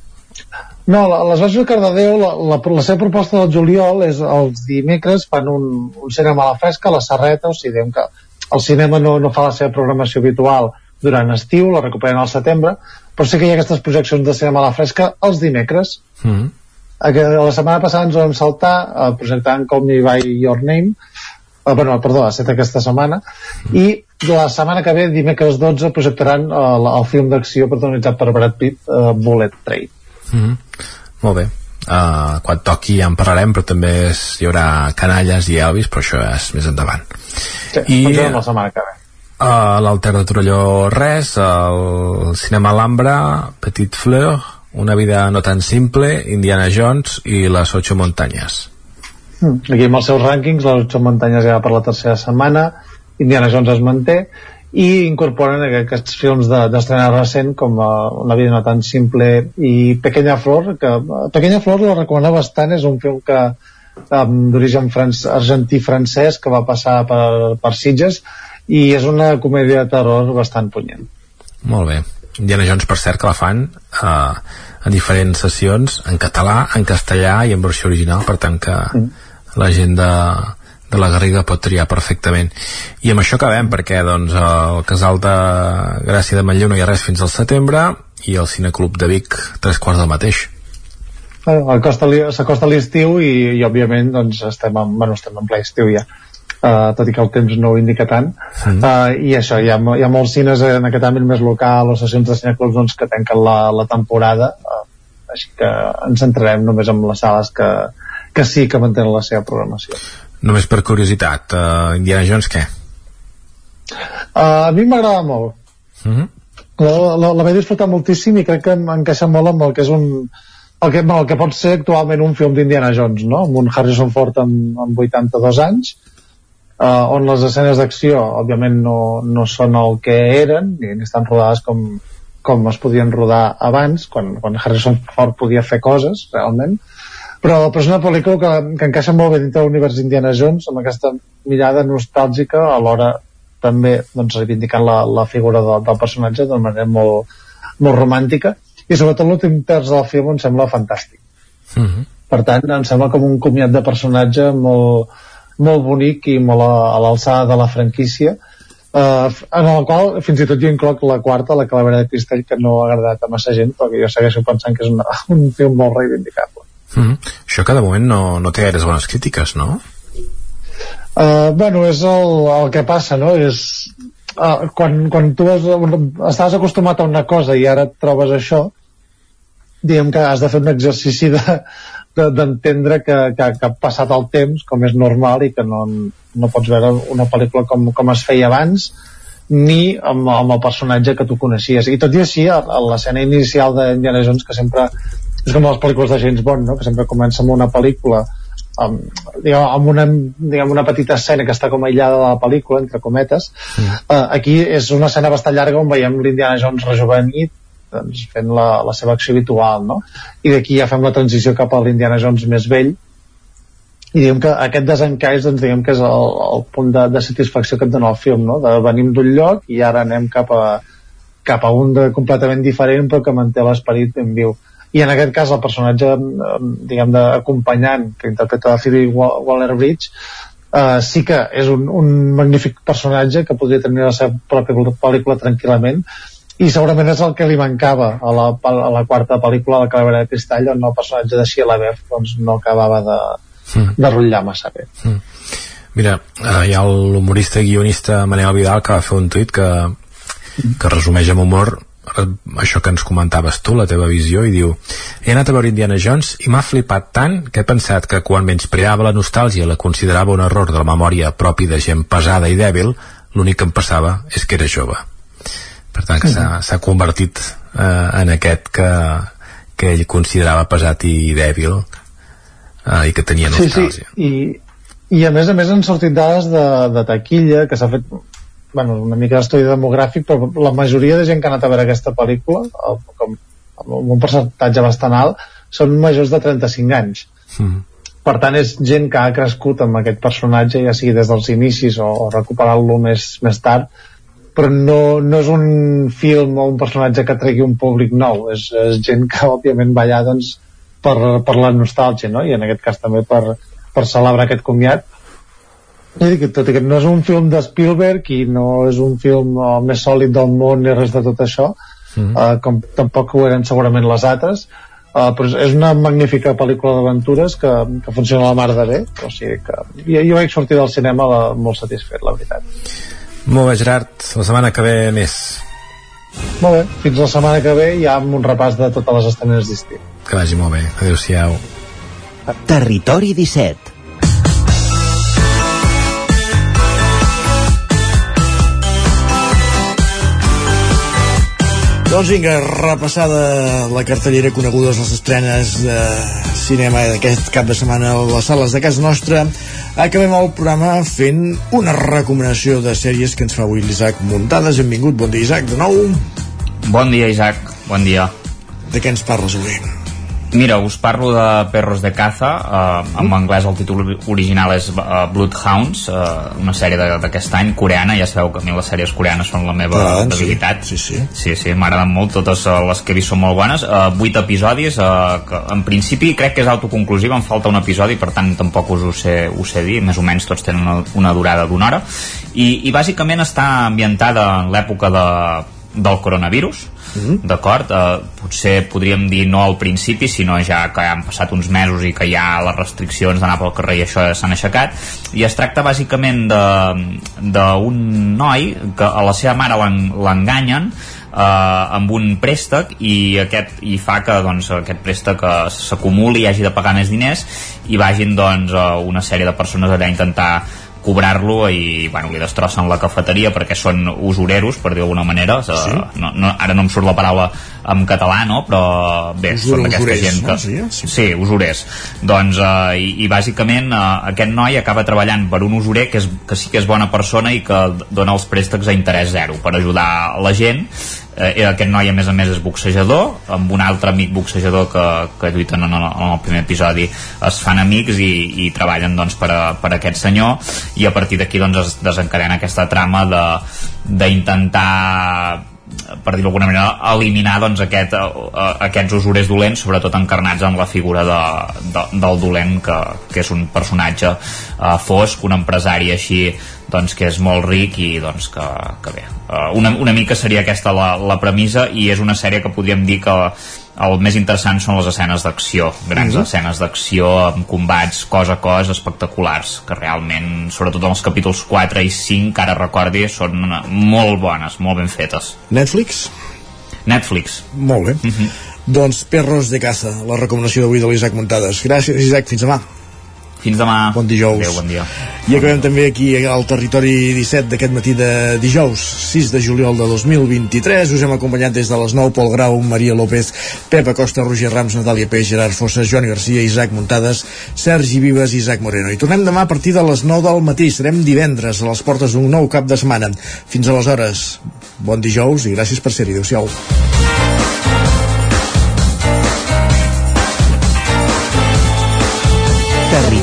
No, l'Esbarjo de Cardedeu, la, la, la seva proposta del juliol és els dimecres fan un, un cinema a la fresca, a la Serreta, o sigui, que el cinema no, no fa la seva programació habitual durant estiu, la recuperen al setembre, però sí que hi ha aquestes projeccions de cinema a la fresca els dimecres. Mm -hmm la setmana passada ens vam saltar eh, projectant Call Me By Your Name eh, bueno, perdó, ha estat aquesta setmana i la setmana que ve, dimecres 12 projectaran eh, el, el film d'acció protagonitzat per Brad Pitt, eh, Bullet Train. Mm -hmm. molt bé. Uh, quan toqui ja en parlarem però també és, hi haurà canalles i Elvis però això és més endavant. Sí, i la setmana que ve. uh, l'Alter de Torelló res el Cinema Alhambra Petit Fleur una vida no tan simple, Indiana Jones i les ocho muntanyes. Hmm. Aquí amb els seus rànquings, les ocho muntanyes ja per la tercera setmana, Indiana Jones es manté, i incorporen aquests films d'estrena de, recent com uh, Una vida no tan simple i Pequeña Flor, que uh, Pequeña Flor la recomano bastant, és un film que um, d'origen argentí-francès que va passar per, per Sitges i és una comèdia de terror bastant punyent. Molt bé. Indiana Jones, per cert, que la fan eh, en diferents sessions, en català, en castellà i en versió original, per tant que mm. la gent de, de la Garriga pot triar perfectament. I amb això acabem, perquè doncs, el casal de Gràcia de Manlleu no hi ha res fins al setembre i el Cineclub de Vic tres quarts del mateix. S'acosta l'estiu i, i òbviament doncs, estem, en, bueno, estem en ple estiu ja uh, tot i que el temps no ho indica tant sí. uh, i això, hi ha, hi ha molts cines en aquest àmbit més local o sessions de cineclubs doncs, que tanquen la, la temporada uh, així que ens centrarem només en les sales que, que sí que mantenen la seva programació Només per curiositat, uh, Indiana Jones què? Uh, a mi m'agrada molt uh mhm. -huh. la, la, la vaig disfrutar moltíssim i crec que encaixa molt amb el que és un el que, el que pot ser actualment un film d'Indiana Jones, no? amb un Harrison Ford amb, amb 82 anys eh, on les escenes d'acció òbviament no, no són el que eren ni, estan rodades com, com es podien rodar abans quan, quan Harrison Ford podia fer coses realment. Però, però és una pel·lícula que, que encaixa molt bé dintre l'univers d'Indiana Jones amb aquesta mirada nostàlgica alhora també doncs, reivindicant la, la figura de, del personatge d'una manera molt, molt romàntica. I sobretot l'últim terç del film em sembla fantàstic. Mm -hmm. per tant em sembla com un comiat de personatge molt, molt bonic i molt a, a l'alçada de la franquícia uh, en el qual fins i tot jo incloc la quarta, la Calavera de Cristall que no ha agradat a massa gent perquè jo segueixo pensant que és una, (laughs) un film molt reivindicable mm -hmm. Això que de moment no, no té gaires bones crítiques, no? Uh, bueno, és el, el que passa, no? És, uh, quan, quan tu has, estàs acostumat a una cosa i ara et trobes això, diguem que has de fer un exercici de, d'entendre de, que, que, que ha passat el temps com és normal i que no, no pots veure una pel·lícula com, com es feia abans ni amb, amb el personatge que tu coneixies i tot i així l'escena inicial d'Indiana Jones que sempre és com les pel·lícules de James Bond no? que sempre comença amb una pel·lícula amb, diguem, amb una, diguem, una petita escena que està com aïllada de la pel·lícula, entre cometes. Mm. Uh, aquí és una escena bastant llarga on veiem l'Indiana Jones rejuvenit doncs, fent la, la seva acció habitual no? i d'aquí ja fem la transició cap a l'Indiana Jones més vell i diguem que aquest desencaix doncs, diguem que és el, el punt de, de satisfacció que et dona el film no? de venim d'un lloc i ara anem cap a, cap a un de completament diferent però que manté l'esperit ben viu i en aquest cas el personatge diguem d'acompanyant que interpreta la Phoebe Waller-Bridge Uh, sí que és un, un magnífic personatge que podria tenir la seva pròpia pel·lícula tranquil·lament i segurament és el que li mancava a la, a la quarta pel·lícula la Calavera de Cristall on el personatge de Sheila Beff doncs, no acabava de, mm. de rotllar massa bé mm. Mira, eh, hi ha l'humorista guionista Manel Vidal que va fer un tuit que, que resumeix amb humor això que ens comentaves tu, la teva visió, i diu he anat a veure Indiana Jones i m'ha flipat tant que he pensat que quan menyspreava la nostàlgia la considerava un error de la memòria propi de gent pesada i dèbil, l'únic que em passava és que era jove per tant que s'ha convertit eh, en aquest que, que ell considerava pesat i dèbil eh, i que tenia nostàlgia sí, sí. I, i a més a més han sortit dades de, de taquilla que s'ha fet bueno, una mica d'estudi demogràfic però la majoria de gent que ha anat a veure aquesta pel·lícula com, amb un percentatge bastant alt són majors de 35 anys mm. per tant és gent que ha crescut amb aquest personatge ja sigui des dels inicis o, o recuperar-lo més, més tard però no, no és un film o un personatge que tregui un públic nou és, és gent que òbviament va allà doncs, per, per la nostàlgia no? i en aquest cas també per, per celebrar aquest comiat i dic, tot i que no és un film de Spielberg i no és un film uh, més sòlid del món ni res de tot això mm. uh, com tampoc ho eren segurament les altres uh, però és una magnífica pel·lícula d'aventures que, que funciona a la mar de bé o sigui que jo, jo vaig sortir del cinema la, molt satisfet, la veritat molt bé, Gerard, la setmana que ve més. Molt bé, fins la setmana que ve ja amb un repàs de totes les estrenes d'estiu. Que vagi molt bé, adeu-siau. Territori 17 Doncs vinga, repassada la cartellera conegudes les estrenes de cinema d'aquest cap de setmana a les sales de casa nostra, acabem el programa fent una recomanació de sèries que ens fa avui l'Isaac Muntades. Benvingut, bon dia Isaac, de nou. Bon dia Isaac, bon dia. De què ens parles avui? Mira, us parlo de Perros de Caza, eh, en anglès el títol original és uh, Bloodhounds, uh, una sèrie d'aquest any, coreana, ja sabeu que a mi les sèries coreanes són la meva ah, debilitat. Sí, sí. Sí, sí, m'agraden molt, totes les que he vist són molt bones. Uh, vuit episodis, uh, que en principi crec que és autoconclusiva, em falta un episodi, per tant tampoc us ho sé, ho sé dir, més o menys tots tenen una, una durada d'una hora, i, i bàsicament està ambientada en l'època de, del coronavirus, Mm -hmm. d'acord? Eh, potser podríem dir no al principi, sinó ja que han passat uns mesos i que ja les restriccions d'anar pel carrer i això s'han aixecat i es tracta bàsicament d'un noi que a la seva mare l'enganyen eh, amb un préstec i aquest i fa que doncs, aquest préstec eh, s'acumuli i hagi de pagar més diners i vagin doncs, una sèrie de persones allà a intentar cobrar-lo i bueno, li destrossen la cafeteria perquè són usureros, per dir d'alguna manera sí? no, no, ara no em surt la paraula en català, no? però bé, Usur, són d'aquesta gent que... No? Sí, sí. sí, usurers doncs, uh, i, i bàsicament uh, aquest noi acaba treballant per un usurer que, és, que sí que és bona persona i que dona els préstecs a interès zero per ajudar la gent eh, aquest noi a més a més és boxejador amb un altre amic boxejador que, que lluiten en el, en el primer episodi es fan amics i, i treballen doncs, per, a, per a aquest senyor i a partir d'aquí doncs, es desencadena aquesta trama de d'intentar per dir-ho d'alguna manera, eliminar doncs, aquest, uh, aquests usurers dolents, sobretot encarnats en la figura de, de, del dolent, que, que és un personatge uh, fosc, un empresari així doncs, que és molt ric i doncs, que, que bé, una, una mica seria aquesta la, la premissa i és una sèrie que podríem dir que el més interessant són les escenes d'acció grans Mhm. escenes d'acció amb combats cos a cos espectaculars que realment, sobretot en els capítols 4 i 5 que ara recordi, són molt bones, molt ben fetes Netflix? Netflix Molt bé. Mhm. Doncs Perros de Caza, la recomanació d'avui de l'Isaac Muntades. Gràcies, Isaac, fins demà. Fins demà. Bon dijous. Adéu, bon dia. I acabem també aquí al territori 17 d'aquest matí de dijous, 6 de juliol de 2023. Us hem acompanyat des de les 9 Pol Grau, Maria López, Pep Acosta, Roger Rams, Natàlia Peix, Gerard Fossa, Joan Garcia, Isaac Muntades, Sergi Vives i Isaac Moreno. I tornem demà a partir de les 9 del matí. Serem divendres a les portes d'un nou cap de setmana. Fins aleshores, bon dijous i gràcies per ser-hi. Adéu-siau.